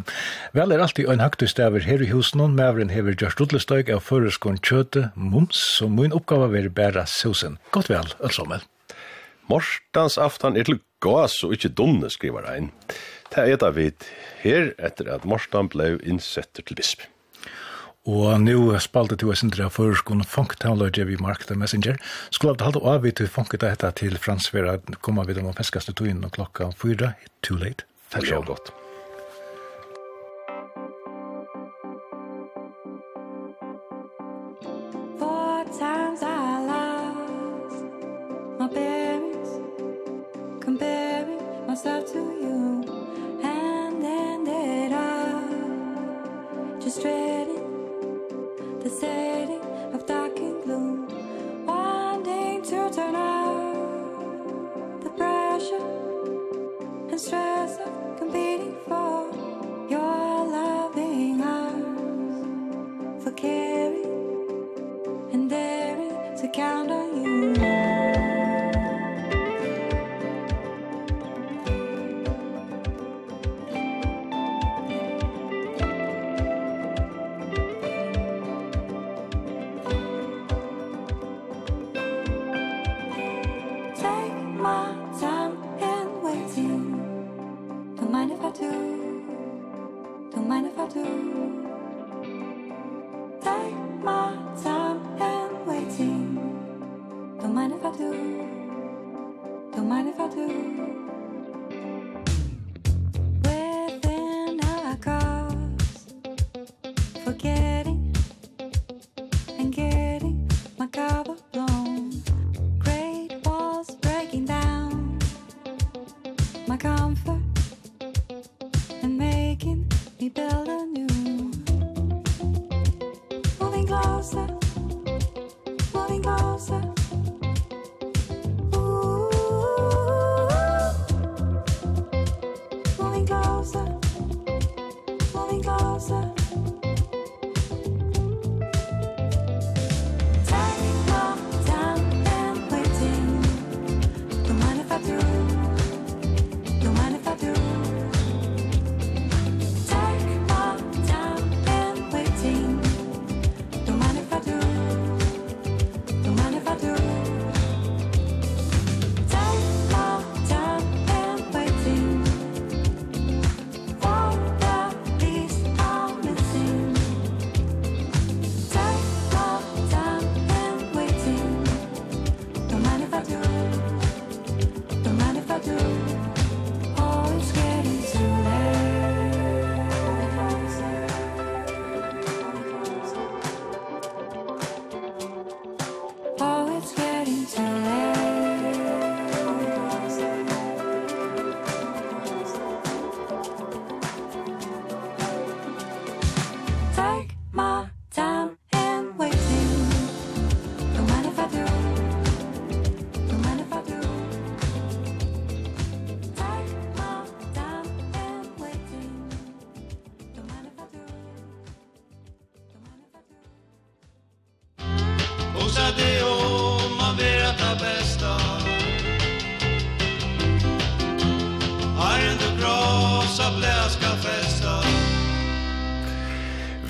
Vel er alltid en høgtøystaver her i husen, og maveren hever gjørst utlestøyg av føreskånd kjøte, mums, så min oppgave er bæra sausen. Godt vel, allsommer. Morstans aftan er til gas og ikke dunne, skriver ein. Det er det vi her etter at Morstan blev innsetter til bisp. Og nu spalte du oss indre for skåne funktanløyde vi Mark the Messenger. Skulle hatt halte av vi til funket dette til Frans Vera, kommer vi dem og feskaste i toginn og klokka fyra, too late. Takk så godt.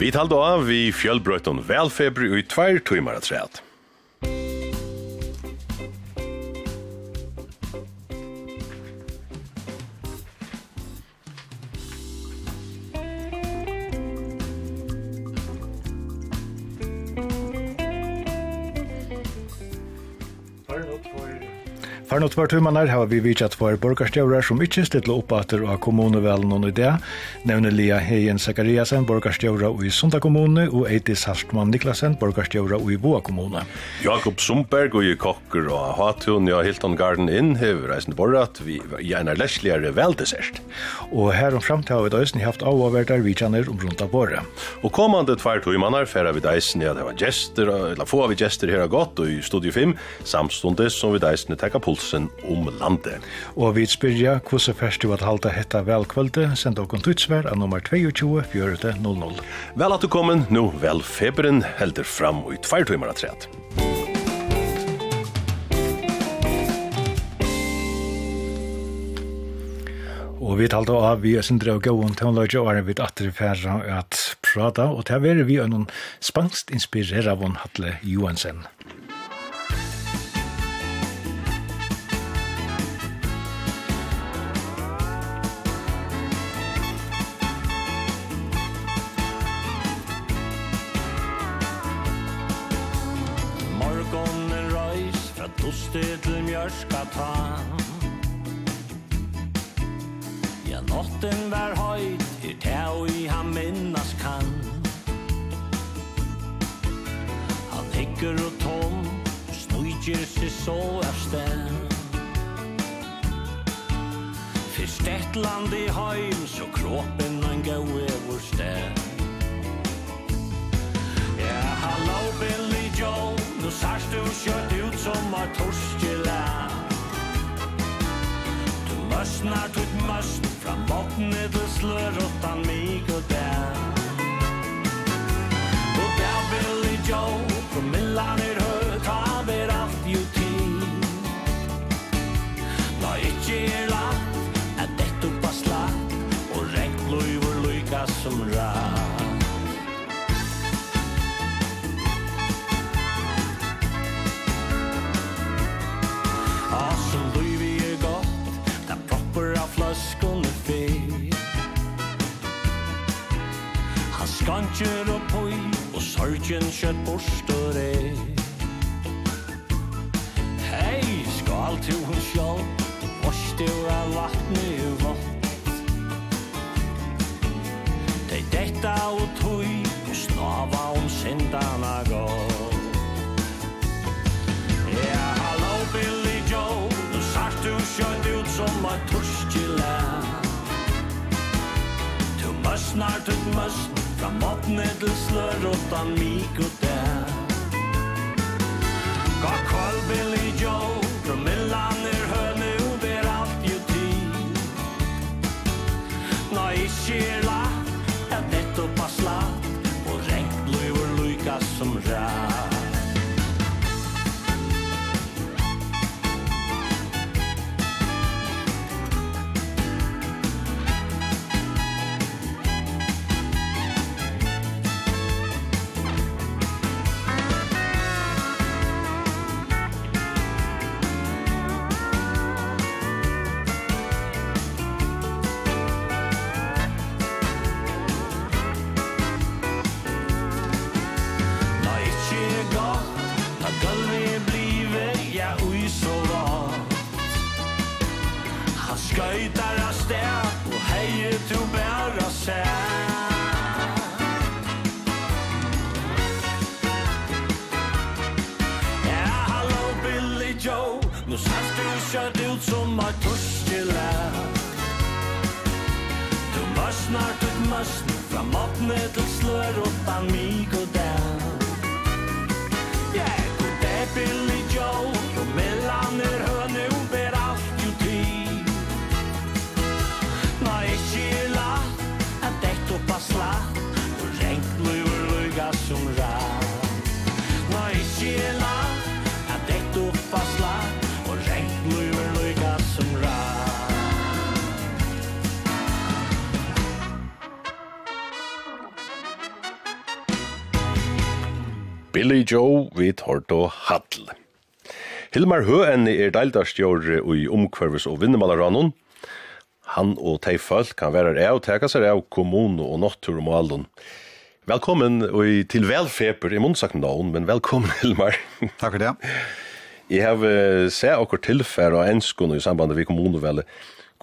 Vi talte av vi fjellbrøyton velfebri i tveir tøymar at Fær nå tvær tøymanar har vi vidtjatt for borgarstjøvrar som ikke stiller opp atter av kommunevelen og idé, nevner Lia Heien Zakariasen, borgarstjøvrar i Sunda kommune, og Eiti Saltmann Niklasen, borgarstjøvrar i Boa kommune. Jakob Sumberg og i kokker og hatun ja Hilton Garden Inn hever reisende borrat vi gjerne lesligere veldesert. Og her om fremtid har vi døysen haft av og vært der vi kjenner om rundt av borret. Og kommande tvær og mannar færa vi deisen ja det var gjester, eller få vi gjester her godt og i Studio 5 samstundes som vi deisen tekka pulsen om landet. Og vi spyrja hvordan først du at halda hetta velkvölde senda okon tutsvær av nummer 22 400. Vel at du kommen, nu vel feberen helder fram og i tvær og i mannar Og vi talte av vi er sindre og gåon tøvnløyge og er vi atter færre at prata, og til å være vi er noen spangst inspirerer av Hatle Johansen. Morgonen røys fra toste til mjørska ta Måtten var høyt, er tæv i han minnas kan Han hikker og tom, snujtjer seg så av sted Fyrst et land i høyn, så kroppen han gav vår sted Ja, hallo Billy Joe, nu sars du kjørt ut som er torskjela Du møsnar, du møsnar Botnet og slør utan mig og der Og der vil i jo Promillan er høy Skankjer og poi Og sorgen kjøtt borster er. Hei, skal til hun sjálf Vorstu av vatni vant Dei detta og tui Og snava om sindana gott Ja, hallo Billy Joe Du sagt du skjønt ut som a torskila. Du møsnar, du møsnar Fra måttene til slør slørrotan mik og der Ga kall Billy Joe Promillan er høne og ber alt jo tid Nå ikkje er la Er nettopp har slatt Og rengt bløyver lykas som ræ Billy Joe vid Horto Hadl. Hilmar Høen er deildarstjør i omkvarvis og vinnemalerranon. Han og Teifald kan være av og teka seg av kommune og natturmålen. Velkommen og til velfeber i munnsakten da, men velkommen Hilmar. Takk for det. Jeg har uh, sett akkur tilfæra av enskene i samband med kommunevelde.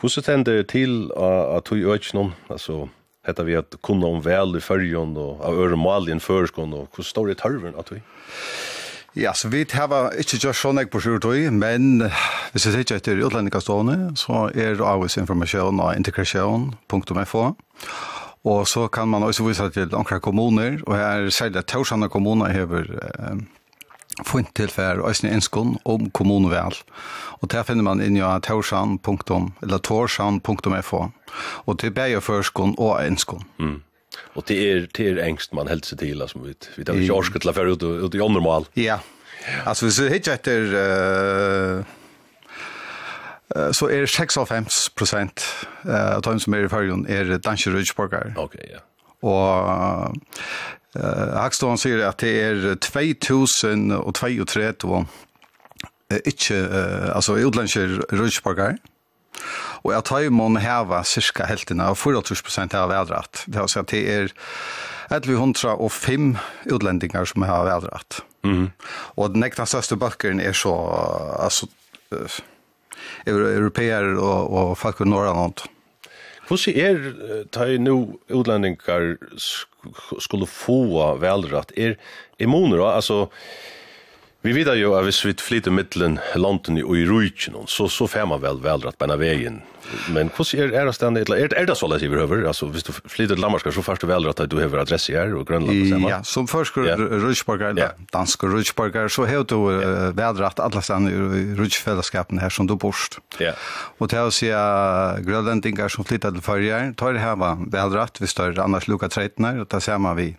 Hvordan tender til at du øker noen? Altså, hetta vi at kunna om vel i fyrjon og av øre malien førskon og hvor stor er tørven at vi? Ja, så vi har ikke gjort sånn jeg på sjurtøy, men hvis jeg sier etter utlendingastående, så er avisinformasjon av integrasjon.fo. Og så kan man også vise til omkring kommuner, og her særlig at Torsjana kommuner hever eh, funnet tilfær og øsne innskånd om kommunevel. Og der finner man inn i torsjan.fo. Og til bæger førskån og enskån. Mm. Og det er, det er engst man helt seg til, altså, vi, vi tar ikke orske til å føre ut, ut i åndermal. Ja, altså hvis vi hittar etter, uh, så er 56 prosent uh, av dem som er i fyrjon er danske rødgjborgare. Ok, ja. Og uh, Hagstånd sier at det er 2032 og ikke, uh, altså utlandske rødgjborgare. Mm Og jeg tar må heva cirka heltene, av 40% av vedrett. Det vil si at det er 1105 utlendinger som har vedrett. Mm. Og den ekta største bøkeren er så, altså, europeer og, og folk i Norrland. Hvordan er det nå utlendingar skulle få velrett? Er immuner, altså, Vi vidar jo at hvis vi flyter mittelen landen og i rujtjen, så, så får man vel velrett beina veien. Men hvordan er, er det stedet? Er, er det så lett i behøver? Altså, hvis du flyter til Danmark, så først du velrett at du hever adresse her og Grønland. Sammen. Ja, som først ja. rujtjborger, ja. danske rujtjborger, så hever du ja. uh, velrett alle stedet i rujtjfellesskapen her som du borst. Ja. Og til å si at grønlandinger som flyter til førjer, tar heva velrett hvis det er annars lukka treitner, og da ser man vi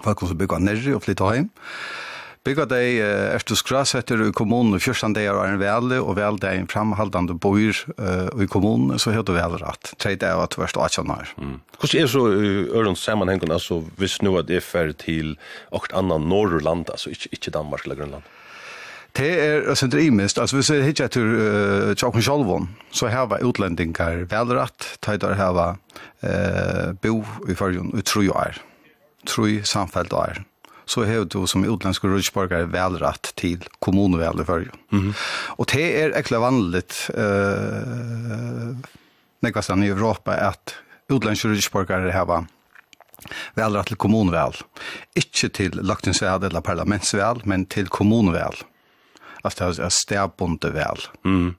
folk som bygger nere og flytter hjem. Ja Bygga deg eh, efter skras etter i kommunen, første dag er en vele, og vel deg en framhaldande boir uh, i kommunen, så heter det vel rett. Tredje er at verst 18 år. Mm. Hvordan er så uh, Ørlands sammenhengen, altså hvis nå at det er ferdig til åkt annan Norrland, altså ikke, ikke Danmark eller Grønland? Det er sent imist, altså hvis jeg hittar til uh, Tjokken Sjolvån, så hava utlendingar velrett, tøyder tøydar hava uh, bo i fargen i tru år, tru samfelt år så har du som utländsk rådsborgare välrätt till kommunväl i förrjun. Mm. Och det är äckla vanligt eh, nekvastan i Europa att utländsk rådsborgare har välrätt till kommunväl. Inte till laktingsväl eller parlamentsväl, men till kommunväl. Alltså det är stävbundet väl. Mm.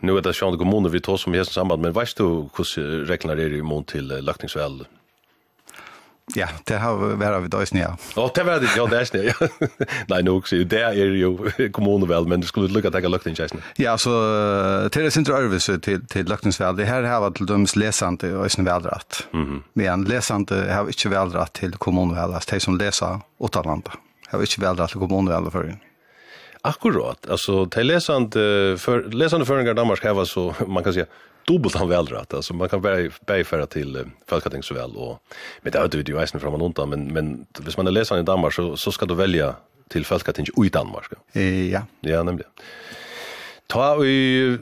Nu är det sjönde kommuner vi tar som i samband, men vet du hur reglerna är i mån till laktingsväl? Ja, det har vært av døysen, ja. Det var det, ja, det er snill, ja. Nei, nok, så det er jo kommunevel, men du skulle lukka at det er løktingsjæsene. Ja, så det sindre ørvise til, til løktingsvel. Det her har til dømes lesande og øysen veldratt. Mm -hmm. Men lesande har ikke veldratt til kommunevel, altså de som leser åttalandet. Har ikke veldratt til kommunevel for henne. Akkurat, altså, de lesande, for, lesande føringar i Danmark har så, man kan säga, dubbelt han välrätt alltså man kan bäfära till Falkating så väl och men det har du ju isen fram och undan men men hvis man är i Danmark så så ska du välja till Falkating i Danmark. Ja. Ja, nämligen. Ta vi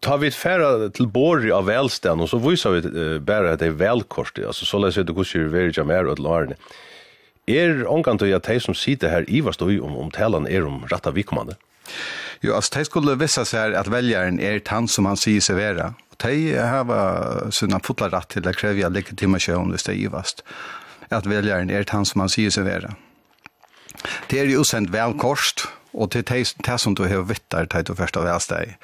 ta vi färra till Borg av välstånd och så visar vi bara att det är välkort alltså så läser det går ju väldigt mer Larne. Er ångan til at de som sitter her i var om, om talan er om retta vikommande? Jo, altså, de skulle vissa seg at veljaren er tann som han sier seg vera. Og de har sina fotla rett til å kreve legitimasjon hvis det er givast. At veljaren er tann som han sier seg vera. Det er jo sendt velkorst, og til de det som du har vittar til du først av velsteg.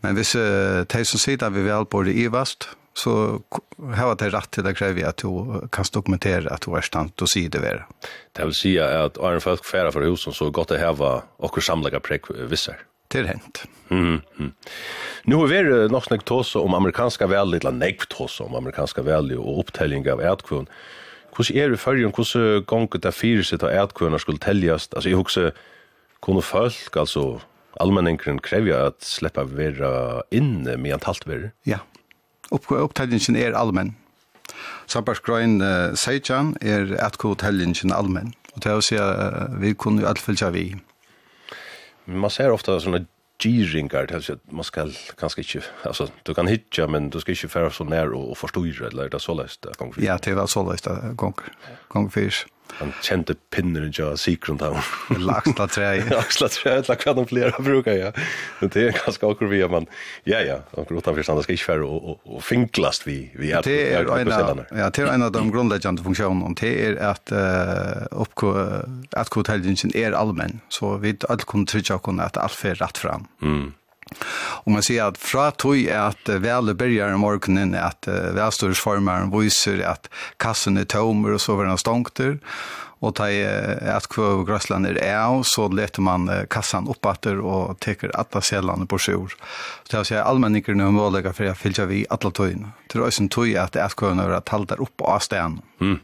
Men hvis de som sier at vi vel bor i givast, så har det rätt till att kräva att du kan dokumentera att du är stant och säger det vara. Det vill säga att Arne folk färra för husen så gott det här var och samlaga präck vissar. Det är hänt. Mm, mm. Nu har vi nog snägt oss om amerikanska väl, eller nägt oss om amerikanska väl och upptällning av ätkvun. Hur är det förrjön, hur gånger det fyra av ätkvunar skulle täljas? Alltså jag också kunde folk, alltså allmänningen kräver att släppa vera inne med en halvt Ja, Opptellingen er allmenn. Sambarsgrøyen uh, Seijan er atkotellingen allmenn. Og det er å si at vi kunne jo alt fylgja vi. Man ser ofta sånne gyringar till att man ska kanske inte alltså du kan hitcha men du ska inte färra så nära och, och förstå eller det så läst gånger. Ja, det var så läst gång. Gång fisk. Han kjente pinnen jo Secret Town. Laxla tre. Laxla tre, la kvar de flera brukar ja. Men det är ganska akkur vi man. Ja ja, och utan förstånd ska inte färra och och finklast vi vi är det är en ja, det är en av de grundläggande funktionerna om det är att eh upp att hotellingen är allmän så vi allt kunde trycka kunna att allt för rätt fram. Mm. Og man sier at fra tog er at vele byrjar i morgenen, at velstorsformeren viser at kassen er tomer og så var den stångter, og ta at kvøv grøsland er av, så leter man kassan oppatter og teker atta selene på sjur. Så det er å si at nå er målega for jeg fylger vi alla togene. Det er også en tøy at at kvøvene er talt der oppe av stedet. Mm.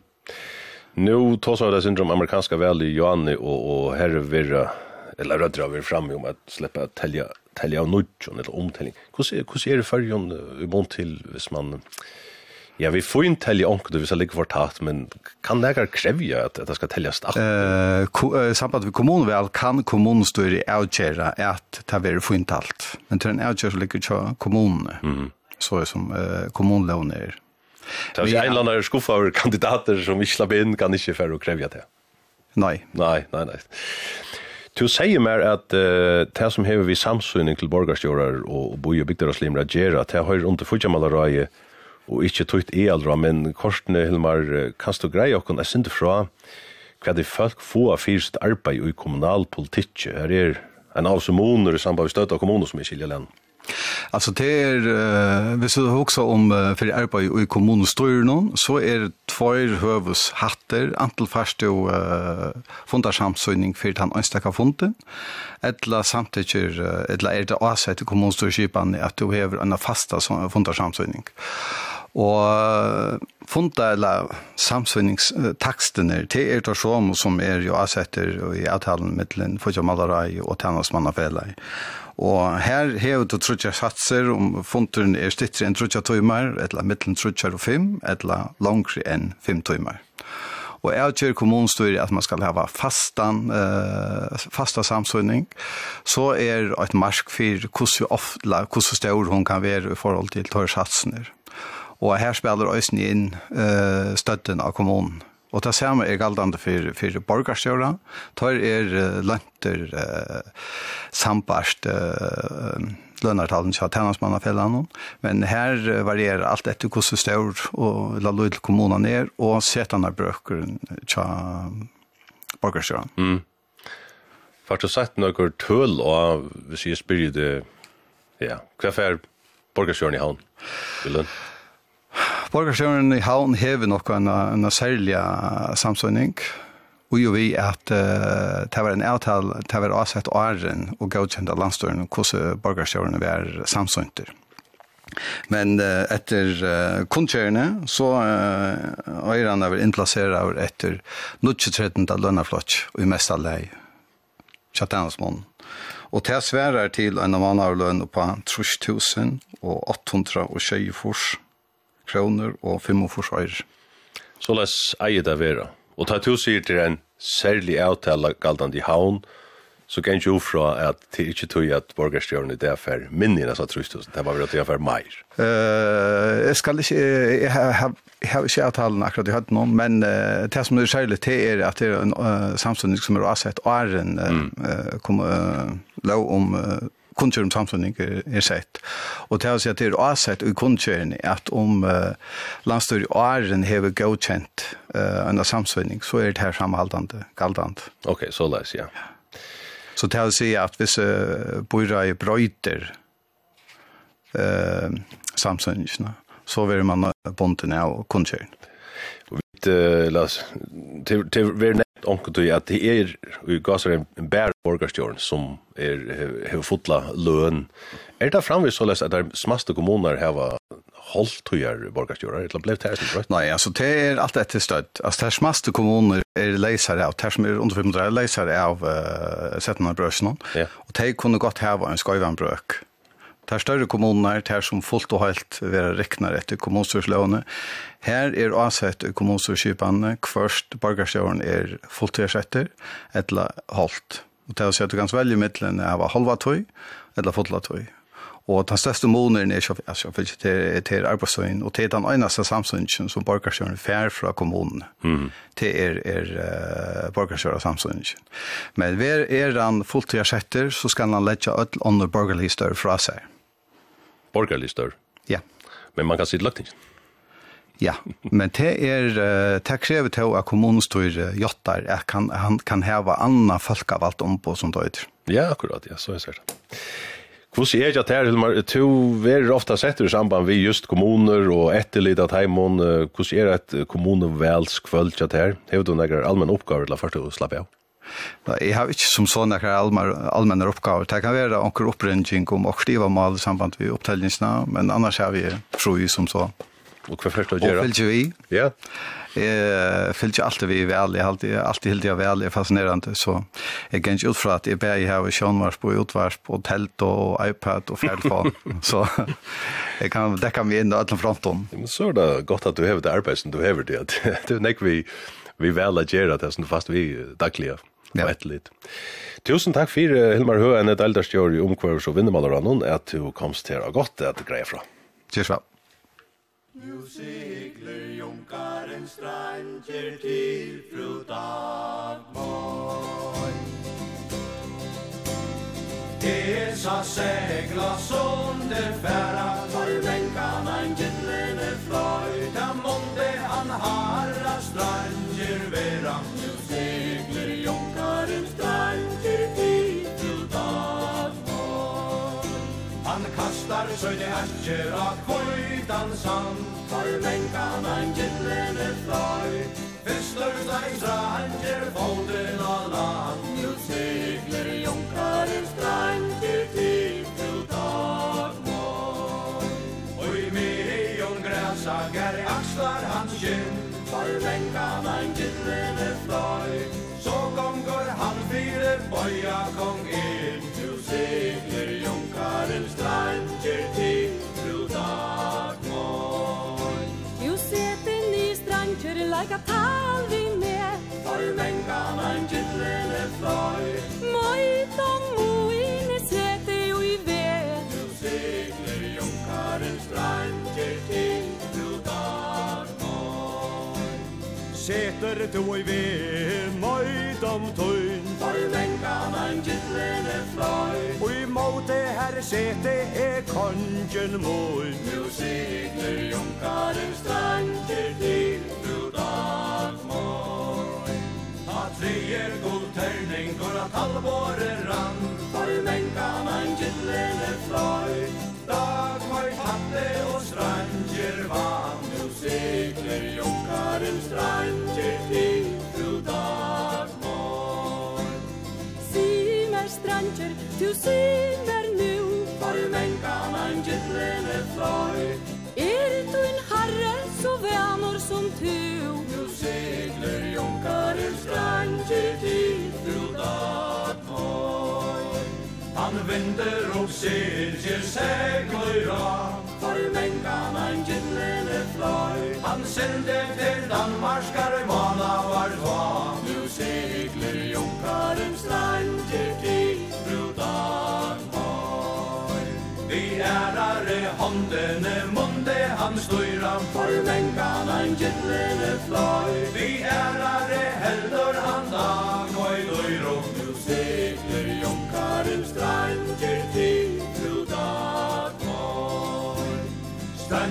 Nu tås av det syndrom amerikanska vel i Johanni og, og herre virra, eller rødra vi fram om at släppa tälja avtelje av nudjon, eller omtelling. Hvordan er det fyrjon i mån til hvis man... Ja, vi får inte tälja onkel det vi ska för tatt, men kan det här krävja att, det ska täljas att eh uh, samband med kommunen väl kan kommunen stå i outchera att ta vi får inte allt. Men till en outchera ligger ju kommunen. Mm. Så är som eh, kommunlån är. Det är en landare skuffa av kandidater som vi slapp in kan inte för att krävja det. Nej. Nej, nej, nej. Du sier mer at uh, det som hever vi samsynning til borgarstjórar og boi og bygdar og slimra gjerra, det har under fyrtjamalarraje og ikkje tøyt i aldra, men korsene, Hilmar, kan du greie okkon, jeg synder fra hva de folk få av fyrst arbeid i kommunalpolitikk, her er en av som moner i samband med støtta kommuner som er skilja land. Alltså det är eh vi så också om för arbete i någon så är det två hövus hatter antal fast och eh fundarsamsöning för han önskar funde eller samtidigt eller är det avsett i kommunstyrskipan att du har en fasta som fundarsamsöning. Og funda eller samsvinningstakstene til er det som som er jo avsetter i avtalen mittelen for ikke malerei og tennarsmannafellei. Og her hever du trutja satser om funturen er stittre enn trutja tøymar, etla mittlen trutja og fem, etla langre enn fem tøymar. Og jeg kjører kommunstyr at man skal hava fastan, uh, fasta samsynning, så er et mark for hvordan ofte, hvordan stor hun kan være i forhold til tøyrsatsen. Og her spiller Øysen inn uh, støtten av kommunen. Og det samme er galdande for, for borgarstjøra. Tar er uh, lønter uh, sambarst uh, lønartalen til tennansmannafellene. Men her uh, varierer alt etter hvordan stør og la lyd til kommunen er, og setene brøkeren til borgarstjøra. Mm. Fart og sett noen tøl og hvis jeg spyrir det, ja, hva er borgarstjøren i havn? Vil Borgarsjøren i havn hever nok en, en særlig samsynning. og jo vi at uh, det var en avtal, det var avsett åren og godkjent av landstøren hvordan borgarsjøren var samsynter. Men uh, etter uh, kundkjørene så uh, øyrene var innplasseret etter 1913. lønnaflott og i mest av leie, Kjatansmånen. Og til sværer til en av mannavlønn på 3000 og 800 og 20 fors kroner og 45 øyre. Så les eier det være. Og ta to sier til en særlig avtale galdan i havn, så kan jo fra at det ikke tog at borgerstjørene det er for minnene, så trus det var vel at det er for meir. Uh, jeg skal ikke, jeg har, jeg har ikke avtalen akkurat i høyden om, men uh, det som er særlig til er at det er en uh, samfunn som er avsett åren uh, mm. uh, kom uh, lov om uh, kunnskjøren om samfunning er, er sett. Og til å si at det er avsett i kunnskjøren at om uh, landstyr i åren hever godkjent uh, en samfunning, så er det her samhaldende, galdende. Ok, så les, ja. ja. Så til å si at hvis uh, bøyre i brøyter uh, samfunningene, så vil man bonden av kunnskjøren vid las til till ver net onkel till at det är i gasar en bær borgarstjórn som er hevur fotla løn. Er det framvis så läs at det smaste kommuner här var hållt höjer eller blev det här rätt nej alltså det er alt etter støtt. Altså, det smaste kommuner er läsare av det som er under 500 läsare av sätten av brøsene, och og kunde gott godt vara en brøk. brök Det er større kommuner, det er som fullt og helt være rekner etter kommunstyrslåne. Her er avsett i kommunstyrskipene først borgerstjøren er fullt ersetter, eller holdt. Og det er å si at du kan velge midlene av halva tøy, eller fulla tøy. Og den største måneden er altså, til, til arbeidsøyen, og til den eneste samsynningen som borgerstjøren fær fra kommunen. Mm. Til er, er uh, borgerstjøren samsynningen. Men hver er han fullt ersetter, så skal han legge alle andre borgerlige større fra seg borgerlig større. Ja. Men man kan sitte ikke. Ja, men det er det krever til at kommunestyr jottar at kan, han kan heva anna folk av alt ombå som døyder. Ja, akkurat, ja, så er det. Hvordan er det her, Hilmar? Du er ofta sett i samband vi just kommuner og etterlitt at heimon. Hvordan er det et kommunevelskvølt her? Hever du noen allmenn oppgaver til å først å slappe av? Jeg har ikke som sånne allmenne oppgaver. Det kan være anker opprensning om å skrive mal i samband med opptellingsene, men annars har vi tro i som så. Og hva først å gjøre? Og fylgjer vi. Ja. Jeg fylgjer alltid vi vel, jeg alltid, alltid hilder jeg vel, jeg er fascinerende, så jeg kan ikke ut fra at jeg ber jeg har kjønvarsp og utvarsp og telt og iPad og fjerd så jeg kan dekke meg inn og alle fronten. Men så er det godt at du hever det arbeid som du hever det, at det er nek vi, vi vel å gjøre det som fast vi dagliga ja. et litt. Tusen takk for Hilmar Høen, et elderstjør i omkvørs og vinnermaleranen, at du komst her å godt at du greier fra. Kjørs vel. Nu segler junkaren stranger til fru Dagmar. Esa segla sonder færa for venkan han gillene fløyta månde han harra strand. Tar søyde hatcher av kvøytan sand For menkan han gillene fløy Fyrstør steisra hanger foden av land Nu segler jonkaren strand Til tid til Og i mei græsa gær akslar hans kinn. For menkan han gillene fløy. Så gonger han fire boja kong inn Laga tal vi med. Tar mengan ein kittlene fløy. Moi om moin sete snete og i ved Du sigler jonkaren stranger til du dar Seter du i ved Møyt om tøyn. Tar mengan ein kittlene fløy. Og i måte her sete er kongen møy Du sigler jonkaren stranger til Treer gullterning går at halvåre rann. For menka man gillene fløy? Dag var tatte og stranger vann Nu sikler jokkaren stranger til. Til dag morgen. Si stranger, du simer nu. For menka man gillene fløy? Er du en harre, så vänor som tu Nu sikler jokkaren stranger vinter og ser segler segløyra For mengan ein gyllene fløy. Han sendte til Danmarskar mana var tva Nu segler junkaren strand til Fru Danmark Vi ærare håndene munde han støyra For mengan ein gyllene fløy. Vi ærare heldur han dag og i døyro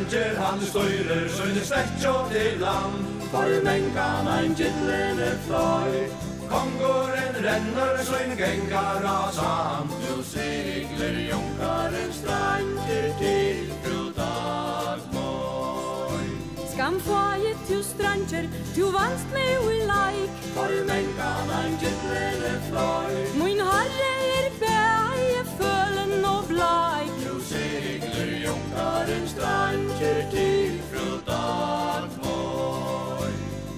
Roger han styrer sønne stetjo til land. For mengan ein gillene fløy. Kongoren renner sønne gengar av sand Du sigler jonkaren strander til Krodagmøy Skam flaget til strander, Tu vanst meg ui laik For mengan ein gillene fløy. Min herre er bæg, jeg og no blai sigler jonkaren strander takker til fru Dagmøy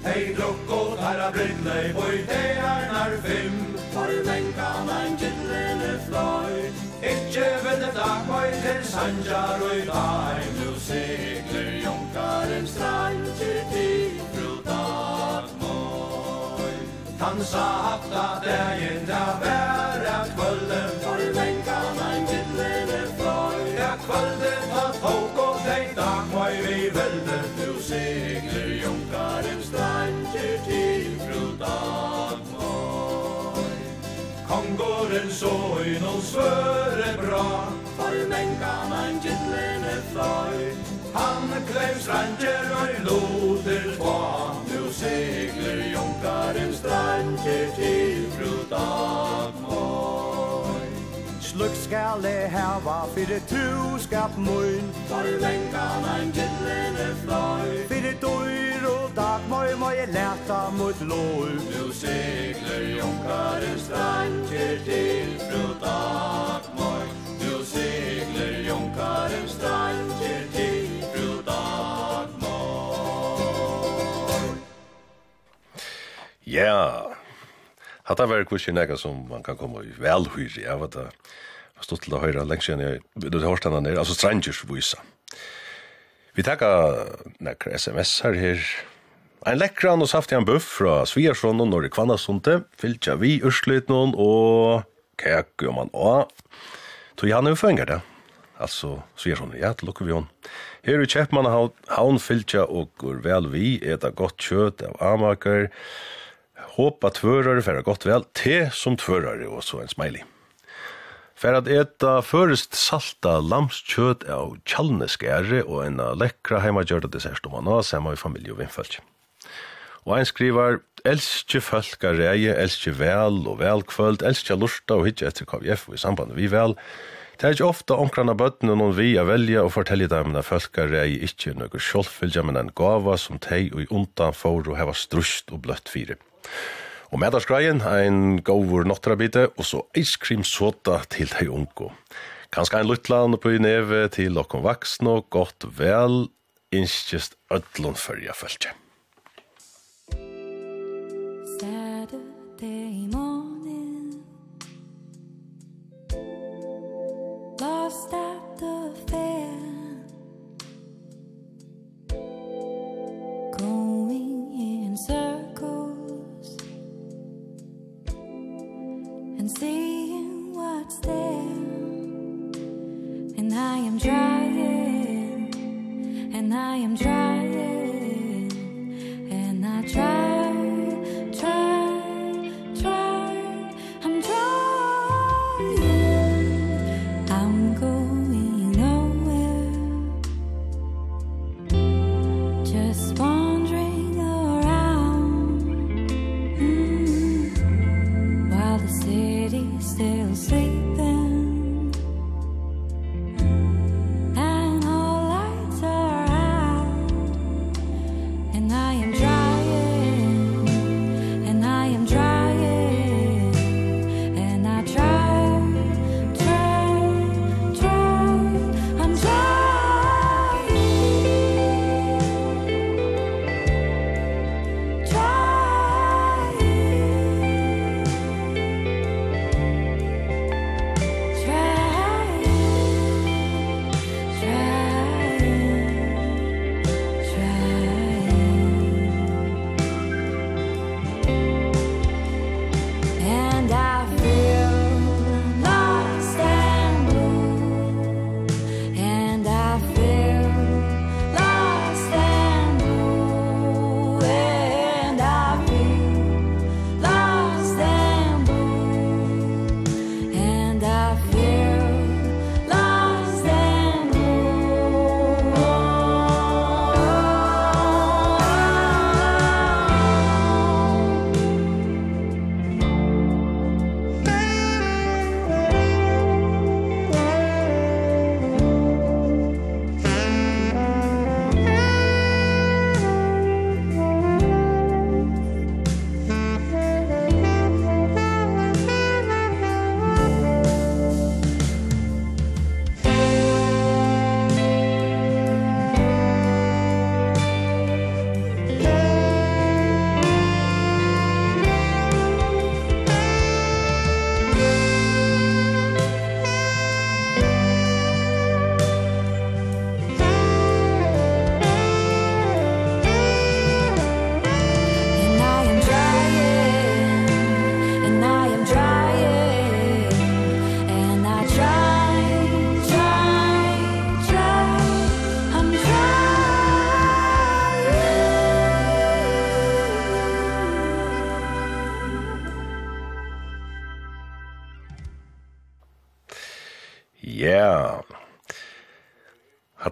Hei drokk og tæra brydlei boi det er nær fem For mengan ein gillene fløy. Ikki vende Dagmøy til Sanjar og i dag Nu segler jonkaren stranger til fru Dagmøy Tansa hafta degin da vær svøre bra. For menn man gittlene fløy Han klevs stranger og loter tva Nu segler jonkaren stranger til frudag Sluk skal jeg hava, fyrir truskap mun For menn man gittlene fløy Fyrir døy dag Møg, møg, leta mot lål Nu segler junkaren strand Til til fru dag Møg, nu segler junkaren strand Til til fru dag Møg Ja. Hatta var kvishin nega som man kan komme i velhyri Jeg vet det har stått til å høre lenge siden jeg har hørt henne nere, altså Strangers vise. Vi takka nekker sms her her, En lekkran og saftig en buff fra Sviarsson og Norge Kvannasunte, fyltja vi ursløytnån og kæk og mann og... Så han er jo fengar det. Altså, Sviarsson, ja, til lukker vi hon. Her i Kjeppmann han fyltja og går vel vi, eta godt kjøt av amaker, håpa tvørare, færa godt vel, te som tvørare, og så en smiley. For at eta først salta lamskjøt av kjallneskære og en lekkra heimagjørda dessert om han har, sammen med familie og vindfølg. Og ein skrivar, elskje folk er reie, elskje vel og velkvöld, elskje lurta og hitje etter KVF og i samband vi vel. Det er ikke ofte omkran bøtten og noen vi er velja og fortelle dem at folk er reie ikkje nøkker sjolvfylgja, men en gava som tei og i undan for å heva strust og bløtt fire. Og med der skreien, ein gauvur nottrabite, og så ice cream soda til dei unko. Kanskje ein luttland på i neve til okkom vaksne og godt vel, innskjist ødlun fyrja følge. lost at the fair. Going in circles And seeing what's there. And I am trying And I am trying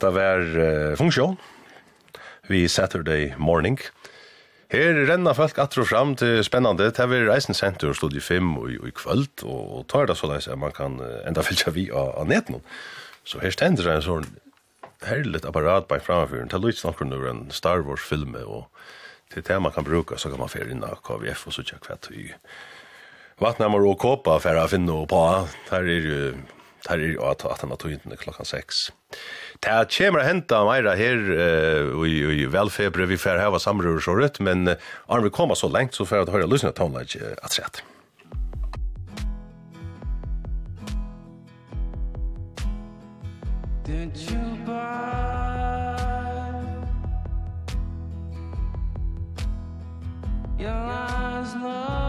Hetta var uh, funksjon vi Saturday morning. Her renna folk atro fram til spennande. Det er Reisen Center Studio 5 og, og i kvöld, og tar det så leis at man kan enda fylgja vi av, av neten. Så her stender det en sånn herligt apparat på framfyren. Det er litt snakker nu en Star Wars film og til det man kan bruka, så kan man fyrir inn av KVF og så tjekk kvett i vattnammer og kåpa for å finne på. Her er jo Her er at at han tog inn klokkan 6. Ta kjemra henta meira her uh, i, i velfebre vi fer hava samrur så rett, men uh, arm vi koma så lengt så fer at høyra lusna tonelage uh, at sett. Did you buy Your last love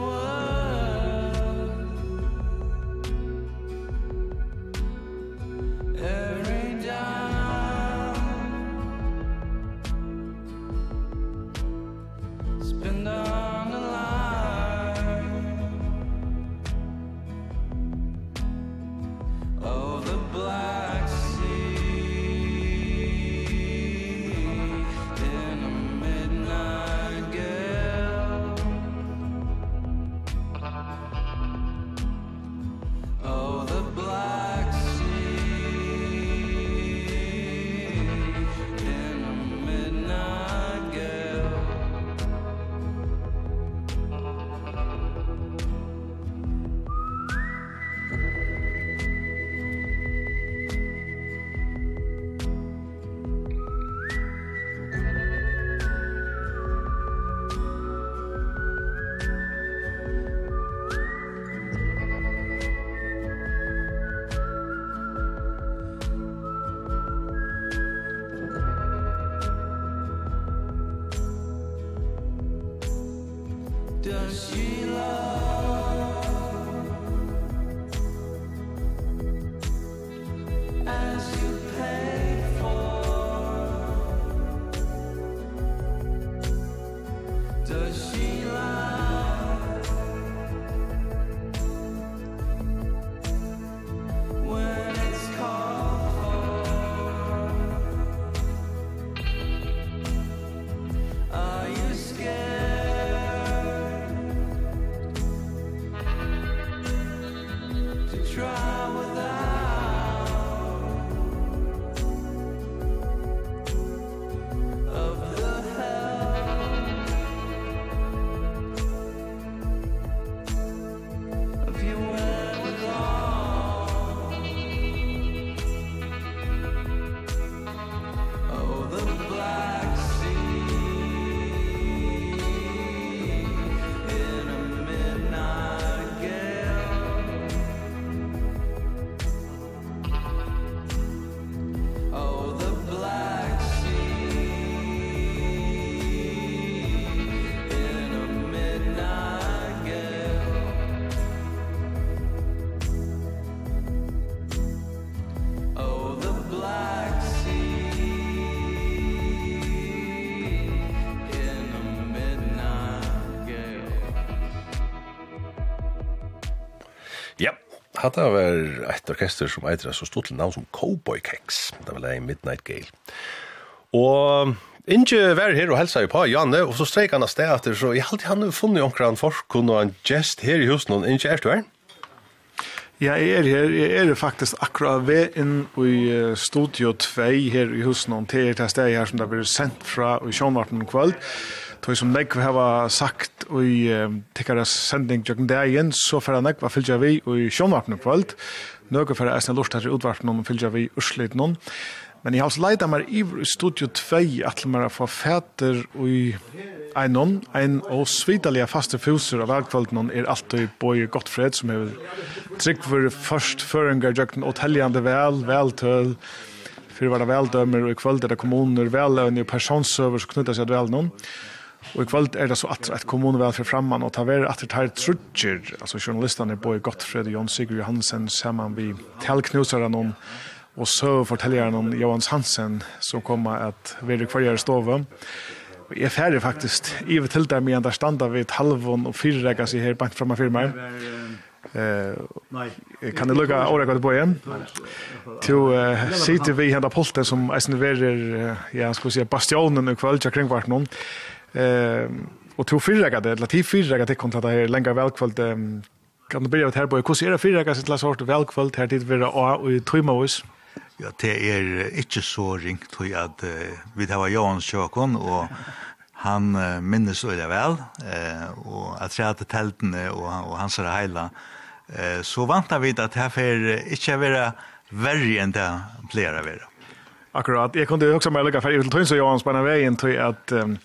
Hatta var eit orkester som eitra så stort til navn som Cowboy Keks. Det var en Midnight Gale. Og Inge var her og helsa jo på Janne, og så streik han av sted etter, så jeg halte han funnet omkran forskon og en gest her i husen, og Inge, er du her? Ja, jeg er her. Jeg er faktisk akkurat ved inn i Studio 2 her i husen, og til det stedet her som det blir sendt fra i Sjønvarten kveld. Tog som Negv hava sagt i uh, tikkara sending jokken dagen, så færa Negv var fylgja vi i sjånvapnen kvöld. Nøkker færa eisne lort her i utvarpnen og fylgja vi urslit noen. Men jeg har også leida meg i studio 2 at man har fått fæter i einon, ein og svitalige faste fuser av avkvölden er alltid Boje Gottfred, som er trygg for først føringar jokken og teljande vel, veltøl, fyrir var det väldömer og i kvöld er det kommuner, veløvn og personsøver som knyttar seg til velnån. Og i kvöld er det så att ett för framman och ta ver att det här trutcher, alltså journalisterna på Gottfred och Jon Sigurd Johansen samman vi Tellknusaren om och så fortäljer om Johans Hansen som kommer att vara kvar i stoven. Jeg er ferdig faktisk. i vil til dem igjen, der standa vi et halvån og fyrregger seg her bant fremme firma. Eh, kan du lukka åra godt på igjen? Til uh, sitter vi i polten som eisen verer, ja, skal vi si, bastionen i kveld, kring vart noen. Eh och två fyrraga det relativt fyrraga det kontra det här längre välkvalt kan du börja med här på hur ser det fyrraga sitt last hårt välkvalt här dit vara och i trimmaus. Ja, det är inte så ringt tror jag att vi det var Jan Sjökon och han minnes öliga väl eh och att säga att tälten och och hans hela eh så vant vi att här för inte vara värre än det flera det. Akkurat. Jag kunde också möjliga för Uteltun så jag anspänner vägen till att um,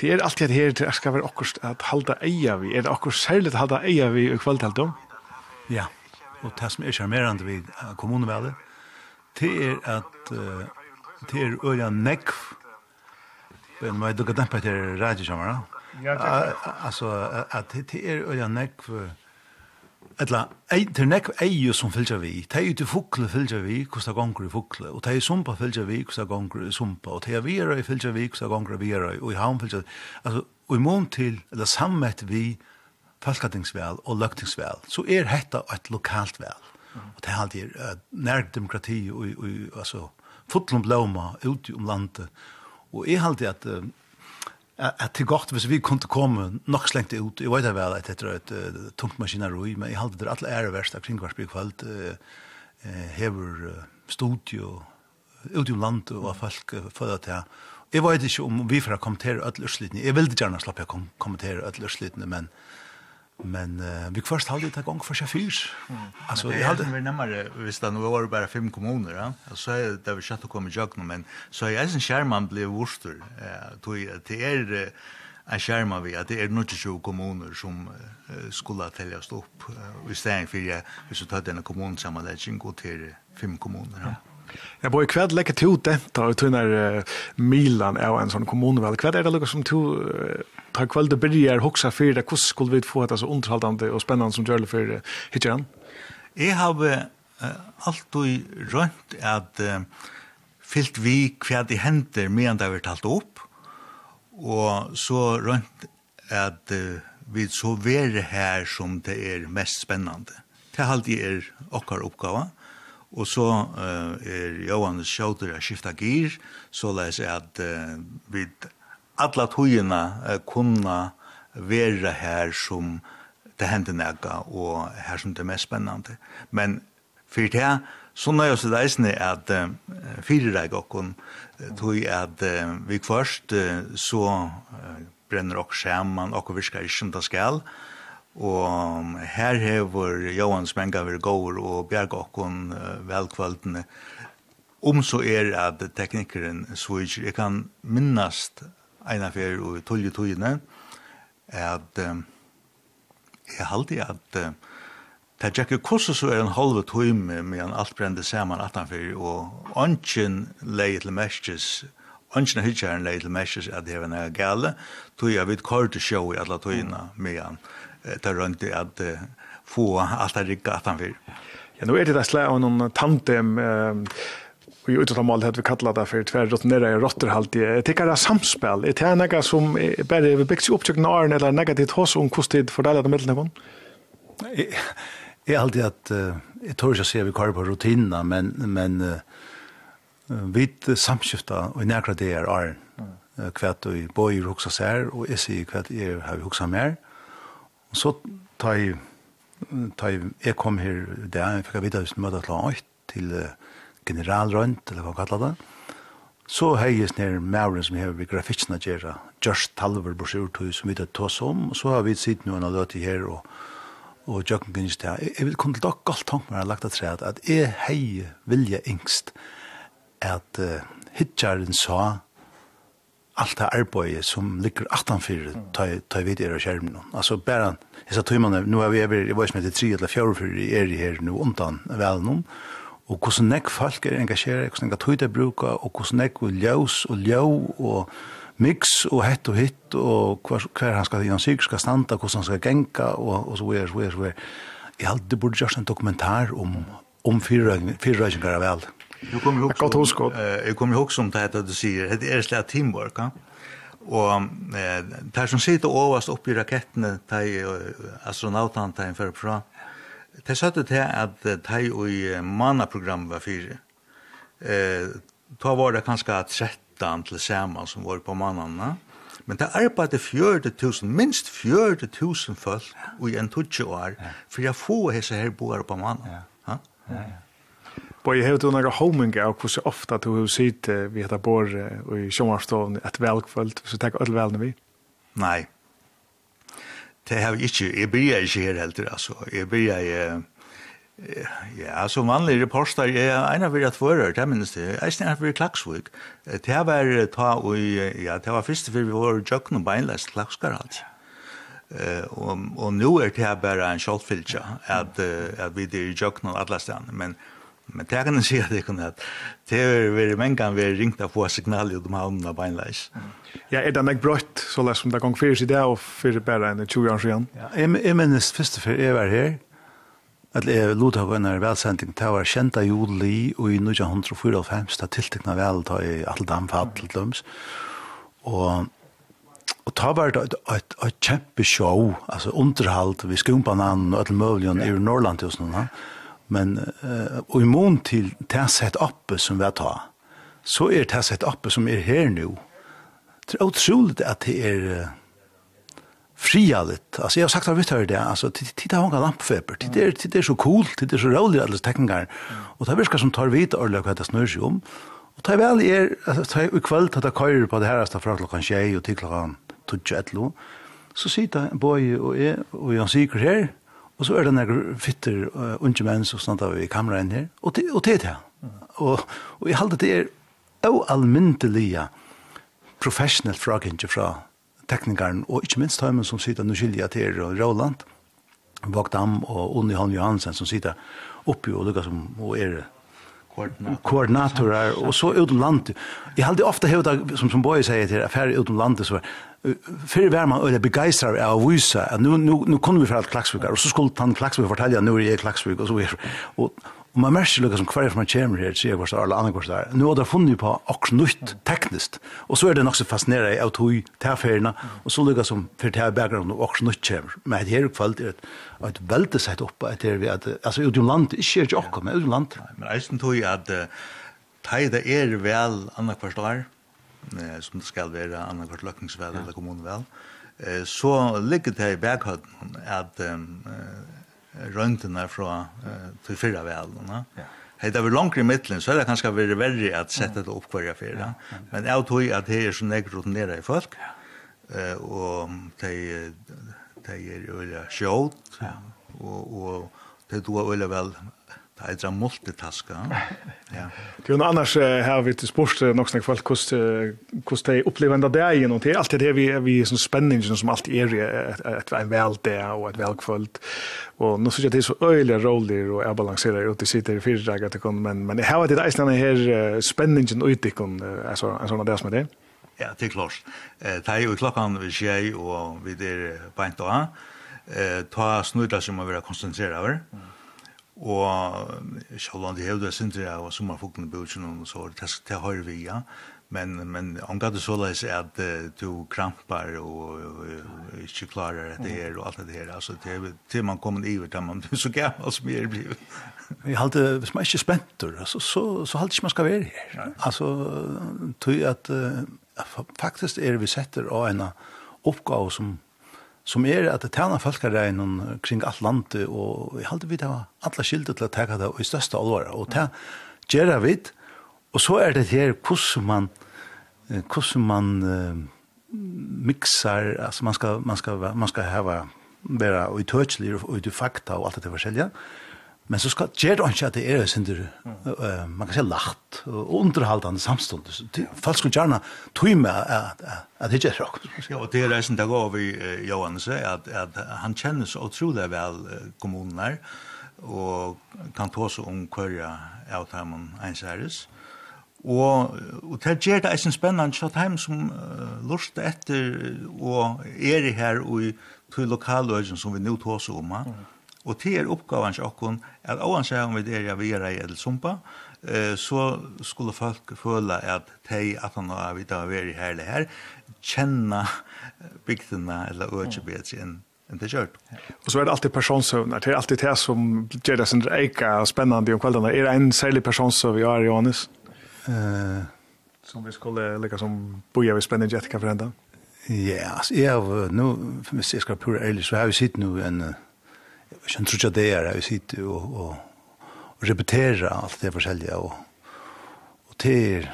Det er alltid her til at skal være akkurat at halda eia vi. Er det akkurat særlig at halda eia vi i kvalitet Ja, og det som er charmerende vi kommunevalget, det er at uh, det er øya nekv, men må jeg dukket dempa til etter radiosamara, altså at det er øya nekv, Etla, det er nekv eio som fylgja vi, det er til fukle fylgja vi, hvordan gonger i fukle, og det er sumpa fylgja vi, hvordan gonger i sumpa, og det er vera i fylgja vi, hvordan gonger i vera i, og i havn fylgja vi, altså, og i mån til, eller sammet vi, falskatingsvel og løgtingsvel, så er hetta et lokalt vel. Og det er alltid uh, nærdemokrati og, og, og altså, fotlom blåma ute om landet, og jeg halti at uh, at det er godt hvis vi kunne komme nok slengt ut, jeg vet det vel at det er et uh, tungt maskineri, men jeg halte det alle ære verst av Kringvarsby kveld, uh, hever uh, studio, ut i landet og folk uh, føler til. jeg, vet ikke om vi får kommentere alle utslitene, jeg vil gjerne slappe å kom kommentere alle utslitene, men uh, Men uh, vi först hade det gång för chaufför. Alltså jag hade vi närmare visst att nu var det bare fem kommuner, ja. Så er det där vi å komme i nu men så er jeg som blev ble Eh tog det är en skärma vi at det er nog 20 kommuner som uh, skulle telles täljas upp i stället för hvis du tar denne kommunen sammen, det den kommunsammanläggning går til fem kommuner. Ja. Jeg bor i kveld kväll lägger till det tar uh, Milan är en sån kommunvald. Hva er det lukket som två ta kvölde byrjar hoksa fyrir det, hvordan skulle vi få det så underhaldande og spennende som gjør det for hitjeren? Jeg har uh, alltid rønt at uh, fyllt vi hva det hender medan det har talt opp, og så rønt at uh, vi så være her som det er mest spennende. Det er alltid er okkar oppgave, og så uh, er Johan Sjøter a skifta gir, så les at uh, vi alla tøyina kunna vera her som det hender nega og her som det er mest spennande. Men fyrir det så nøy oss det eisne at uh, fyrir reik okkon, tog at uh, vi først uh, så uh, brenner okk skjerman, okk virkar ikke som det skal, og her hever Johan Spenga vir gåur og bjerg okkon uh, velkvaldene om så er at teknikeren switch, jeg kan minnast eina fer og tolje tojene, at um, jeg halde at uh, Det er ikke hvordan så er en halve tøyme medan alt brende saman atanfyr, og ønsken leie til mestis, ønsken hitjaren leie til mestis at det er en gale, tog jeg vidt kort til sjå i alle tøyina medan det rønt uh, få alt er rikka atanfyr. Ja, nå er det det slag av noen tandem, eh, Och ju utan mål hade vi kallat det för tvärrottnera i rotterhaltig. Jag tycker det är samspel. Det är något som bara vi byggs upp till åren eller negativt hos om kosttid för det där mittelnivån. Jag är alltid att jag tror jag ser vi kvar på rutinerna men men uh, vi samskifta och nära det är åren kvätt och bojer också så här och jag ser kvätt är har vi också mer. Och så tar jeg, tar jeg, jeg kom her der, här där jag fick vita att möta til uh, generalrønt, eller hva kallar det. Så heies ned mauren som hever ved grafikken å gjøre, Josh Talver brosjurtøy som vi tar tås om, og så har vi sitt noen av løte her, og, og Jøkken Gunnist, det. jeg vil kunne da galt tanke meg lagt at tre at jeg hei vilja yngst at uh, hitjaren sa allt det arbeidet som ligger 18-4 tar vi det av skjermen. Altså bare, jeg sa tøymene, nå er vi over, jeg var som heter 3 eller 4-4 er her nå undan vel noen, og hvordan nek folk er engasjeret, hvordan nek tøyde bruker, og hvordan nekk ljøs og ljø og mix og hett og hitt og hver, hver han skal gjennom syk skal standa, hvordan han skal genka og, og så videre, så videre, så videre. Jeg hadde burde gjort en dokumentar om, om fyrrøyninger av vel. Jeg kom ihåg som, jeg kommer ihåg som det heter du sier, det er slett teamwork, ja? Og eh, der som sitter overast oppe i rakettene, de astronautene, de fører fra, Det søtte til at de og mannaprogrammet var fire. Eh, da var det kanskje 13 til sammen som var på mannene. Men det arbeidde 40.000, minst 40.000 folk i en tutsi år, for jeg får hese her boer på mannen. Ja, ja, ja. Boje, hevur tú nakar homing av hvordan ofta du har sit vi heter bor og í et at hvis du tenker alle velene vi? Nei, det har vi ikke, jeg blir ikke her helt, altså. Jeg blir jeg, ja, som vanlig reporter, jeg er en av vi at våre, det minnes det, jeg er snart vi klaksvik. Det var ta og, ja, det var første før vi var jøkken og beinleis klakskar alt. og, og nå er det bare en kjoltfiltja, at, at vi er jøkken og alle stedene, men Men det kan jeg si at det kan at det er veldig mange ganger vi har ringt av få signaler om havnen av beinleis. Mm. Ja, er det meg brøtt, så lest som det gong fyrir sida og fyrir bare enn 20 år siden. Ja, jeg jeg minnes først og fyrir jeg var her, at jeg lot av en velsending til å være kjent av juli og i 1945, da tiltekna vel da i Atledam for Atledams, og Og ta var det et, et kjempe show, altså underhalt vi skumpananen og alle muligene i Norrland og sånn. Men, uh, og i mån til det sett oppe som vi har ta, så er det sett oppe som er her nå, det er otroligt att det är frialit. Alltså jag har sagt av vitt hör det. Alltså titta hon kan lampfeber. tid er, det är så coolt, det er så rolig, alla teckningar. Och det verkar som tar vidt och hva det snurr seg om. Och tar er är alltså tar i kveld att det kör på det här hasta från klockan 6 och till klockan 12. Så sitter en boy och är och sikker här. Och så är det några fitter unge menn som stannar vid kameran här. Och och det det Och och i halde det är oallmyntliga. Mm professionelt frakinje fra teknikeren, og ikke minst Tøymen som sitter nå skilja til Roland, Bogdam og Unni Holm Johansen som sitter oppi og lukka som og er koordinatorer, og så ut om landet. Jeg halde ofte hevda, som, som Boje sier til, affære ut om landet, så fyrir var man øyla begeistrar av å vise at nu, nu, nu kunne vi fra alt Klaksvik, og så skulle han Klaksvik fortelle at nu er jeg Klaksvik, og så er og, Og man merker lukka som hver man kommer her, sier hver eller annan hver der. Nå har det funnet på akkurat nytt teknisk. Og så er det nok så fascinerende av tog tilferdene, og så lukka som for til bakgrunnen og akkurat nytt kommer. Men det her kvalt er et veldig sett oppe etter vi at, altså utom land, ikke er ikke akkurat, men utom land. Men eisen tog at det er vel annan hver der, som det skal være annan kvart løkningsvel eller Eh så ligger det i bakhøyden at røntene fra uh, til fyrre velene. Ja. Hei, det var langt i midtelen, så er det kanskje vært verre at sette det opp hver affære. Men jeg tror at det er sånn jeg rutinerer i folk, Eh og de, de er øyne sjått, ja. og, og de tror øyne vel Det er en multitaska. Ja. Det er jo annars här vi til spørst nok snack folk hvordan de opplever enda det upplevande där ju något. Allt det vi er vi sånn spenning som allt är et en väl där och ett välkvöld. Og nå synes jeg det er så øyelig rolig og jeg balanserer ut i sitter i fire dager til kun. men men det har det island här spänningen ut i kun. En sånn av det som er det. Ja, det er klart. Det er jo klokken vi skjer og vi er på en dag. Ta snudda som må være koncentrera over. Mm Og sjálvan de hevde sindri av sommerfugten i bøtjen, så det det har vi, ja. Men, men omgat det såleis er at du krampar og ikke klarar det her og alt det her. Altså, det til man kommer i til man er så gammal som jeg er blivet. Jeg halte, hvis man ikke er spent, altså, så, så halte ikke man skal være her. Altså, tog at faktisk er vi setter av en oppgave som som er at det tjener folkeregnen kring alt landet, og jeg halte vidt av alle skilder til å ta det i største alvor, og det gjør jeg vidt, og så er det her hvordan man, hvordan man uh, mixar, altså man skal, man skal, man skal hava, være utøtselig og ut fakta og alt det forskjellige, Men så skal gjøre det ikke at det er synder, uh, man kan si lagt, og underholdende samstånd. Folk skulle gjerne tog med at, at det er det. Ja, og det er reisen det går vi, Johan, at, at han kjenner så utrolig vel kommunen her, og kan ta seg om kvarja av dem ensæres. Og, og det gjør det eisen spennende, så at som uh, lurt etter og er i her og i til lokaløyden som vi nå tar seg om, mm Og til er oppgaven til okken at oansett om vi er av vera i Edelsumpa, eh, så skulle folk føle at de at han har vidt av å være her eller her, kjenne bygdene eller øke bedre enn enn det gjør. Og så er det alltid personsøvner, det er alltid det som gjør det sin eika spennende om kveldene. Er det en særlig personsøv vi har, Johannes? Uh, som vi skulle lika som boja vi spennende etter for enda? Ja, altså, jeg har, nå, hvis jeg skal pura ærlig, så har vi sitt nå en, uh, jeg tror ikke det er, jeg sitter og, og, og repeterer alt det forskjellige, og, og til,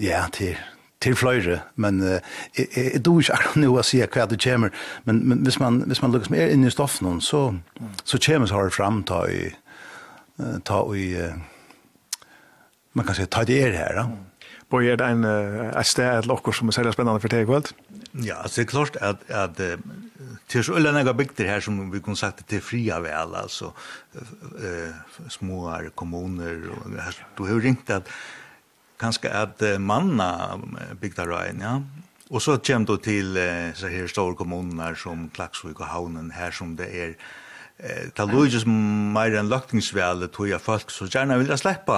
ja, til, til fløyre, men uh, jeg, jeg, jeg dår ikke akkurat nå å si hva det kommer, men, men hvis man, hvis man lukkes mer inn i stoffen, så, så kommer så har det fram, ta i, ta i, man kan si, ta det er her, da. Mm. Borg, er det en, et sted eller noe som er særlig spennende for deg i kveld? Ja, altså, det er klart at, at det er så øyne jeg bygder her som vi kunne sagt til fria vel, altså eh, småare kommuner. Og, her, du har jo ringt at kanskje at manna bygder røyen, ja. Og så kommer du til så her store kommuner som Klaksvik og Havnen, her som det er eh ta lojus meir enn løktingsvæle tog jeg folk så gjerne vil jeg slippe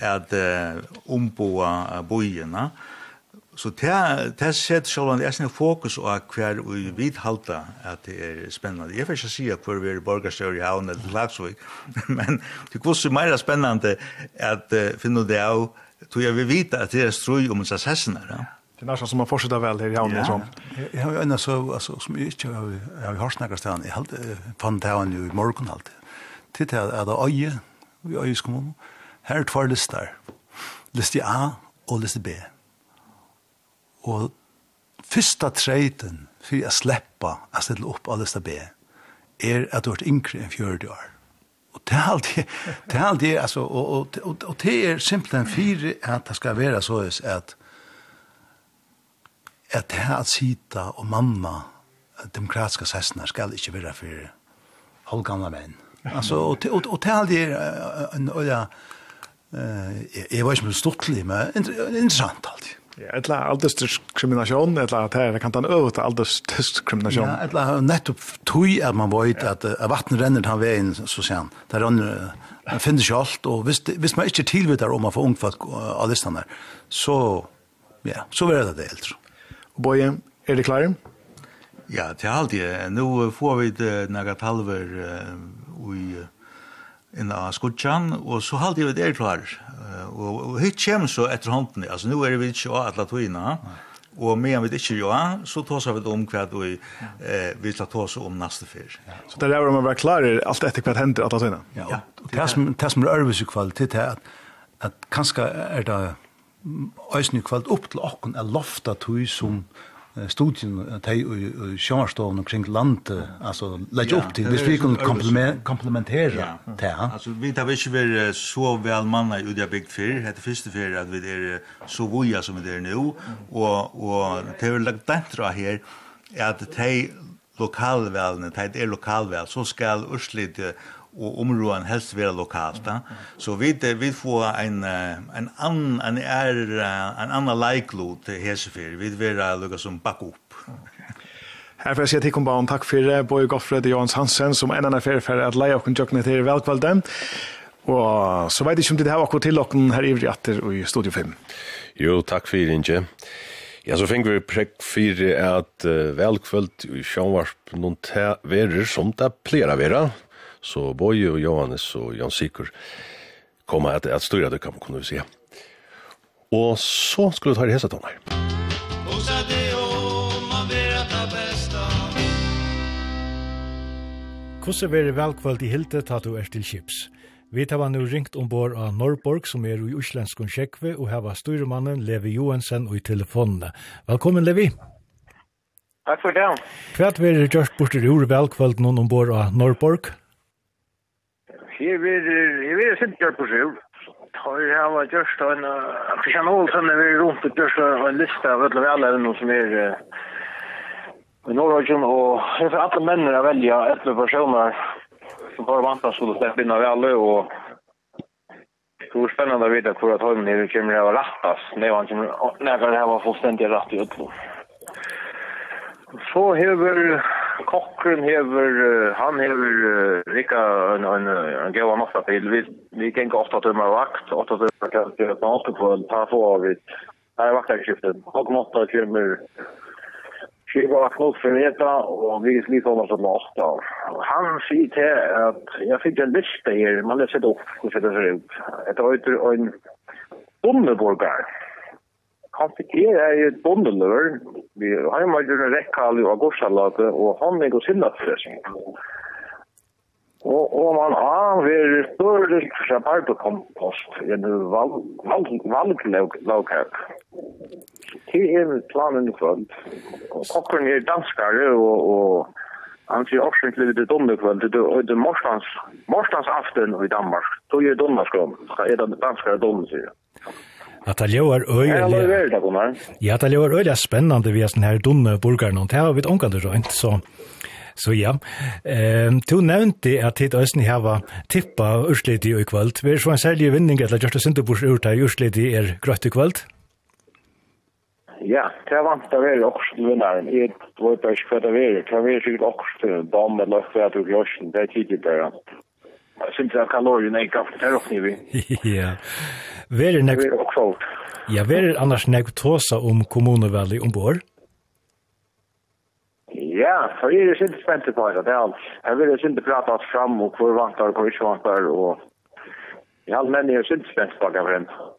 at eh, omboa bojene. Eh, Så det, det sett sjálvan det er sin fokus og hver vi vid halda at det er spennende. Jeg får ikke si hver vi er borgarstør i havn eller Lagsvik, men det går så meira spennende at uh, finne det av, tror jeg vi vet at det er strøy om hans hessene. Ja. Det er nästan som man fortsätter väl här i havnen. Ja. Jeg har jo enda så, altså, som jeg ikke har, jeg har hørt hört snackat ställen. Jag fann det han jo i morgen alltid. Titta er det Øye, i Øyes kommun. Här är tvær lister. Liste A og liste B. Mm Og fyrsta treiten fyrir å sleppa å stille opp av lista B er at du har vært yngre enn 40 år. Og det er alltid, det, er alltid, det, altså, og, og, og, og det er simpelthen fire at det skal være så at at det at sita og mamma demokratiska sessene skal ikke være for halvgamle menn. Altså, og, og, og det er alltid er en øya, jeg var ikke mye stortlig, men interessant alltid. Ja, etla alderskrimination, etla at her kan ta en øvut alderskrimination. Ja, etla nettopp tui at man veit at vatten renner han veien, så sier han. Det renner, man finner ikke alt, og hvis, hvis man ikke tilvitar om man får ungfatt av listan der, så, ja, så vil det det helt. Boje, er det klar? Ja, til halvdige. Nå får vi det naga talver i uh, inn av skutjan, og så halte jeg vi der klar. Og, og hit kjem så etter hånden, altså nå er vi ikke av alle togene, og medan vi ikke gjør, så tås vi om hva vi eh, vil ta tås om neste fyr. Så det er om å være klar alt etter hva hender alle det Ja, og det som, det som er øvelse kvalitet er at, at kanskje er det øyne kvalitet opp til åkken er lofta tog som mm studien tei og och kring landet alltså lägga upp till hvis vi kan komplementera det altså alltså vi tar inte vi så väl manna i det bygd fear det första för att vi er så voja som det er nu och och det är lagt dentra här att tei lokalvälne, det är lokalvel så skal urslit og områden helst være lokalt. Da. Så vi vi får en en annan en er, en annan leiklod til Hesefer. Vi vil være lukka som back opp. Her får jeg si at til Kumbaum, takk for det, Bøy Goffred og Johans Hansen, som en annen ferdig for at leie og tjøkkene til velkvalgte. Og så vet jeg ikke om det her akkurat til dere her i Vriatter og i Studio 5. Jo, takk for det, Inge. Ja, så fikk vi prekk for at uh, velkvöld i sjånvarp noen verer som det pleier å være. Så Boje og Johannes og Jan Sikur kommer att, att styra det kan man kunne säga. Och så skulle vi ta det här tonar. Hvordan er det velkvalt i Hilde til du er til Kips? Vi tar nu ringt ombord av Norrborg, som er i Øslandskon Kjekve, og her var styrmannen Levi Johansen og i telefonene. Velkommen, Levi. Takk for det. Hva er det gjort bort i Ure velkvalt noen ombord av Norrborg? Jeg vil, jeg vil sint gjøre på sjøv. Tar jeg var gjørst av en, Christian Olsen er rundt og gjørst av en liste av alle velgerne som er i Norrøkken, og jeg får alle mennene å velge etter personer som bare vantar skulle steppe inn av alle, og det var spennende å vite hvor at høyden er kommer til å rattas, når han kommer, når han kommer fullstendig rett i Øtlo. Så hever kockren hever han hever uh, rika en en en gåva massa till vi vi kan gå åtta timmar vakt åtta timmar kan vi på åtta på ta få av det här vaktskiftet och måste kommer Skriva var knut för veta och vi slit honom som åtta. Han säger till att jag fick en lista här, man läser upp hur det ser ut. Det var ju en Dummeborgar. Han fikk er i et bondeløver. Han var jo en rekkall i augustalate og han gikk og sinnatfresen. Og, og man har vært større fra barbekompost, en valglagkøk. Det er planen i kvöld. Kokkeren er danskare, og, og han sier også ikke litt dumme kvöld. Det er morsdans, morsdans aften i Danmark. Det er dumme skrum. Det er danskare dumme, sier han. Att det gjør øyelig. Ja, det gjør det kommer. Ja, det gör öj spännande vi är sån här dunne burgare någon här vid det rent så. Så ja. Ehm du nevnte at det Østen här var tippa urslit i kväll. Vi er så en særlig vinning eller just inte burs ut här urslit i er grøtt i kväll. Ja, det er vant det väl också till vinnaren. Jag vet ikke hva det er. Det är säkert också till dam eller löftet och gröschen. Det är tidigt där. Jag syns att kalorierna är gaffet här uppe. Ja. Verir nek... Ja, verir annars nek tåsa om kommunevalg ombord? Ja, så er det ikke spent på det. det er alt. Jeg vil ikke prate oss fram og hvor vantar og hvor ikke vant er, Og... Jeg har menn er ikke spent på det for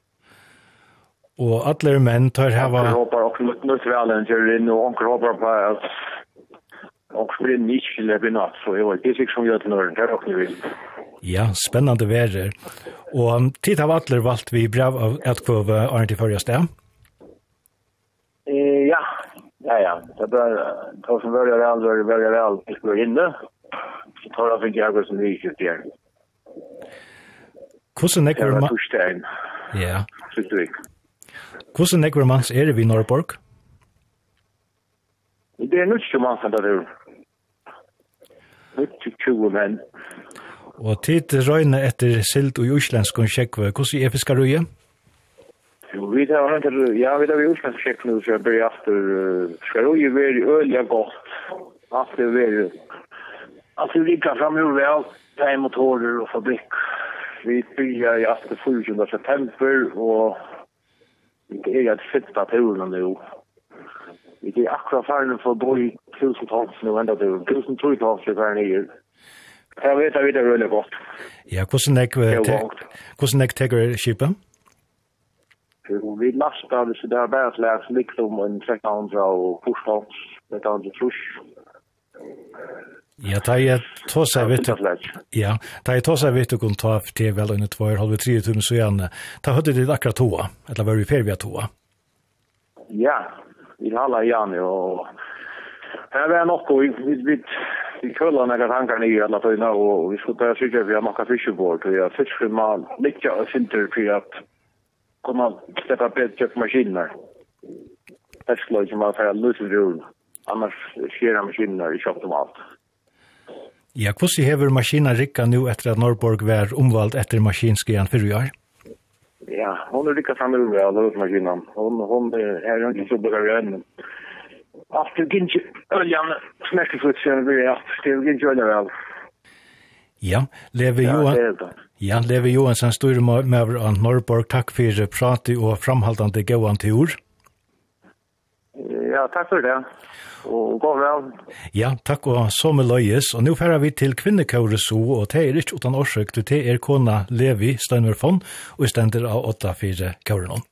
Og alle menn tar hava... Onker håper også knutt nødt til en kjører inn, og onker håper på at Och skulle ni skulle bli något så jag det fick som jag till Norden, där och vill. Ja, spännande väder. Och tid vad alla valt vi brev av att kvar Arne inte förra stäm. Eh ja. Ja ja, det bör ta som börjar alls börjar börjar alls skulle hinna. Så tar jag för jag som vi kör där. Kussen nekker man. Ja. Kussen nekker man er vi Norrborg. Det er nødt til man som det er. 20 menn. Og tid røyne etter silt og uslenskon kjekkve. Hvordan er fiskar røye? Jo, vi tar han til, ja, vi tar vi uslensk kjekkve, så jeg blir efter, skal røye være ølja godt. at det være, alt det rikka jo vel, teg motorer og fabrikk. Vi bygger i efter 14. september, og vi er et fitta turen nå. Vi er akkurat ferdig for å bo i tusen tons nå enda til tusen tru tons til hver nye. Jeg vet at vi er veldig godt. Ja, hvordan er det jeg teker skipet? Vi lastar det så det er bare slags liksom en 1300 og 14 tons, 1300 trus. Ja, ta jeg tå seg vidt. Ja, ta jeg tå seg vidt og ta til vel under 2 halv 3 tusen så gjerne. Ta høyde det akkurat toa, eller var vi ferdig toa? Ja, i alla igen och här var nog då vi vi vi kollar några tankar ner alla för nu och vi skulle ta sig vi har några fiskebord och jag fiskar man lite och center för att komma släppa bättre på maskiner. Det skulle ju man för lösa det annars skjer maskiner i köpt om allt. Ja, hvordan hever maskinen rikka nu etter at Norrborg var omvalgt etter maskinskrian fyrir år? ja, hon är lika framme över alla uppmaskinan. Hon, hon är inte så bra än. Allt det gick inte öljan snäckefutsen blir jag. Det gick inte öljan väl. Ja, Levi Johan. Ja, Levi Johansson styrer med over an Norrborg. Takk for pratet og framhaltande gåan til ord. Ja, takk for det og gå vel. Ja, takk og så med løyes. Og nå færer vi til kvinnekåret så, og det er ikke uten årsøk til det er kona Levi Steinverfond, og stender av 8-4 kåren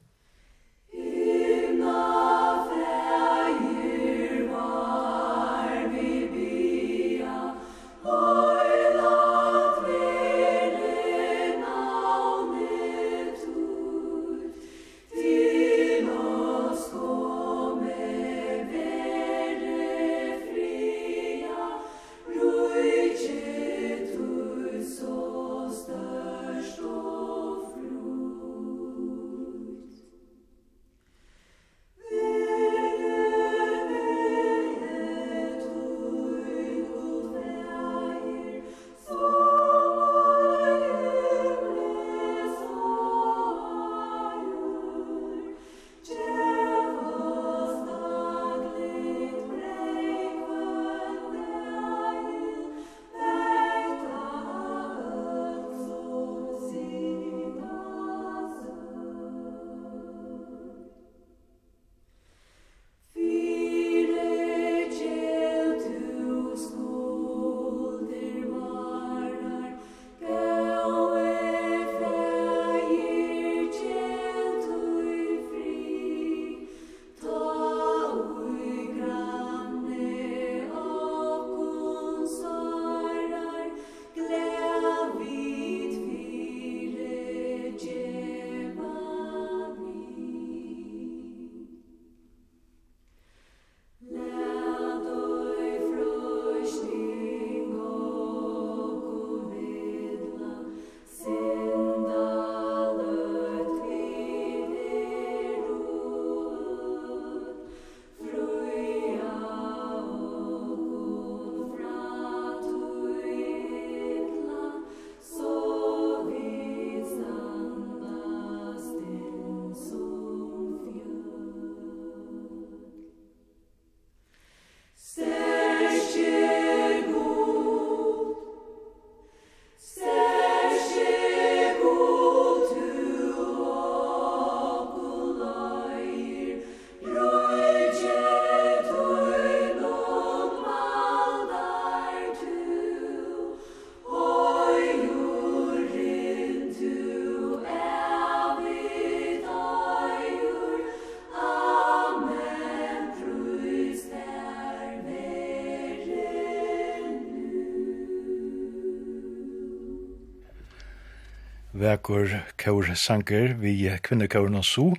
vekur kaur sanger vi kvinnekauren og so,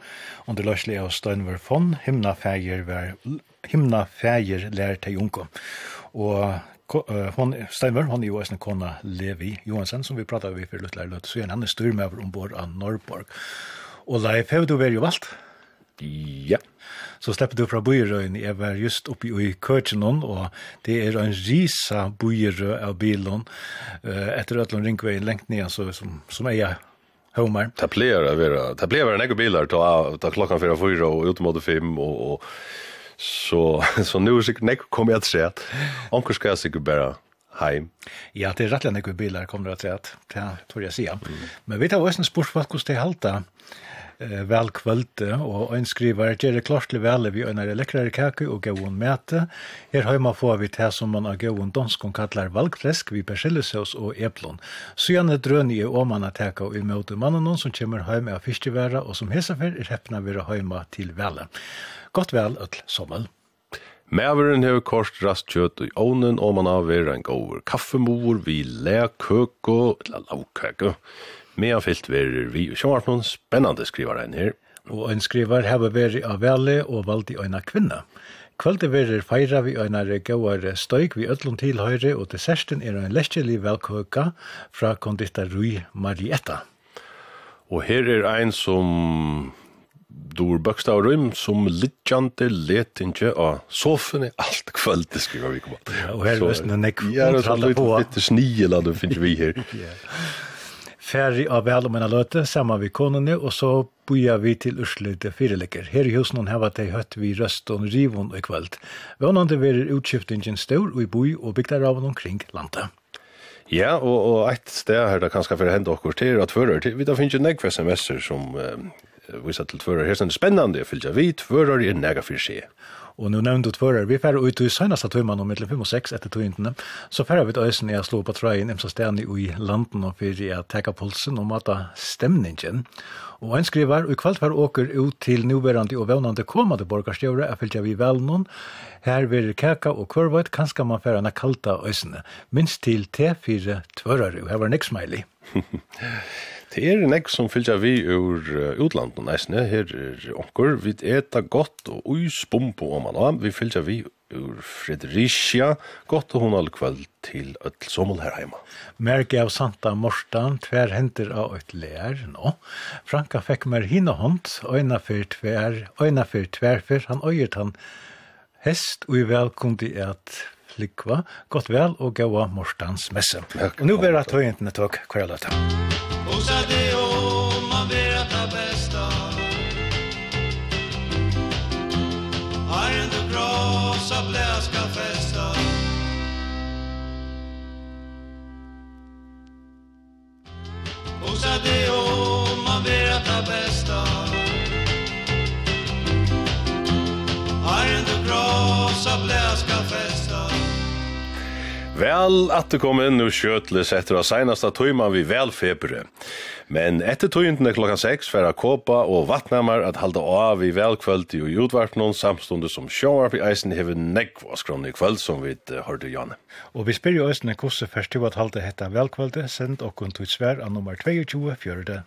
under løsli av Steinver von, himna fægir vær, himna fægir lær til junko. Og hon Steinver, hon er jo eisen kona Levi Johansen, som vi prata vi for lutlar lut så er han er om bord av Norrborg. Og Leif, hevdu du vært jo valgt? Ja så slipper du fra bøyerøyen. Jeg var just oppe i Køtjenon, og det er en risa bøyerøy av bilen uh, etter Øtland Ringveien lengt ned, så, som, som er jeg Homer. Det blir det vera. Det blir vera några bilar ta ta klockan 4 4 och ut mot 5 og og så så nu är sig näck kommer til att se. Onkel ska sig bara heim. Ja, det er rätt några bilar kommer att se att det tror jag ser. Men vi tar også en sport vad kost det halta eh, vel kvölde, og ein skriver, «Gjere klartlig vele vi øyner lekrare kake og gauon mæte. Her høyma får vi det som man av gauon danskon kallar valgfresk vi persillesaus og eplon. Sujane drøni er åmanna teka og imøte mannen som kommer høyma av fyrsteværa, og som hesafer er heppna vera høyma til vele. Godt vel, öll sommel. Mæveren hever korst rast kjøtt i ovnen, og man har vært en gåver kaffemor, vi le, køko, eller lavkøko medanfyllt verer vi og sjåvartnån spennende skriver en her. Og en skriver heva veri av vele og valdi øyna kvinna. Kvöldi verir feira vi øynare gauar støyk vi öllum tilhøyre og desserten er ein leskjelig velkøka fra konditorui Marietta. Og her er ein som dur bøkstav og rym som litjante letinje av sofen er alt kvöld, det skriver vi kom Ja, og her er det nekk. Ja, det er sånn litt snigel, du finner vi her. ja færri av vel om en løte sammen vi konene, og så boja vi til Ørsle Fyrelikker. Her i husen har de høtt vi røst og rivon i kveld. Vånande verer utskiftingen stor og i boi og bygder av omkring landet. Ja, og, og et sted her det kanskje for å hende okkur til at fører til, vi da finner ikke negve sms'er som Uh, vi satt til fører her, sånn spennende, jeg fyllt jeg vidt, fører er nega for seg. Og nu nevnte du förr, vi færre ut i senaste timmen om mellan 5 och 6 etter tøyntene, så færre vi ösen i å slå på trøyen imsa stedene i landen og för att täcka pulsen og mata stämningen. Og en skriver, i kvall färre åker ut til nuverande og vevnande kommande borgarstjøvre, er fyllt vi vel noen. Her vil kaka og kvarvøyt, kanskje man færre enn kalta øysene. minst til T4 tvørere, og her var en Smiley. Det er nek som fylgja vi ur uh, utlandet neisne, her er onkur, vi eta godt og uis bumbo om man vi fylgja vi ur Fredericia, godt og hon all kvöld til öll sommel her heima. Merke av Santa Morstan, tver henter av et lær no. Franka fekk mer hina hånd, øyna fyr tver, øyna fyr tverfer, han øyert han hest, og i vel kundi et flikva, godt vel og gaua Morstans messe. Og nu bæra tøyentene tåk hver løtta. Usa deo, ma verata bästa. Iron the cross, a bläska festa Usa deo, ma verata bästa. Iron the cross, a bläska festa Vel at det kom inn og skjøtles etter å seneste tøyma vi velfebere. Men etter tøyndene klokka 6 færa Kåpa og Vattnamar at halda av i velkvöld i jordvartnån samstundet som sjåar i eisen hever negv og skrån i kvöld som vi hørte Janne. Og vi spyr jo eisen hvordan først til at halda hetta velkvöldet, send okkun tutsvær av nummer 22 400.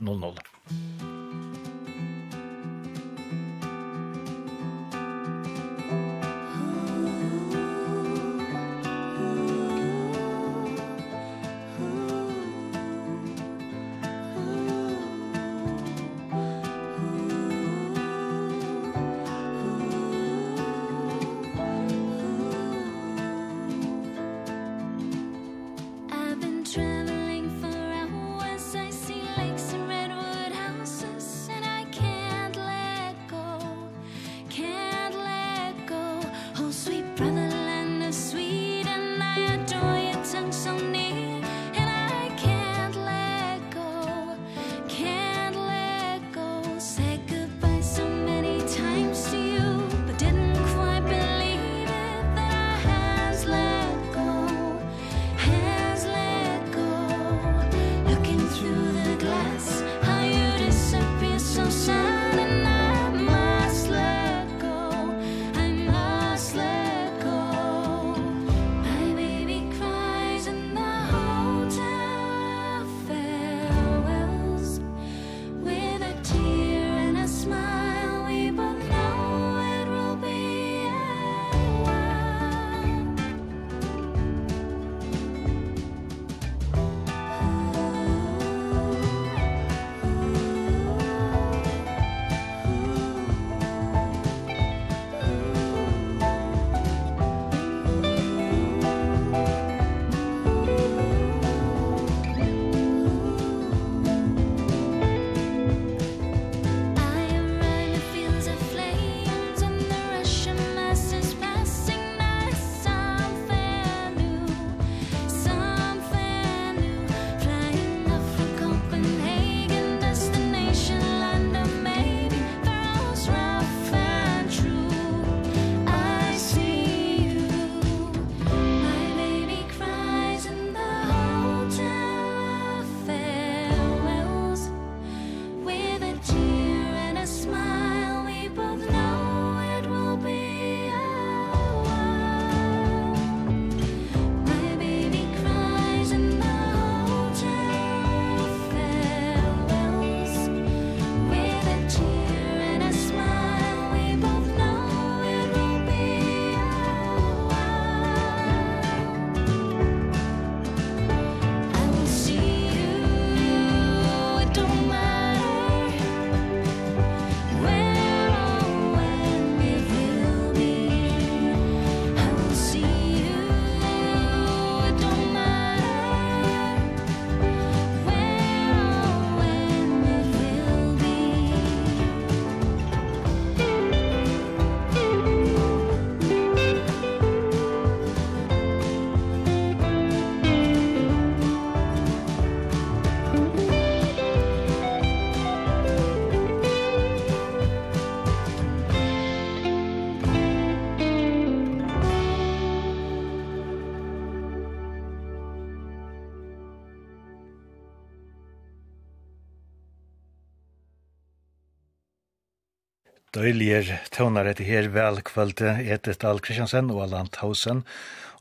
døyliger tøvnar etter her velkvølte Edith Dahl Kristiansen og Allan Tausen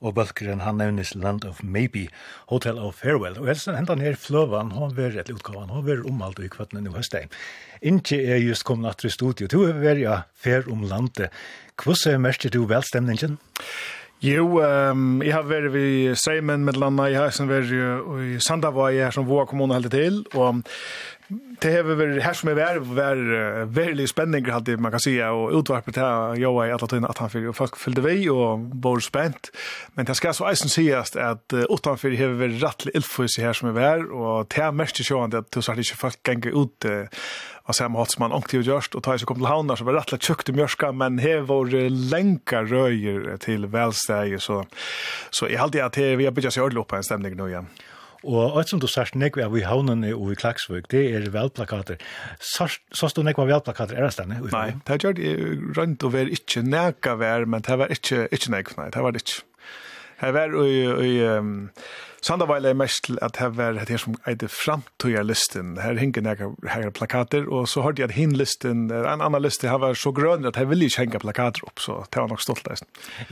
og bølgeren han nevnes Land of Maybe, Hotel of Farewell. Og helst hentan her fløvan, han var et utgavan, han var omalt i kvattene nu høsteg. Inge er just kommet natter i studio, du er verja fer om landet. Hvordan merker du velstemningen? Jo, um, jeg har vært ved Seimen med landet, jeg har vært i Sandavai her som vår kommune heldig til, og det har vi här som är vär var väldigt spännande alltid, man kan säga och utvarpet här jag är att att han fick folk fyllde vi och var spänt men det ska så isen sägas att utan för har vi rätt illfus här som är vär och det är mest sjön att så att inte folk kan gå ut och så har man ångt ju gjort och tar sig kom till havnar så var rätt tjukt i mjörska men här var länkar röjer till välstäge så så i allt det att vi har börjat se ordlopp en stämning nu igen. Og alt som du sørst nekve av i havnene og i Klagsvøk, det er velplakater. Sørst du nekve av velplakater er det stedet? Nei, det gjør det rundt og var ikke nekve vær, men det var ikke, ikke nekve, nei, det var det ikke. Det var i, i, um, Sandavæl er mest til at her var det som eide framtøyerlisten. Her henger nega her plakater, og så hørte jeg at hin listen, en annan liste, her var så grøn at her ville ikke henge plakater opp, så det var nok stolt av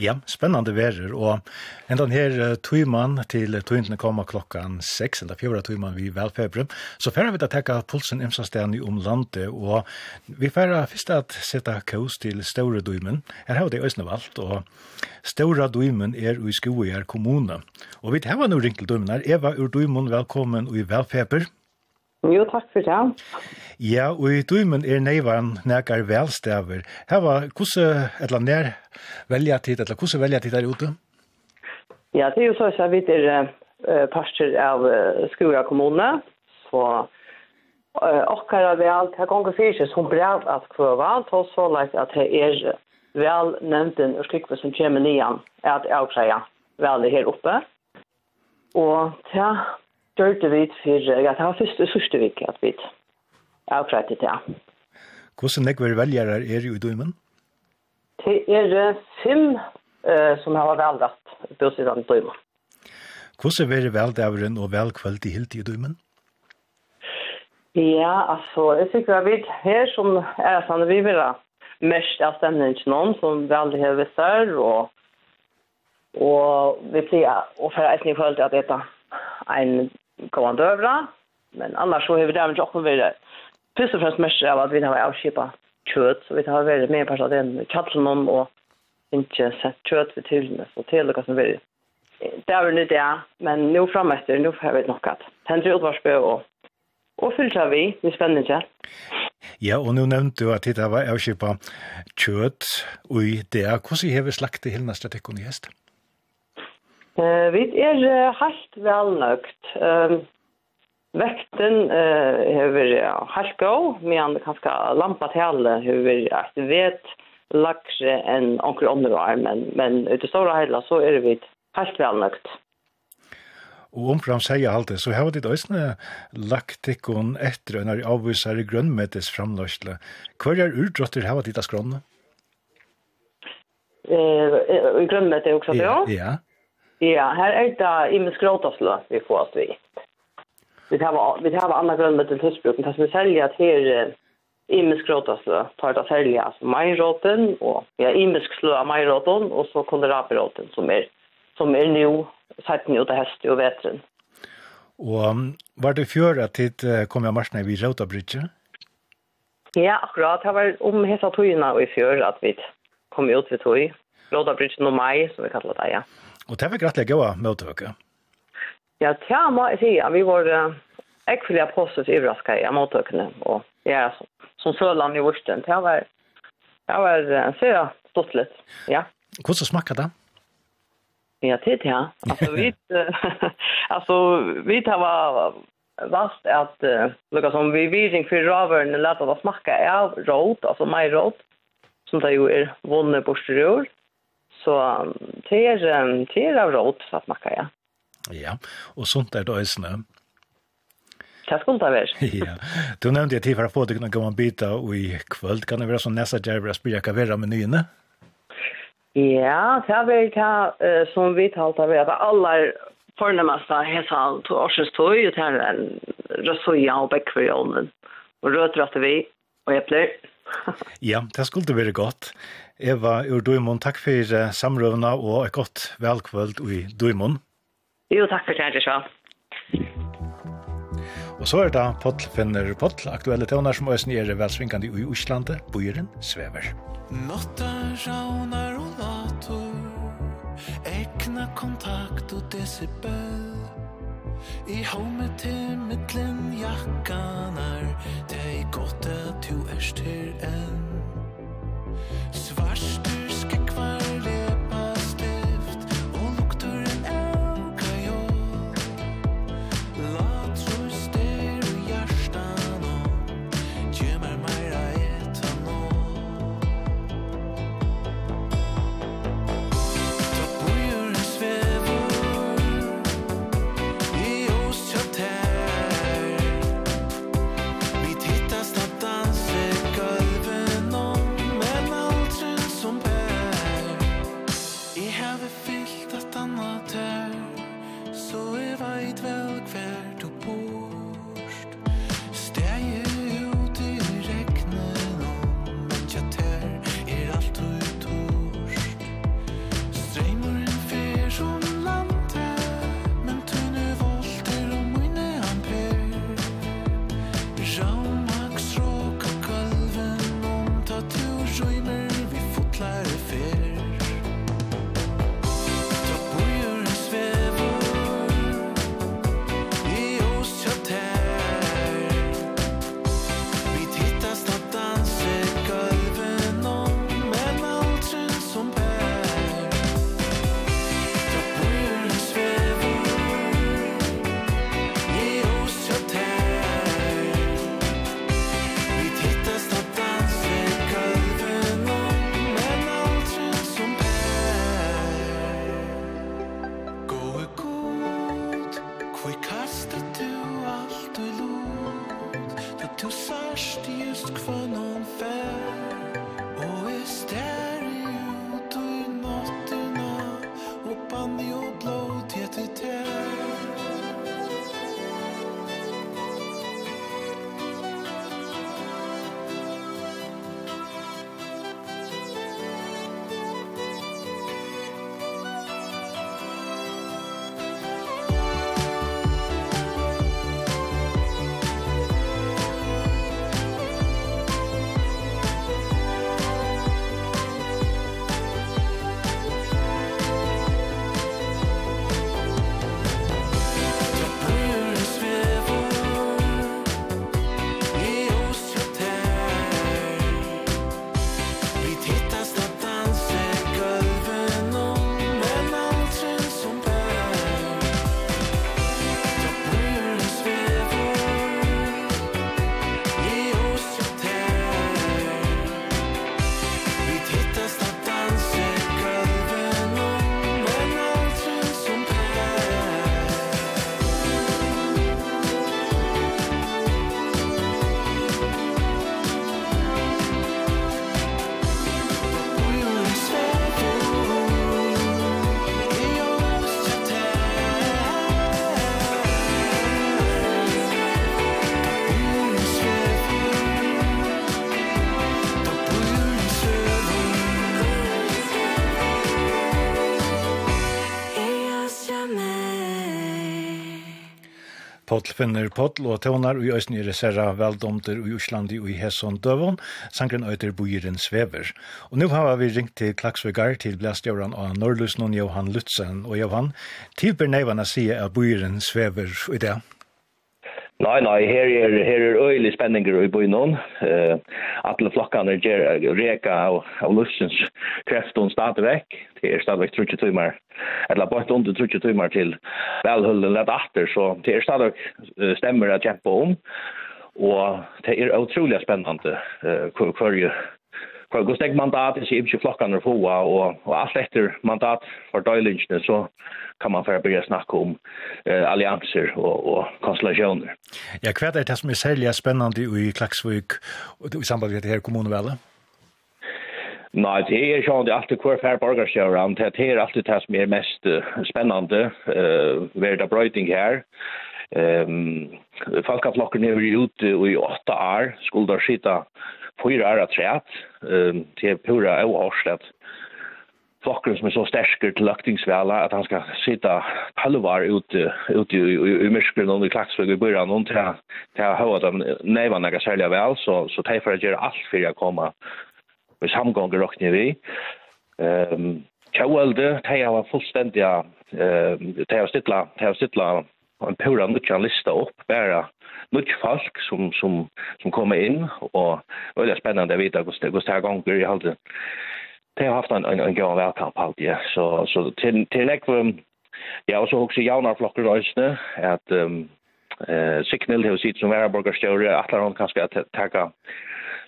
Ja, spennende verer, og enda her tøyman til tøyntene kommer klokkan seks, enda fjorda tøyman vi velfebre, så færre vi da tekka pulsen imsastene om landet, og vi færre først at sette kaos til Store Døymen. Her har det i Øsnevalt, og Store Døymen er i Skoer kommune, og vi har nå ringt til dømene. Eva ur dømene, velkommen og i velfeber. Jo, takk for det. Ja, og i dømen er neivaren nekar velstaver. Her var, hvordan, eller nær velja tid, eller hvordan velja tid der ute? Ja, det er jo så at vi er uh, parter av uh, Skura kommune, så uh, okkar av vel, det gonger fyrir seg som brev at kvøval, og så lagt at det er vel nevnten og skrikve som kommer nian, at jeg også er vel her oppe. Og ja, gjør vi for, ja, det var første og sørste vik at vi avkrettet det. Hvordan nekver velgere er i dømen? Det er fem uh, som har velgert bostedene i dømen. Hvordan er det velgdavren og velkveld i hilt i dømen? Ja, altså, jeg tykker at vi her som er sånn vi vil ha mest av stemningen noen som veldig har vært og Og vi pleier å føre et i forhold til at dette er en kommandøvra, men annars så har vi dermed ikke vært først og fremst mest av at vi har avskipet kjøtt, så vi har vært mer på at det er kattelen og ikke sett kjøtt ved tilene, så til det som vi det er nu det, men nå fremme etter, nå har vi nok at Henry utvarsbø og, og fyller vi, vi spennende ikke. Ja, og nå nevnte du at det var avskipet kjøtt, og i det, hvordan har vi slagt det hele neste tekken i hest? Eh, vi er helt velnøkt. Ehm Vekten eh hevur ja, halkó, meðan kanskje lampa tælle hevur at vet lakre enn onkel andre år, men men ut stóra heila så er vi helt velnøkt. Og omfram sier alt det, så har ditt øyne lagt tikkun etter en av avvisar i grønnmedes framløsle. Hva er urdrotter har ditt av skrånene? Eh, grønnmete også, ja? Ja. Ja, her er det i min skråtasla vi får oss vi. Vi har vi har andra gröna till husbruk, men det säljer att här i min skråtasla tar det sälja alltså majroten och ja i min slöa majroten och så kålrabiroten som är som är nu sett nu det häst och vetren. Och var det för att det kom jeg marsna vid Rota Bridge? Ja, akkurat. Det var om hela tøyna i fjør at vi kom ut vid tøy. Rota Bridge no mai, som vi kallar det, ja. Og det var grattelig gode møtevøkker. Ja, det må jeg si. Vi var ekvelig apostles overrasket i møtevøkkene. Og ja, som Sørland i Vorsten, det var, det var så stått litt. Ja. Hvordan smakker det? Ja, det ja. Alltså vi alltså vi tar var vast att uh, lukka som vi viring för ravern lätta det smaka av rot, alltså mer rot som det ju är vunne på strör. Så det er, det er av råd för att macka, ja. Ja, och sånt er det også, snö. Det skulle det vara. ja. Du nevnte jeg tid for å få deg noen gammel bita og i kvöld. kan det være sånn som djerver å spela hva med menyene? Ja, det er vel det uh, som vi talte av att alla förnämsta hälsan to årsens tog og det er en rösoja og bäckverjonen. Og rötrat vi og äppler. ja, det skulle være godt. gott. Eva ur Duimon, takk for samrøvna og et godt velkvøld i Duimon. Jo, takk for det, Rishal. Og så er det Pottl finner Pottl, aktuelle tøvner som også er velsvinkende i Øslandet, Bøyren svever. Nåtta raunar og lator, ekna kontakt og decibel, i home til mittlen jakkanar, det er godt at du er styr enn. Svart. Pottl finner Pottl og tøvnar og i øysen i reserra veldomter og i og i Hesson døvon, sangren øyter bojeren svever. Og nå har vi ringt til Klaksvegar til blæstjøren av Norrlusen Johan Lutzen. Og Johan, tilber neivana sier at bojeren svever i det. Nei, nei, her er, her er øyelig spenninger i byen noen. Uh, alle flokkene gjør reka av, av luftens kreftene stadig vekk. Det er stadig vekk 30 timer, eller bare under 30 timer til velhullen lett atter, så det er stadig uh, stemmer å kjempe om. Og det er utrolig spennende uh, hver, hver hva gos deg mandat er ikke ikke flokkene å få, og, og alt etter mandat for døylingene, så kan man fara begynne å om eh, allianser og, og konstellasjoner. Ja, hva er det som er særlig spennende i Klaksvik og i samband med det her kommunevalget? Nei, det er sånn det er alltid hver fær borgerskjøren, det er alltid det som er mest spennende, uh, verda brøyting her, um, falkaflokken er ute i åtta år, skulle da skita fyra år at eh till pura oavsett flokken som er så stersker til løktingsvela at han skal sitta halvar ute ute i, i, i myskeren og i klaksvøk i byrjan og til, til å høre at han neivann ikke særlig vel, så, så de får gjøre alt for å komme med samgånger råkne vi. Um, Kjøvelde, de har fullstendig uh, de har stittla, de har stittla en pura nutjan lista opp, bare mycket folk som som som kommer in och väldigt spännande att veta hur det stark gånger i halvdelen. Det har haft en en en god värkamp alltid, ja. Så så till till ekvum ja och så också Jaunar flockar rösne att ehm eh signal har sitt som Värborgar större att han kanske att ta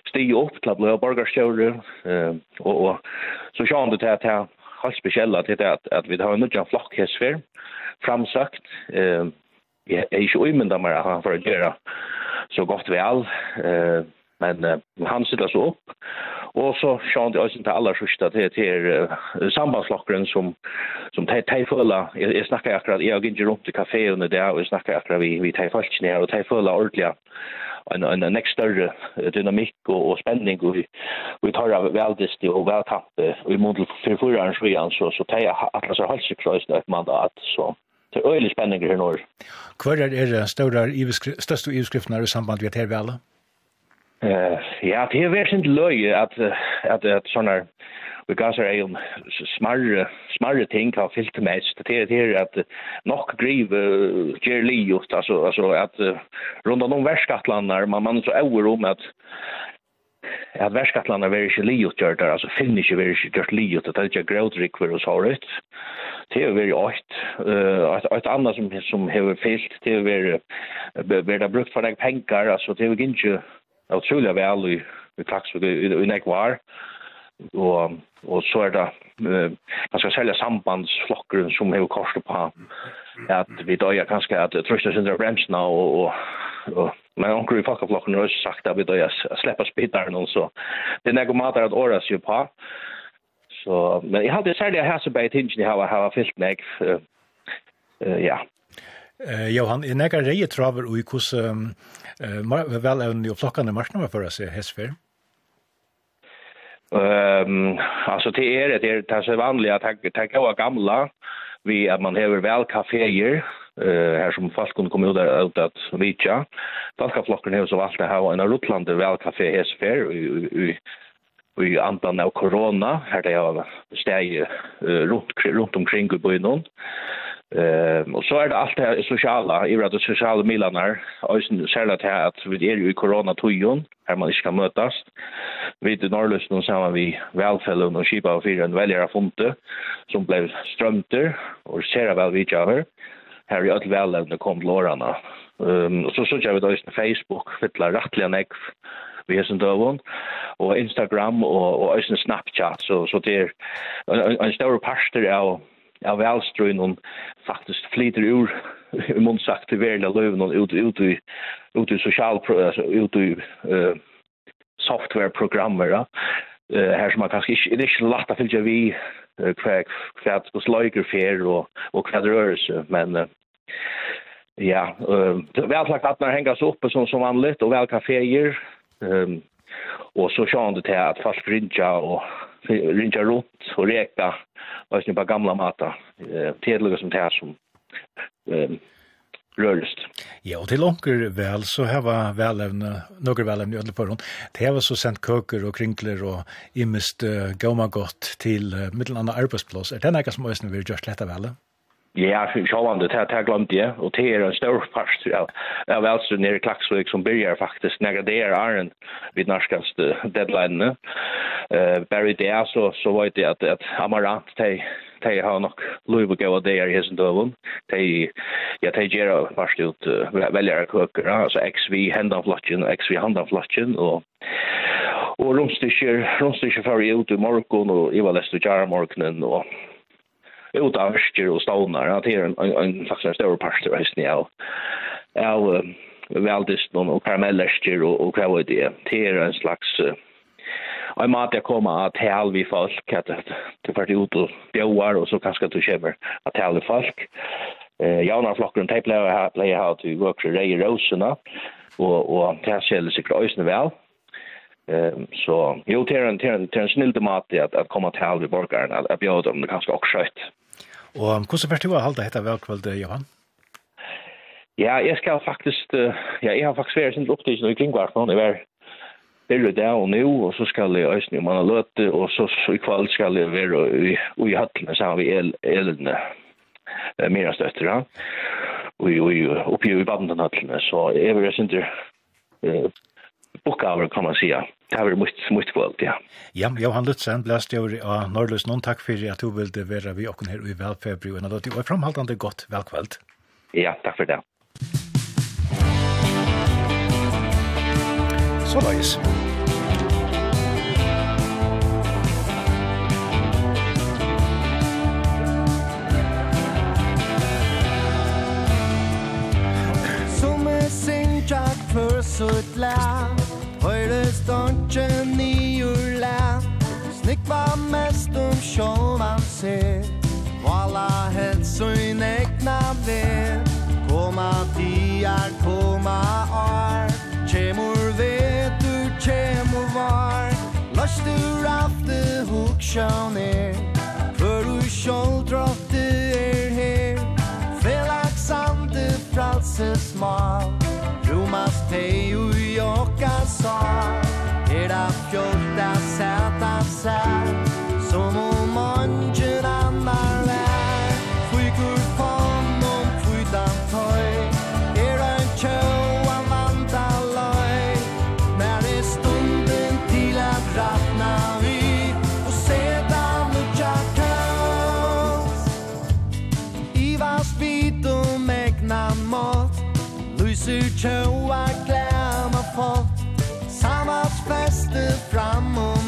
stig upp til att bli borgarstjore eh og och så kör det til här här helt speciella till det att att vi har en annan flock här framsagt eh jeg er ikke uimynda meg at han får gjøre så godt vel, eh, men eh, han sitter så opp, og så sjån det også til aller sørste til, til uh, sambandslokkeren som, som de, de føler, jeg, jeg snakker akkurat, jeg har ikke rundt i kaféen i det, og jeg snakker akkurat vi, vi tar folk ned, og de føler ordentlig en, en, en nekst større dynamikk og, og spenning, og vi, vi tar av veldeste og veltappe, og i måned for fyreren så, så tar de atlaser halsikrøysene et mandat, så det er øyelig spenninger her nå. Hva er det større, største iveskriftene i samband med her vel? Uh, ja, det er veldig sin løye at, at, at sånne vi gav seg en smarre, smarre ting har fyllt mest. Det er, det er at nok grive uh, gjør livet, altså, altså at uh, rundt om verskattlander, man, man så øver om at at verskattlanda veri ikkje liutgjørt, altså finn ikkje veri ikkje gjørt liut, det er ikkje grådrik oss har håret, det er veri åkt, et anna som, som hever fyllt, det er veri, veri brukt for deg pengar, altså det er veri ikkje utrolig vel i, i klaks, i, i var, og, og så er det, uh, man skal selja sambandsflokkeren som hever korset på, at vi døyer kanskje at trøysta sindra bremsna og, og, og Men onkel i folkaflokken har sagt at vi da slipper spittaren og så. Det er noe mat at året sier på. Så, men jeg hadde særlig her som bare tingene har, har fyllt meg. Uh, uh, ja. Eh, Johan, er nekka reie traver og i hos um, uh, vel evne og flokkene marsjene for å se hessfer? Ehm alltså det är det det är så vanliga ta tack gamla vi att man har väl kaféer eh här som fast kunde komma ut där ut att vitja. Danska flocken har så valt att ha en rutlande välkafé för i i andan av corona här det har steg runt runt omkring i byn Ehm och så är det allt det här sociala, i det sociala milanar, och sen särskilt det här att vi är ju i corona tojon, här man inte kan mötas. Vi det i någon samma vi välfällen och skipa och fyra en väljare fonte som blev strömter och ser väl vi vidare här i öll väl kom lårarna. Ehm um, så så jag vid att Facebook fyller rättliga näck vi är som och Instagram och och även Snapchat. Så så det är en, en stor pastor av av velstrøyen og faktisk flyter ur i munnsagt til verden av løven og ut ut i ut i social alltså ut i uh, softwareprogrammer eh här som man kanske inte det är inte lätt att fylla vi kväck kväck på slager fair och och kvadrörelse men ja eh väl sagt att när hängas uppe som som vanligt och väl kaféer ehm Og så kör det til at fast rinja og rinja rundt og reka och på gamla matar eh tedliga som det här som ehm rörest. Ja, och till onkel väl så här var välevne, några välevne ödel på Det var så sent köker och krinkler och imist uh, gomma gott till uh, mittelanda arbetsplats. Är det något som ösnen vill just lätta väl? Ja, sjåvande, det här glömde det, Och det är en stor part av, av Välström nere i Klaxvik som börjar faktiskt när det är Arn vid norskaste deadline. Uh, Barry det så, så var det att, att Amarant, de, de har nog lov att gå där i hessen dövun. De, ja, de ger först ut uh, väljare köker, alltså XV handanflotchen, XV handanflotchen och Og rumstykker, rumstykker fyrir ut i morgen, og i var lest og kjære morgenen, og utan ørsker och stånar, at det är en, en, en slags en større parster høysen av, av um, veldisten och karamellersker och, och hva var det. Det är en slags uh, Og jeg måtte komme og tale vi folk, att du får ut och bjöar och så kanske du kommer att og tale folk. Eh, Jauna flokkeren, de pleier å ha til å gå til Rei Rosena, Och, och det skjer sig øyne väl. Ehm så jo till en till en till en snill tomat att att komma till halva borgaren att bjuda dem det kanske också skött. Og hvordan vært du å halda dette velkvöld, Johan? Ja, jeg skal faktisk, ja, jeg har faktisk vært sin opptid i kringvart nå, jeg var Det er det og nå, og så skal jeg øyne om man har løte, og så, så i kveld skal jeg være i, i hattene sammen med el, elene, mer støtter, ja. Og, og oppe i banden bandenhattene, så jeg vil sin til uh, bokkaver, kan man sige det har vært mye, mye kvalt, ja. Ja, Johan Lutzen, blæst jeg av Norrløs, noen takk for at du ville være vi åkken her i velfebri, og det var framhaldande godt velkvalt. Ja, takk for det. Så løys. Som er sin jack for sutt land stansjen i jula. Snikk var mest om sjål han ser. Vala hetsøyn egna ved Koma tiar, koma ar. Kjemur vetur, kjemur var. Lastur afte huk sjån er Før du sjål drotte er her. Felak sande fralse smal Rumas tei ui okka sal era fior da seta seta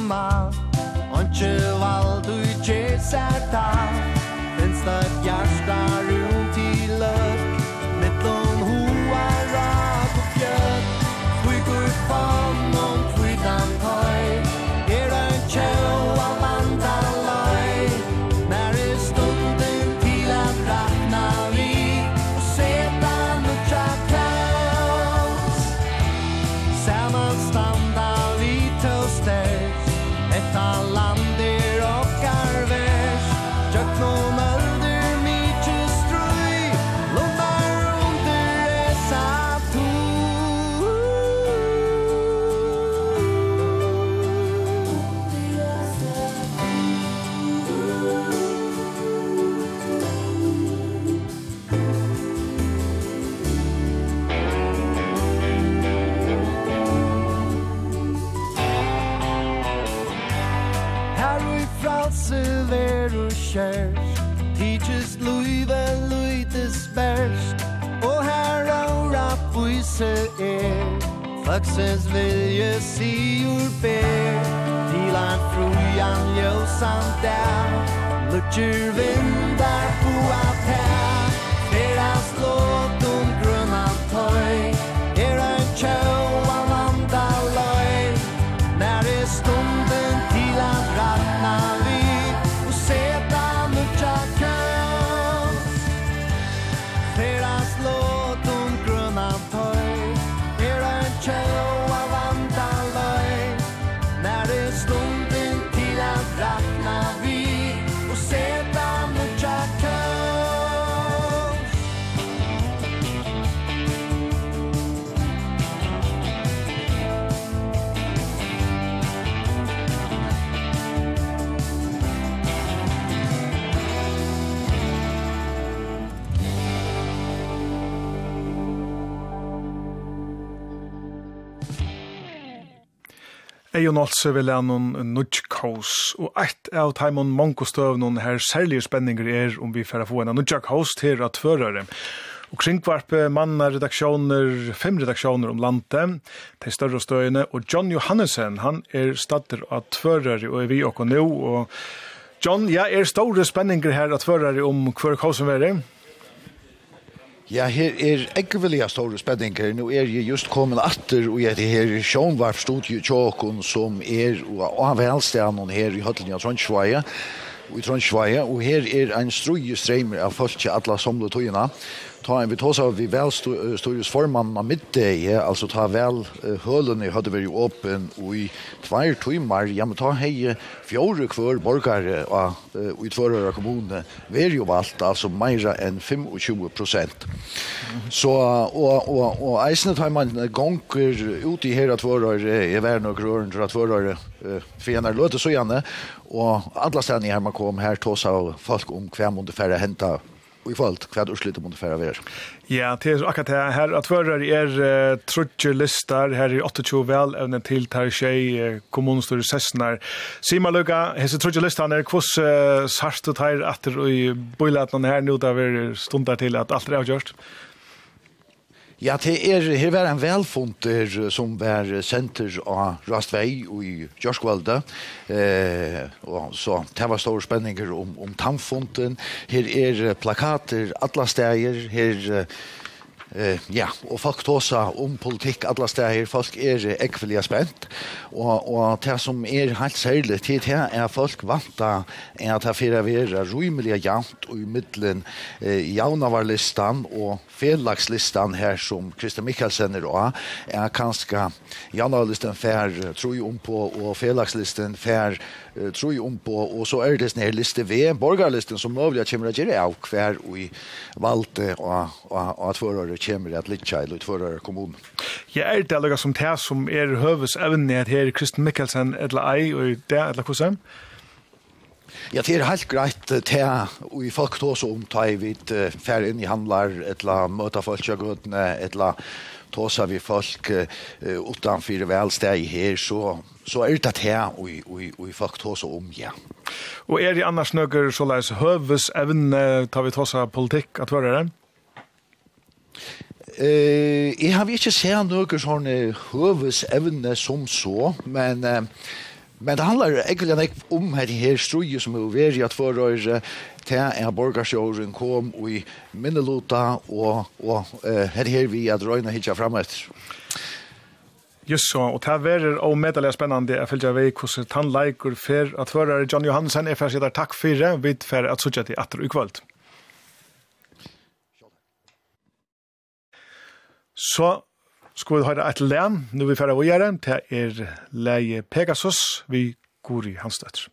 mal Onche val du chesa ta Fenster ja star er. Faksens vilje sigur ber. Tilan frujan ljósan der. Lutjur vindar på at her Fera slår Eion Olse vil ha noen nudgkaus, og eit av taimon mongostøv noen her særlige spenninger er om vi får få en nudgkaus til at førere. Og kringkvarpe manna redaksjoner, fem redaksjoner om landet, de større støyene, og John Johannesen, han er stadder av tvørere, og er vi okko nå, og John, ja, er store spenninger her at førere om hver kaus som er det? Ja, her er ikke vilja store spenninger. Nå er jeg just kommet atter, og jeg er her Sjønvarp-studio Tjåkon, som er av velstenen her i Høtlen av Trondheim i Trondheim, og her er en strøye streimer av folk til alle samlet togene ta en vi tar vi väl storius formann av middag, alltså ta väl hölen i hade vi ju öppen och i två timmar, ja men ta hej fjärde kvar borgare och i tvåra kommuner är ju valt alltså mera än 25 Så och och och eisnet tar man gånger ut i hela tvåra i världen och rörn tror att tvåra fenar låter så gärna och alla ställen här man kom här tåsa folk om kväm under färre hämta og i fallet kvad urslit mot ungefär av Ja, det er akkurat här, her. At förrar är uh, trutje lister här är 28 väl även till tar tjej uh, kommunstör sessnar. Sima Luka, hese trutje listan är kvoss uh, sarst och tar att i bojlatna här nå da vi stundar till att allt är avgjort. Ja, det er, her var en velfunter som var senter av Rastvei og i Gjørskvalda. Eh, og så det var store spenninger om, om tannfunten. Her er plakater, alle steder. Her Eh, ja, og folk tåsa om politikk alla steder, folk er ekvelige spent, og, og det som er helt særlig til det er folk vanta er at det fyrir vera rymelige jant og i middelen eh, jaunavarlistan og felagslistan her som Kristian Mikkelsen er og er kanskje jaunavarlistan fer tro om på og felagslisten fer tror om på, og så er det sånn her liste V, borgarlisten, som lovlig kommer til å gjøre av hver vi valgte og at forhåret kommer til Lidtjeil og forhåret kommunen. Ja, er det allerede som det som er høves evne at her Kristen Mikkelsen, eller ei, og det, eller hvordan? Ja Ja, det er helt greit til og i folk tås om ta i vidt fer inn i handlar, etla møta folk av eller etla tåsa vi folk utanfyr velsteg her, så, så er det til og i folk tås om, ja. Og er det annars nøkker så leis høves evne tar vi tåsa politikk at være det? Eh, jeg har ikke sett noe sånne høvesevne som så, men eh, Men det handlar egentlig ikke om her her struje som er veri at forrøyre til en borgarsjåren kom og i minnelota og, og uh, her her vi at røyna hitja fram etter. Just så, og det er og medelig spennende jeg følger vei hvordan han tannleikur for at hører John Johansen er ferdig takk for det, vi for at sutja til atter i. Så Skal vi høre et län, nu vi færre å gjøre, det er leie Pegasus. Vi Guri Hansdøtter.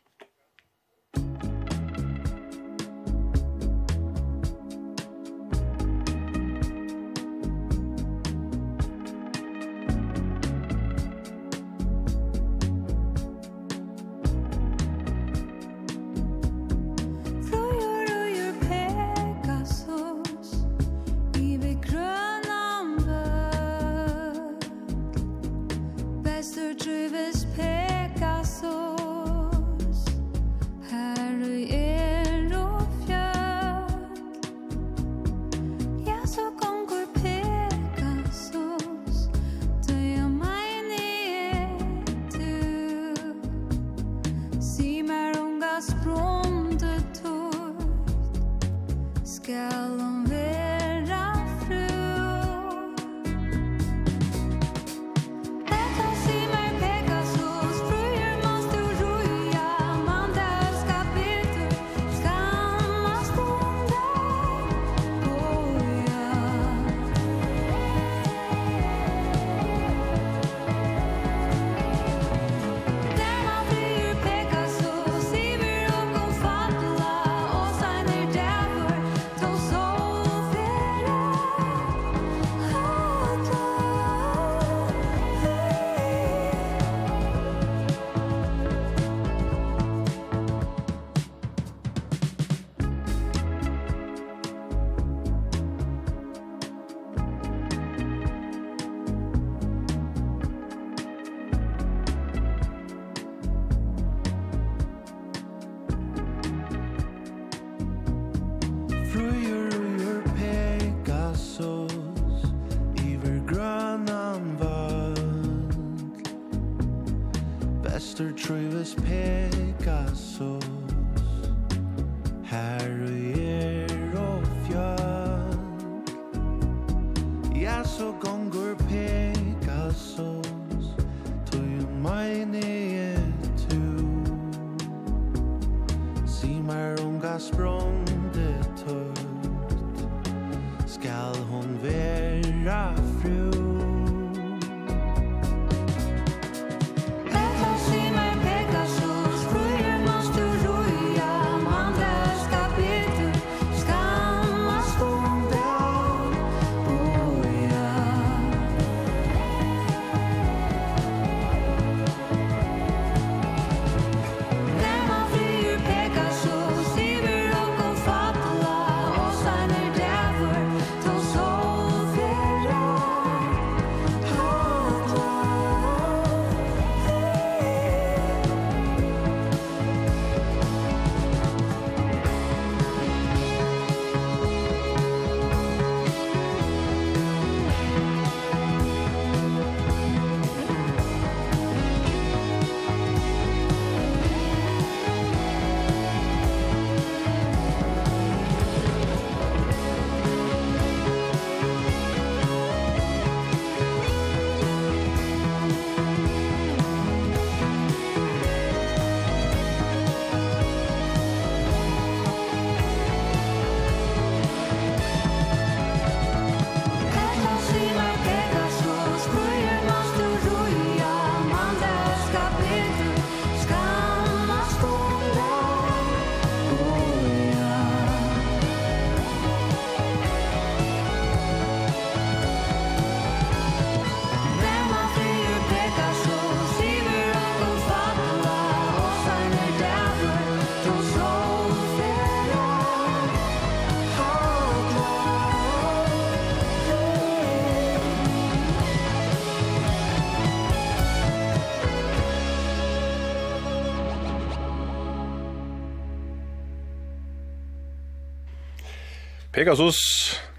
Pegasus,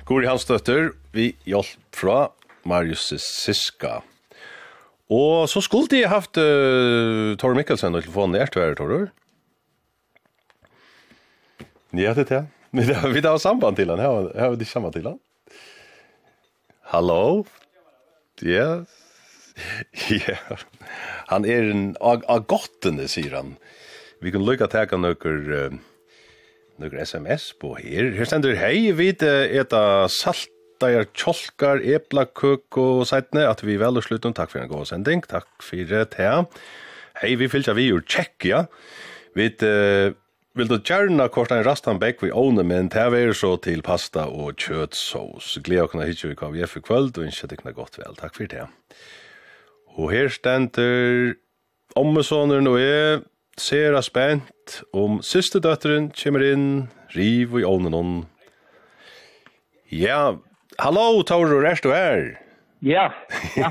Guri Hansdøtter, vi hjelp fra Marius Siska. Og så skulle de haft uh, Tor Mikkelsen og telefonen i Ertværet, Torur. Ja, det er det. Men har vi har samband til han. Her har vi det samband til han. Hallo? Ja. Ja. Han er en ag agotene, sier han. Vi kan lykke til han noen... Uh, nøkker sms på her. Her stender hei, vi eta saltajar tjolkar, eplakøk og seitne, at vi vel og slutten. Takk for en god sending, takk for det. Hei, vi fylgja vi ur Tjekkia. Vi uh, vil du gjerne kort en rastanbekk vi åne, men det er så til pasta og kjøtsås. Gled å kunne hitje vi hva vi er for kvöld, og ikke det godt vel. Takk for det. Og her stender ommesåneren og jeg, ser spent vet om systerdøtteren kommer inn, riv i ovnen hon. Ja, hallo Tauro, er du her? Ja. ja.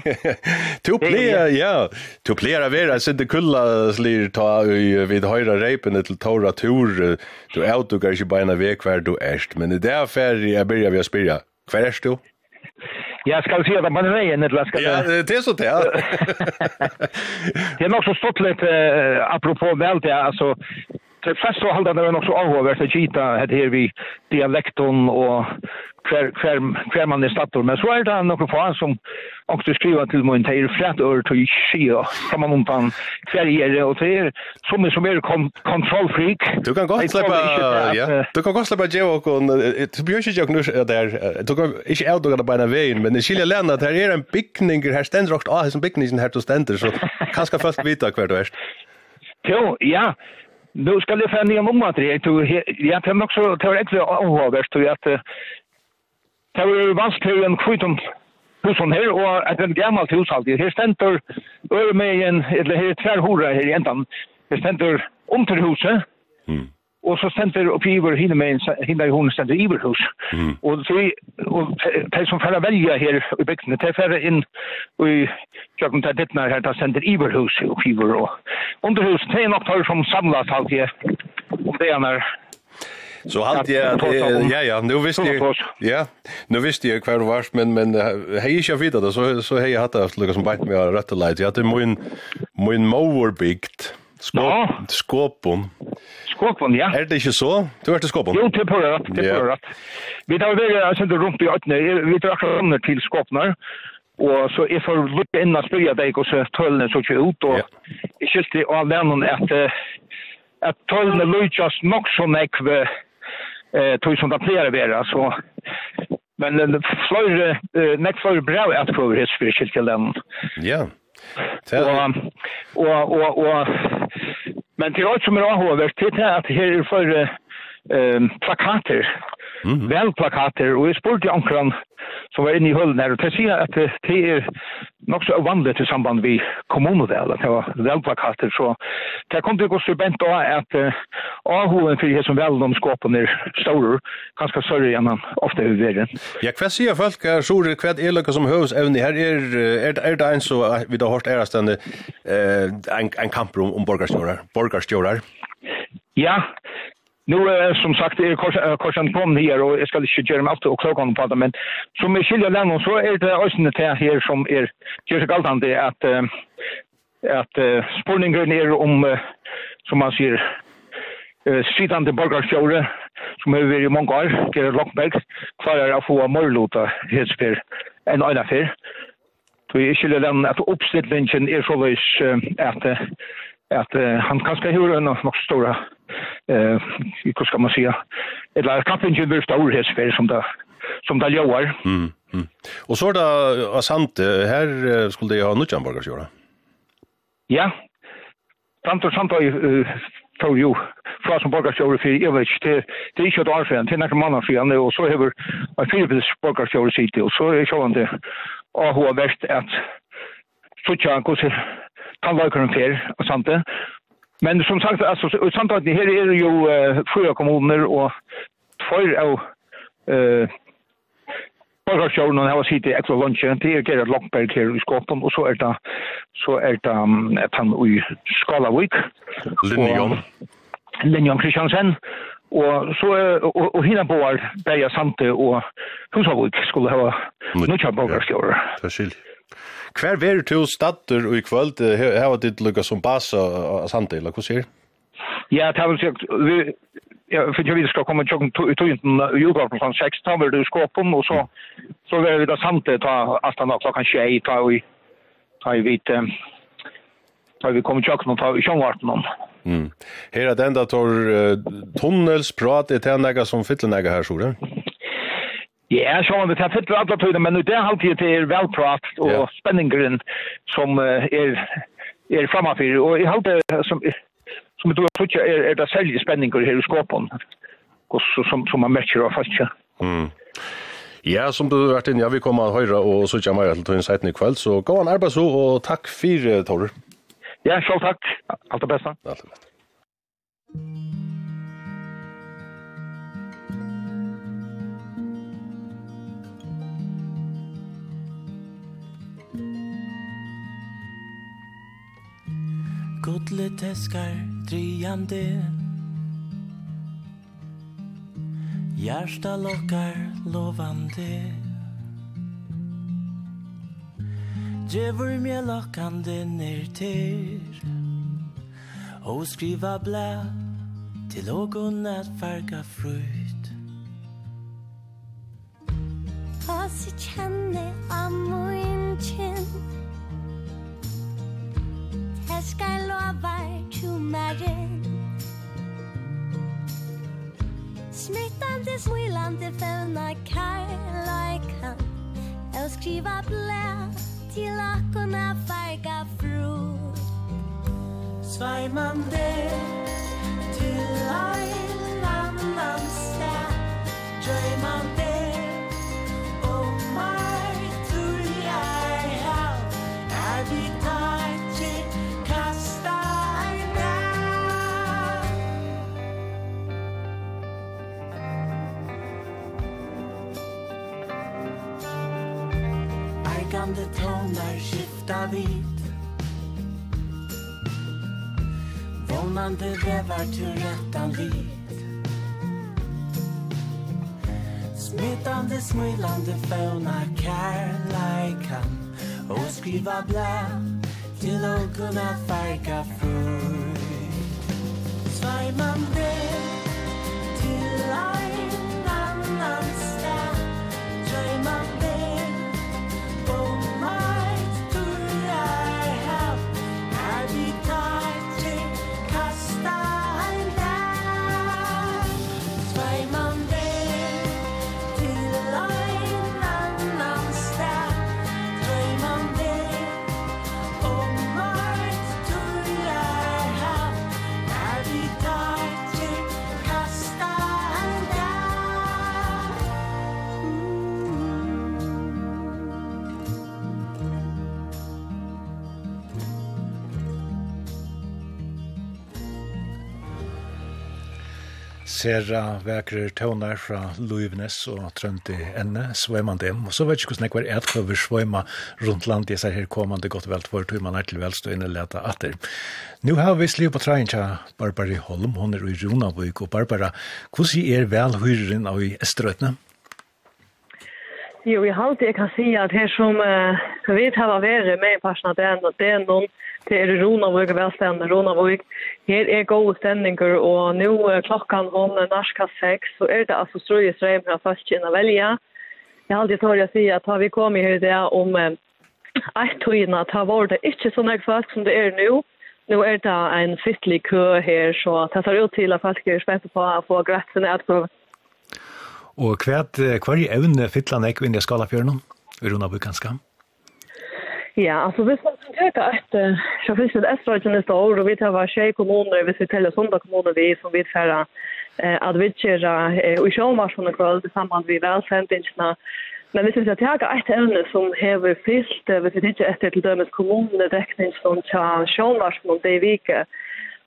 to plea, ja. pleier å være, jeg sitter kulla slir ta vid høyra reipene til Tauro tur. Du er du ikke bare en vek hver du erst, men i det er ferdig jeg begynner vi å spyrja, Hver erst du? Jag ska se att man är med eller ska Ja, det är så det. det är nog så stort lite apropå väl det alltså det flesta av halda är också avhåvert att gita det här vi dialekton och kvar kvar kvar man är stator men så är det några få som också skriver till mig inte frätt över till sjö som man undan kvar och det är som är som är kontrollfreak du kan gott släppa ja. Du kan gott släppa Joe och du björs ju nu där du kan inte out där på den vägen men det skiljer länder att här är en byggning här ständer också ah som byggningen här då ständer så kanske fast vita kvar du är Jo, ja, Nu ska det fända en om till det. Jag kan också ta ett avhållvärst till att det var vanskligt till en skjut om husen här och att en gammalt hus alltid. Här ständer över mig en, eller här är tvärhora här i ändan. Här ständer om till huset. Mm og så stender opp i iver hinne med hinne i hun stender iverhus. Mm. Og de, og de som færre velja her i bygdene, de færre inn i kjøkken til dittene her, de stender iverhus opp i iver. Og underhus, det er nok tar som samlet alt det, og det er Så halt jag ja ja nu visste jag ja nu visste jag kvar var men men hej jag vet det så så hej jag hade haft lucka som bait mig rätt light jag hade min min mower bikt skåp skåpon Skåpen, ja. Er det ikke så? Du har vært i Skåpen? Jo, til Pørat, til Pørat. Vi tar vært sendt rundt i Øtne, vi tar akkurat til Skåpen Og så jeg får lukke inn og spørre deg, og så tølene så ikke ut, og jeg skilte av lennom at, at tølene lukkes nok som jeg eh, tog som det pleier å være, så... Men flere, fløyre, nek flere brev at prøver hetsfyrskilt til den. Ja. Og, og, og, og Men det er også som er avhåvert, det er at her er for eh, plakater mm velplakater, og jeg spurte ankeren som var inne i hullen her, og til sier at det er nok så vanligt til samband med at det var velplakater, så det kom til å gå student da at uh, avhoven for det som velde om skåpen er større, ganske større enn han ofte er verden. Ja, hva sier folk er større, hva er det som høves evne her, er, er, er det en så vi har hørt ærestende uh, en, en kamp om, om borgarstjårar, borgarstjårar? Ja, Nu är som sagt är korsan kom här och jag ska inte göra mig allt och klockan på det men som är skilja länge så är det ösnet här som är just galtande att att spårningen är om som man säger eh sittande borgarstjóri som hefur verið i mange år, Gerard Lockberg, klarar að få morluta hetsper enn eina fyr. Så jeg skiljer den at oppsnittlingen er såleis at at uh, han kanskje har en nok stora eh hur ska man säga eller kappingen blir stor här för som där som där gör. Mm. mm. Og så er det uh, sant her här skulle jag ha något hamburgare göra. Ja. Samt og samt uh, tog jo fra som borgarstjåre for jeg vet ikke, det, det er ikke et år siden, det er noen måneder siden, og så har en Philips borgarstjåre sitt, og så er sjående AHA verst at så tja, hvordan kan vara kan fair och sånt där. Men som sagt alltså samtidigt här är det ju fyra kommuner och två av eh Borgarsjøen og sitt i ekstra lunsje, det er Gerard Lockberg her i Skåpen, og så er det, så er det um, et han i Skalavik. Linjon. Linjon Kristiansen. Og så og, og hina boar Beia Sante og Husavik skulle hava nokja borgarsjøer. Ja, det er skilt. Hver ver to stadder og i kvöld, hva ditt lukka som basa av Sandi, eller hva sier? Ja, det har vi sagt, vi, ja, for jeg vi skal komme tjokken i tøynten i utgården kl. 6, da var det i skåpen, og så, så var vi da Sandi ta astan av klokkan 21, ta vi, ta vi, ta vi kommer tjokken og ta vi tjongvarten om. Mm. Her er det enda tar uh, tunnelsprat, det er nega som fytler nega her, Sjore? Ja. Ja, så det tar fett alla tiden, men det er alltid det er velprat og yeah. spenningen som er er framafyr og i allt som som du har tycker er er det säljer spänningar her i skåpen. Og så som som man merker av fast. Mm. Ja, som du har vært inn, ja, vi kommer å høre og så kommer jeg til å innsetten i kveld, så gå an arbeid så, og takk for, Torre. Ja, selv takk. Alt det beste. Alt det beste. Godle teskar driande Hjärsta lockar lovande Djevur mjö lockande ner till Och skriva blä Till ågon att farga fruit Fast jag känner av min Jeg skal lova tjumaren Smittande, smilande, fällna karlajkan Jag skriva blä till akorna farga fru Svajmande til ein annan stad Dröjmande Viskande tonar skifta vid. Vånande rävar till rättan vid. Smittande, smilande fåna kärlekan Och skriva blä Till att kunna färga frukt Svajmande sera vekre tøvner fra Luivnes og Trøndi enne, svøyman dem. Og så vet ikke hvordan jeg var et for svøyma rundt land. jeg ser her kommande godt vel for tog man er til velstående leta atter. Nå har vi sliv på trein til Barbara Holm, hun er i Ronavik, og Barbara, hvordan er velhyreren av i Estrøtene? Jo, jeg halte jeg kan si at her som uh, vi tar av være med i personen, det er, det er noen det er Ronavøk og velstående Ronavøk. Her er gode stemninger, og nå uh, klokken om norska seks, så er det altså strøye strøm fra først inn å velge. Jeg har alltid tør å si at har vi kommet her det om uh, ett tøyene, ta var det ikke så nøy folk som det er nå. Nå er det en fytlig kø her, så det ser ut til at folk er spent på å få gretsen etterpå Og hva er evne fytla nek inn i skalafjørnum? Runa Bukanska? Ja, altså hvis man kan tøke at så finnes det Østreitjen neste år, og vi tar hver tjej kommuner, hvis vi teller sonda kommuner vi som vi tar at vi tar og i sjåmarsjonen kvöld sammen vi velsendingsna Men hvis vi skal tega et evne som hever fyllt, hvis vi ikke etter til dømes kommunene dekning som tja sjånvarsmål det i vike,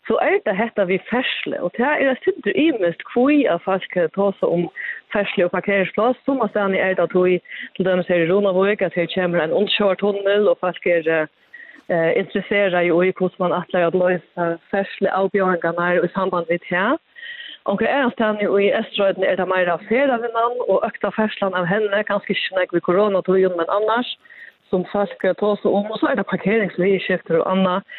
så er det hetta vi fersle, og det er sitter imest kvui av folk tåse om fersle og parkeringsplass, som av stedene er det tog til dømes her i Ronavøk at her kommer en ondkjørt tunnel, og folk er eh, interesseret i hvordan man atler at løse fersle avbjørngene i samband med det. Og det er en stedene i Østrøyden er det mer av ferie av og økta ferslan av henne, kanskje ikke nek ved koronatøyen, men annars, som folk tar seg om, og så er det parkeringsvidskifter og annet.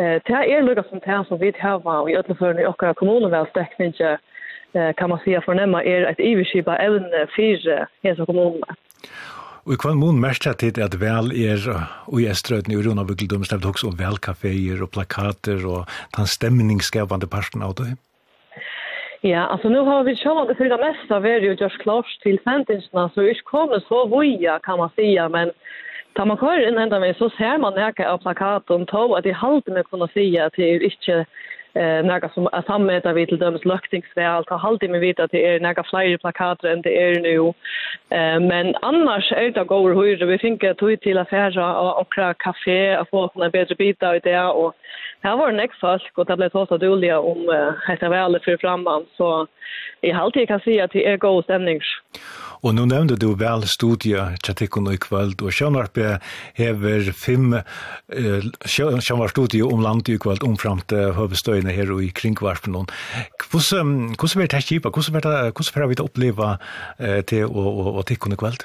Eh, det er lukket som det som vi har, og i ødelførende i okkara kommuneveldsdekning, eh, kan man si at fornemma er et iverskip av evne fire hese kommunene. Og i kvann mån mest at det at vel er og i Estrøyden i Rona Byggeldom stemte også om velkaféer og plakater og den stemningsskapende parten av det. Ja, altså nå har vi sjående for det meste er jo just klart til sentingsene, så vi er ikke kommet så voia, kan man säga, men Da man kører inn enda vei, så ser man nekka av plakaten to at de halte med kunne si at det er ikke eh, nekka som er sammeter vi til dømes løktingsvel, da halte med vite at det er nekka flere plakater enn det er nå. Eh, men annars er det går høyre, vi finner tog til affæra og okra kafé og få en bedre bit av det, og här var det näck folk och det blev så dåliga om heter väl för framman så i halvtid kan säga att det är god stämning. Och nu nämnde du väl studier chatikon i kväll och Sjönarpe hever fem eh, Sjönarpe studier om land i kväll om framt huvudstøyene her och i kringvarpen. Hvordan blir det kjipa? Hvordan vi det oppleva eh, til och, och tikkon i kväll?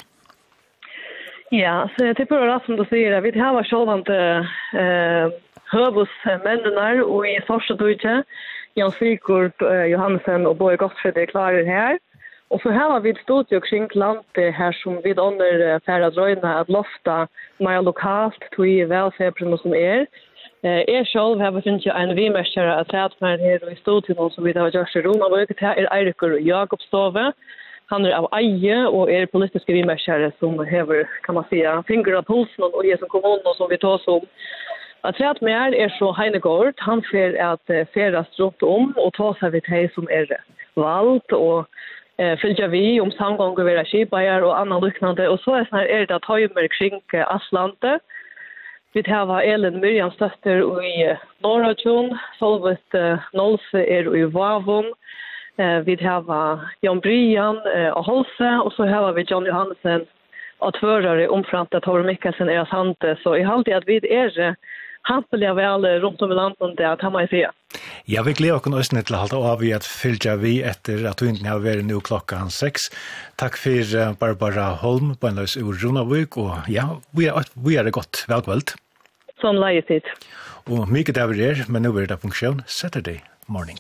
Ja, så jag tycker det som du säger, vi har självande eh, høvus mennene og i Sorsjedøyde, Jan Sigurd Johansen og Båge Gottfred er klare her. Og så her har vi et studie kring landet her som vi ånder færre drøyne at lofta mer lokalt tog i velfebrunnen som er. Jeg selv har vært en vimerskjer av tredmer her i studien som vi har gjort i Roma. Og det er Eirikur Jakobstove. Han er av eie og er politiske vimerskjere som hever, kan man si, finger av pulsen og i som kommunen som vi tar som At rett med er, så Heine Gård, han ser at ferast rundt om og ta seg vidt hei som er valgt og eh, fylgja vi om samgånger vera kibaier og annan luknande. Og så er, sånn er det at Høymer kring Aslante. Vi tar Elin Myrjans døtter i Norratjon, Solvet Nolse er i Vavon, vi var Jan Brian og Holse, og så har vi John Johansen og tvørere omframt at Tor Mikkelsen er hans hante. Så i halvtid at vi er hampeliga alle runt om i landet det att må i fyra. Jag vill glädja och ösnet till halta av i att fylgja vi efter att du inte har varit nu klockan sex. Tack för Barbara Holm på en lös ur Runavik och ja, vi er, vi er godt gott. Välkvällt. Som lejet hit. Och mycket över er, men nå er det funktion Saturday morning.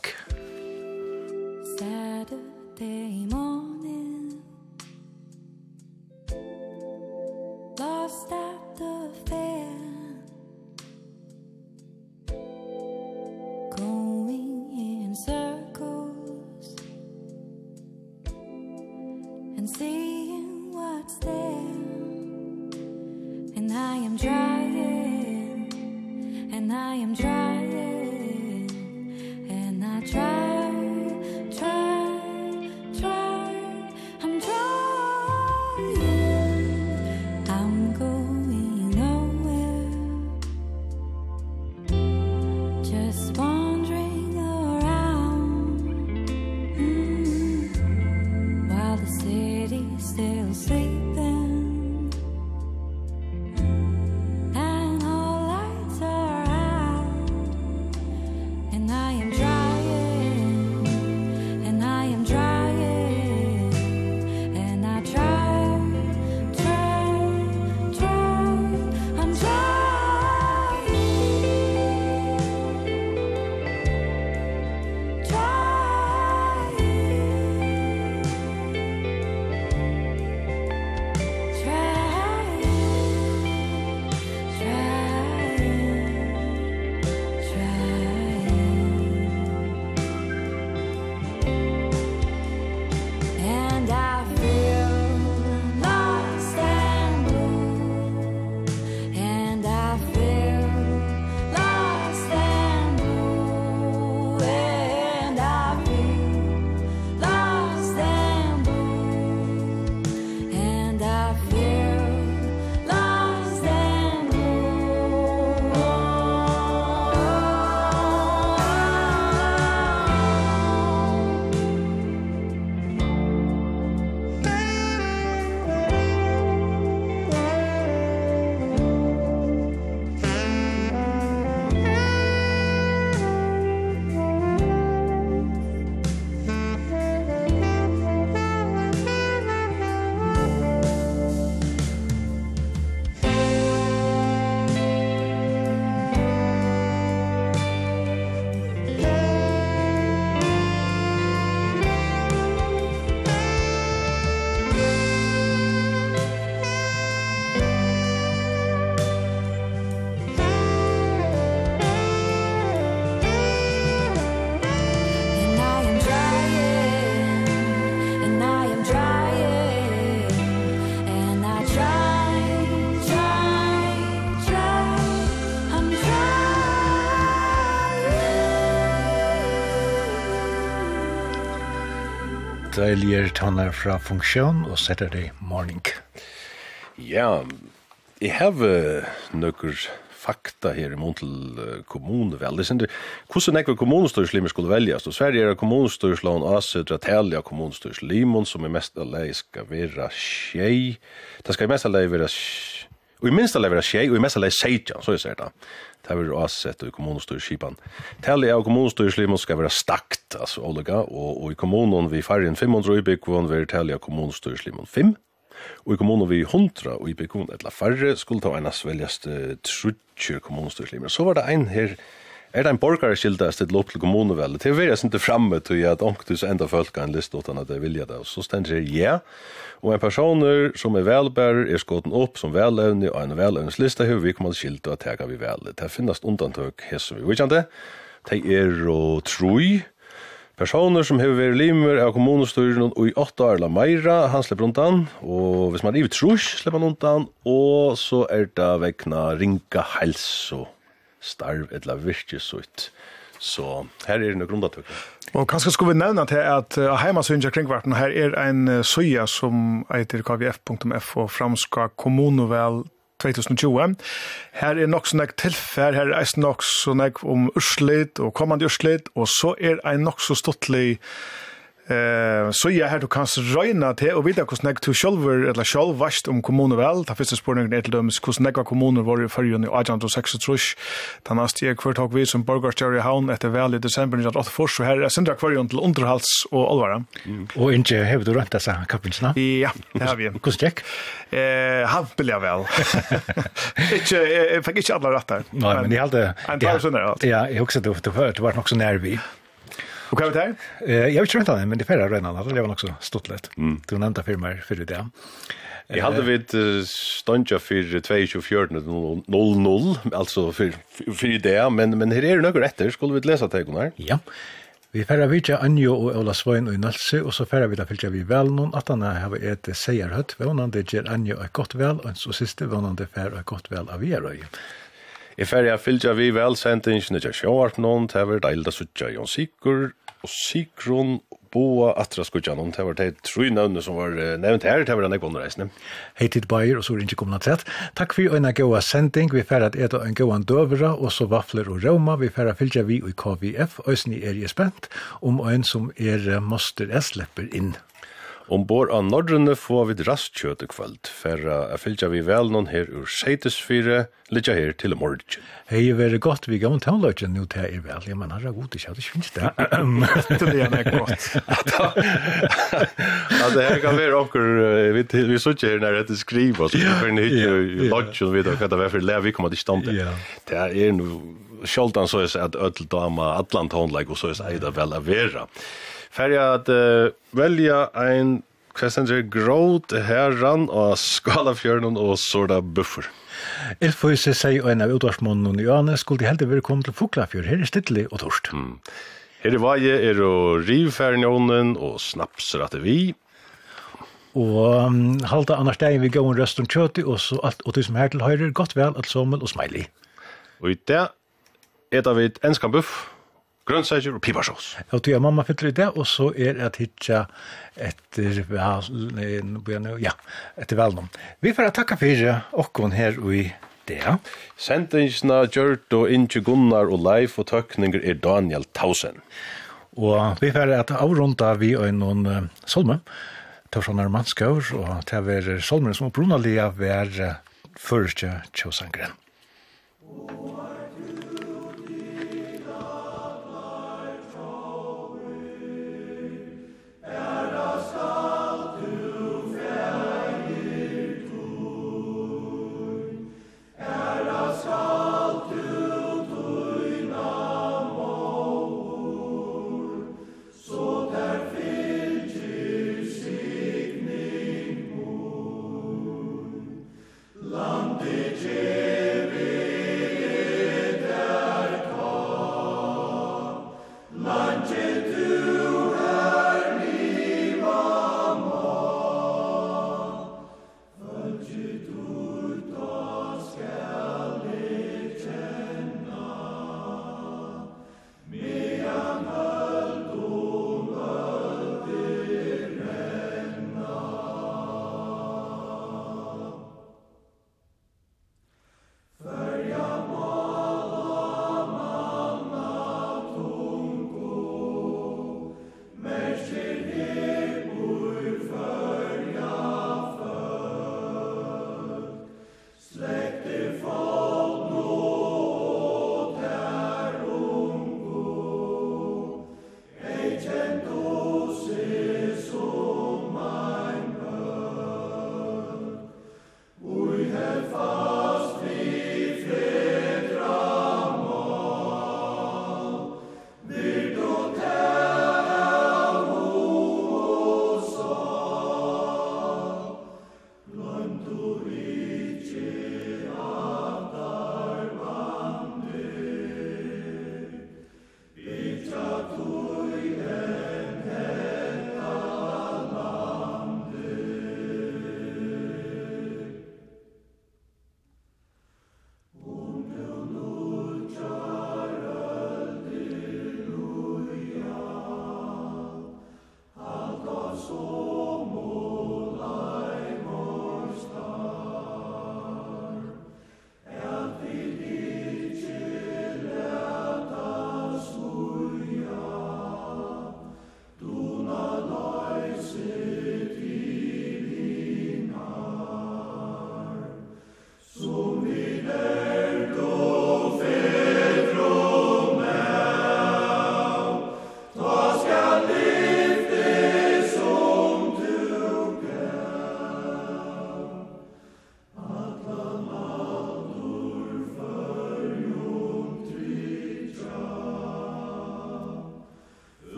Elliot, Tanner fra Funksjon og Saturday Morning. Ja, jeg har nøkker fakta her i mån til kommunevel. Det sender, hvordan ekve kommunestyrslimer skulle veljas? Og Sverige er kommunestørslån aset Telia kommunestørslimon, som i mest alleg skal være tjei. Det skal mest alleg være tjei Og i minsta lever tjei, og i mesta lever seitjan, så er det da. Det er avsett i kommunestyrskipan. Tallet av kommunstyrslimon skal være stakt, altså olika, og, og i kommunen vi færre enn 500 ubyggvån, vi er tallet av 5, og i kommunen vi 100 ubyggvån, etla færre, skulle ta en av uh, trutjer kommunstyrslimon. Så var det ein her, Er det en borgarskilda att ställa upp till kommunen Det är väl inte framme til att onktus enda folk en list utan at det vilja det. Och så ständer det ja. Och en personer som är velbærer är skåten upp som välövnig och en välövningslista hur vi kommer skilt och att vi väl. Det finnas undantag här vi vet. Det er ro troj. Personer som har vært limer av kommunestyren og i åtta år eller meira, han slipper undan, og hvis man er i trus, slipper han undan, og så er det vekna ringa helse og starv eller virkesut. Så her er det noe grunnatøk. Og kanskje skulle vi nevne til at uh, heimasynja kringvarten her er en uh, søya som eiter kvf.f og framska kommunevel 2020. Her er nok sånn tilfær, her er nok sånn om urslit og kommande urslit, og så er en nok så stortlig Eh, så jag här du kan röjna till och vita hur snägt du själv eller själv vart om kommunen väl. Ta första spårningen är till dem hur snägg var kommunen var för ju nu 1863. Den nästa jag kvart har vi som borgarstjärn i havn efter väl i december 1984 så här är sindra kvarjon till underhålls och allvara. Och inte har du rätta sig kappinsna? Ja, det har vi. Hur check? Eh, han vill väl. Inte jag fick inte alla rätt där. Nej, men det hade det. Ja, jag också det var det var också nervig. Och kan vi ta? Eh, jag vet inte men det förra redan hade det var också stort lätt. Mm. Du nämnde firma för det. Jag hade vid stanja för 2014 alltså för för det, men men här är det några rätter skulle vi läsa tegon här. Ja. Vi færa vidtja Anjo og Ola Svoin og i Nalse, og så færa vi da fylgja vi vel noen, at han har et seierhøtt, vannande gjer Anjo et godt vel, og så siste vannande færa et godt vel av Gjerøy. I färja fylgja vi vel sendingen til Sjåart noen, til hver deilda suttja Jon Sikur, og Sigrun Boa Atra Skudjanon. Det var de tre navnene som var nevnt her, det var den ekvående reisende. Hei tid Bayer, og så er ikke kommet rett. Takk for en gåa sending. Vi færre at eda en gåa døvera, og så vafler og rauma. Vi færre fylgja vi i KVF. Øysni er jeg spent om en som er master jeg slipper inn Ombord av Nordrene får vi rastkjøt i kveld, for jeg fylgja vi vel noen her ur Seitisfyre, litt her til morgen. Hei, det er godt vi gav en tannløgjen nå til er vel, ja, men har jeg god til kjøt, det finnes det. Det er godt. Ja, det her kan være okkur, vi så ikke her når etter skriver, så kan vi hitte i lodgen, vi vet hva det er for lev, vi kommer til stand til. Det er nu, sjoldan så er at öll dama, allan tonleik, og så er det vel av vera. Ja. Färja att uh, välja en Kressenger gråt herran og skalafjørnen og sorda buffer. Ilføyse sier og en av utvarsmånen og nøyane skulle de heldig være kommet til Foklafjør. Her er stittelig og torst. Mm. Her i vaje er og rivfærnjånen og snapsrate vi. Og um, halda annars deg vi går en røst om kjøti og så alt og du som her til høyre, godt vel, alt sommel og smiley. Og i det, etter vi et enskan buff, grønnsager og piparsås. Ja, og du er mamma fyller i det, og så er det hitja etter, ja, etter velnum. Vi får takka fyrir okkon her og i det. Sendingsna Gjørt og Inge Gunnar og Leif og tøkninger er Daniel Tausen. Og vi får at avrunda vi og noen uh, solme, Tørsson er og til å være solmer som opprunalige er første tjøsangren. Åh,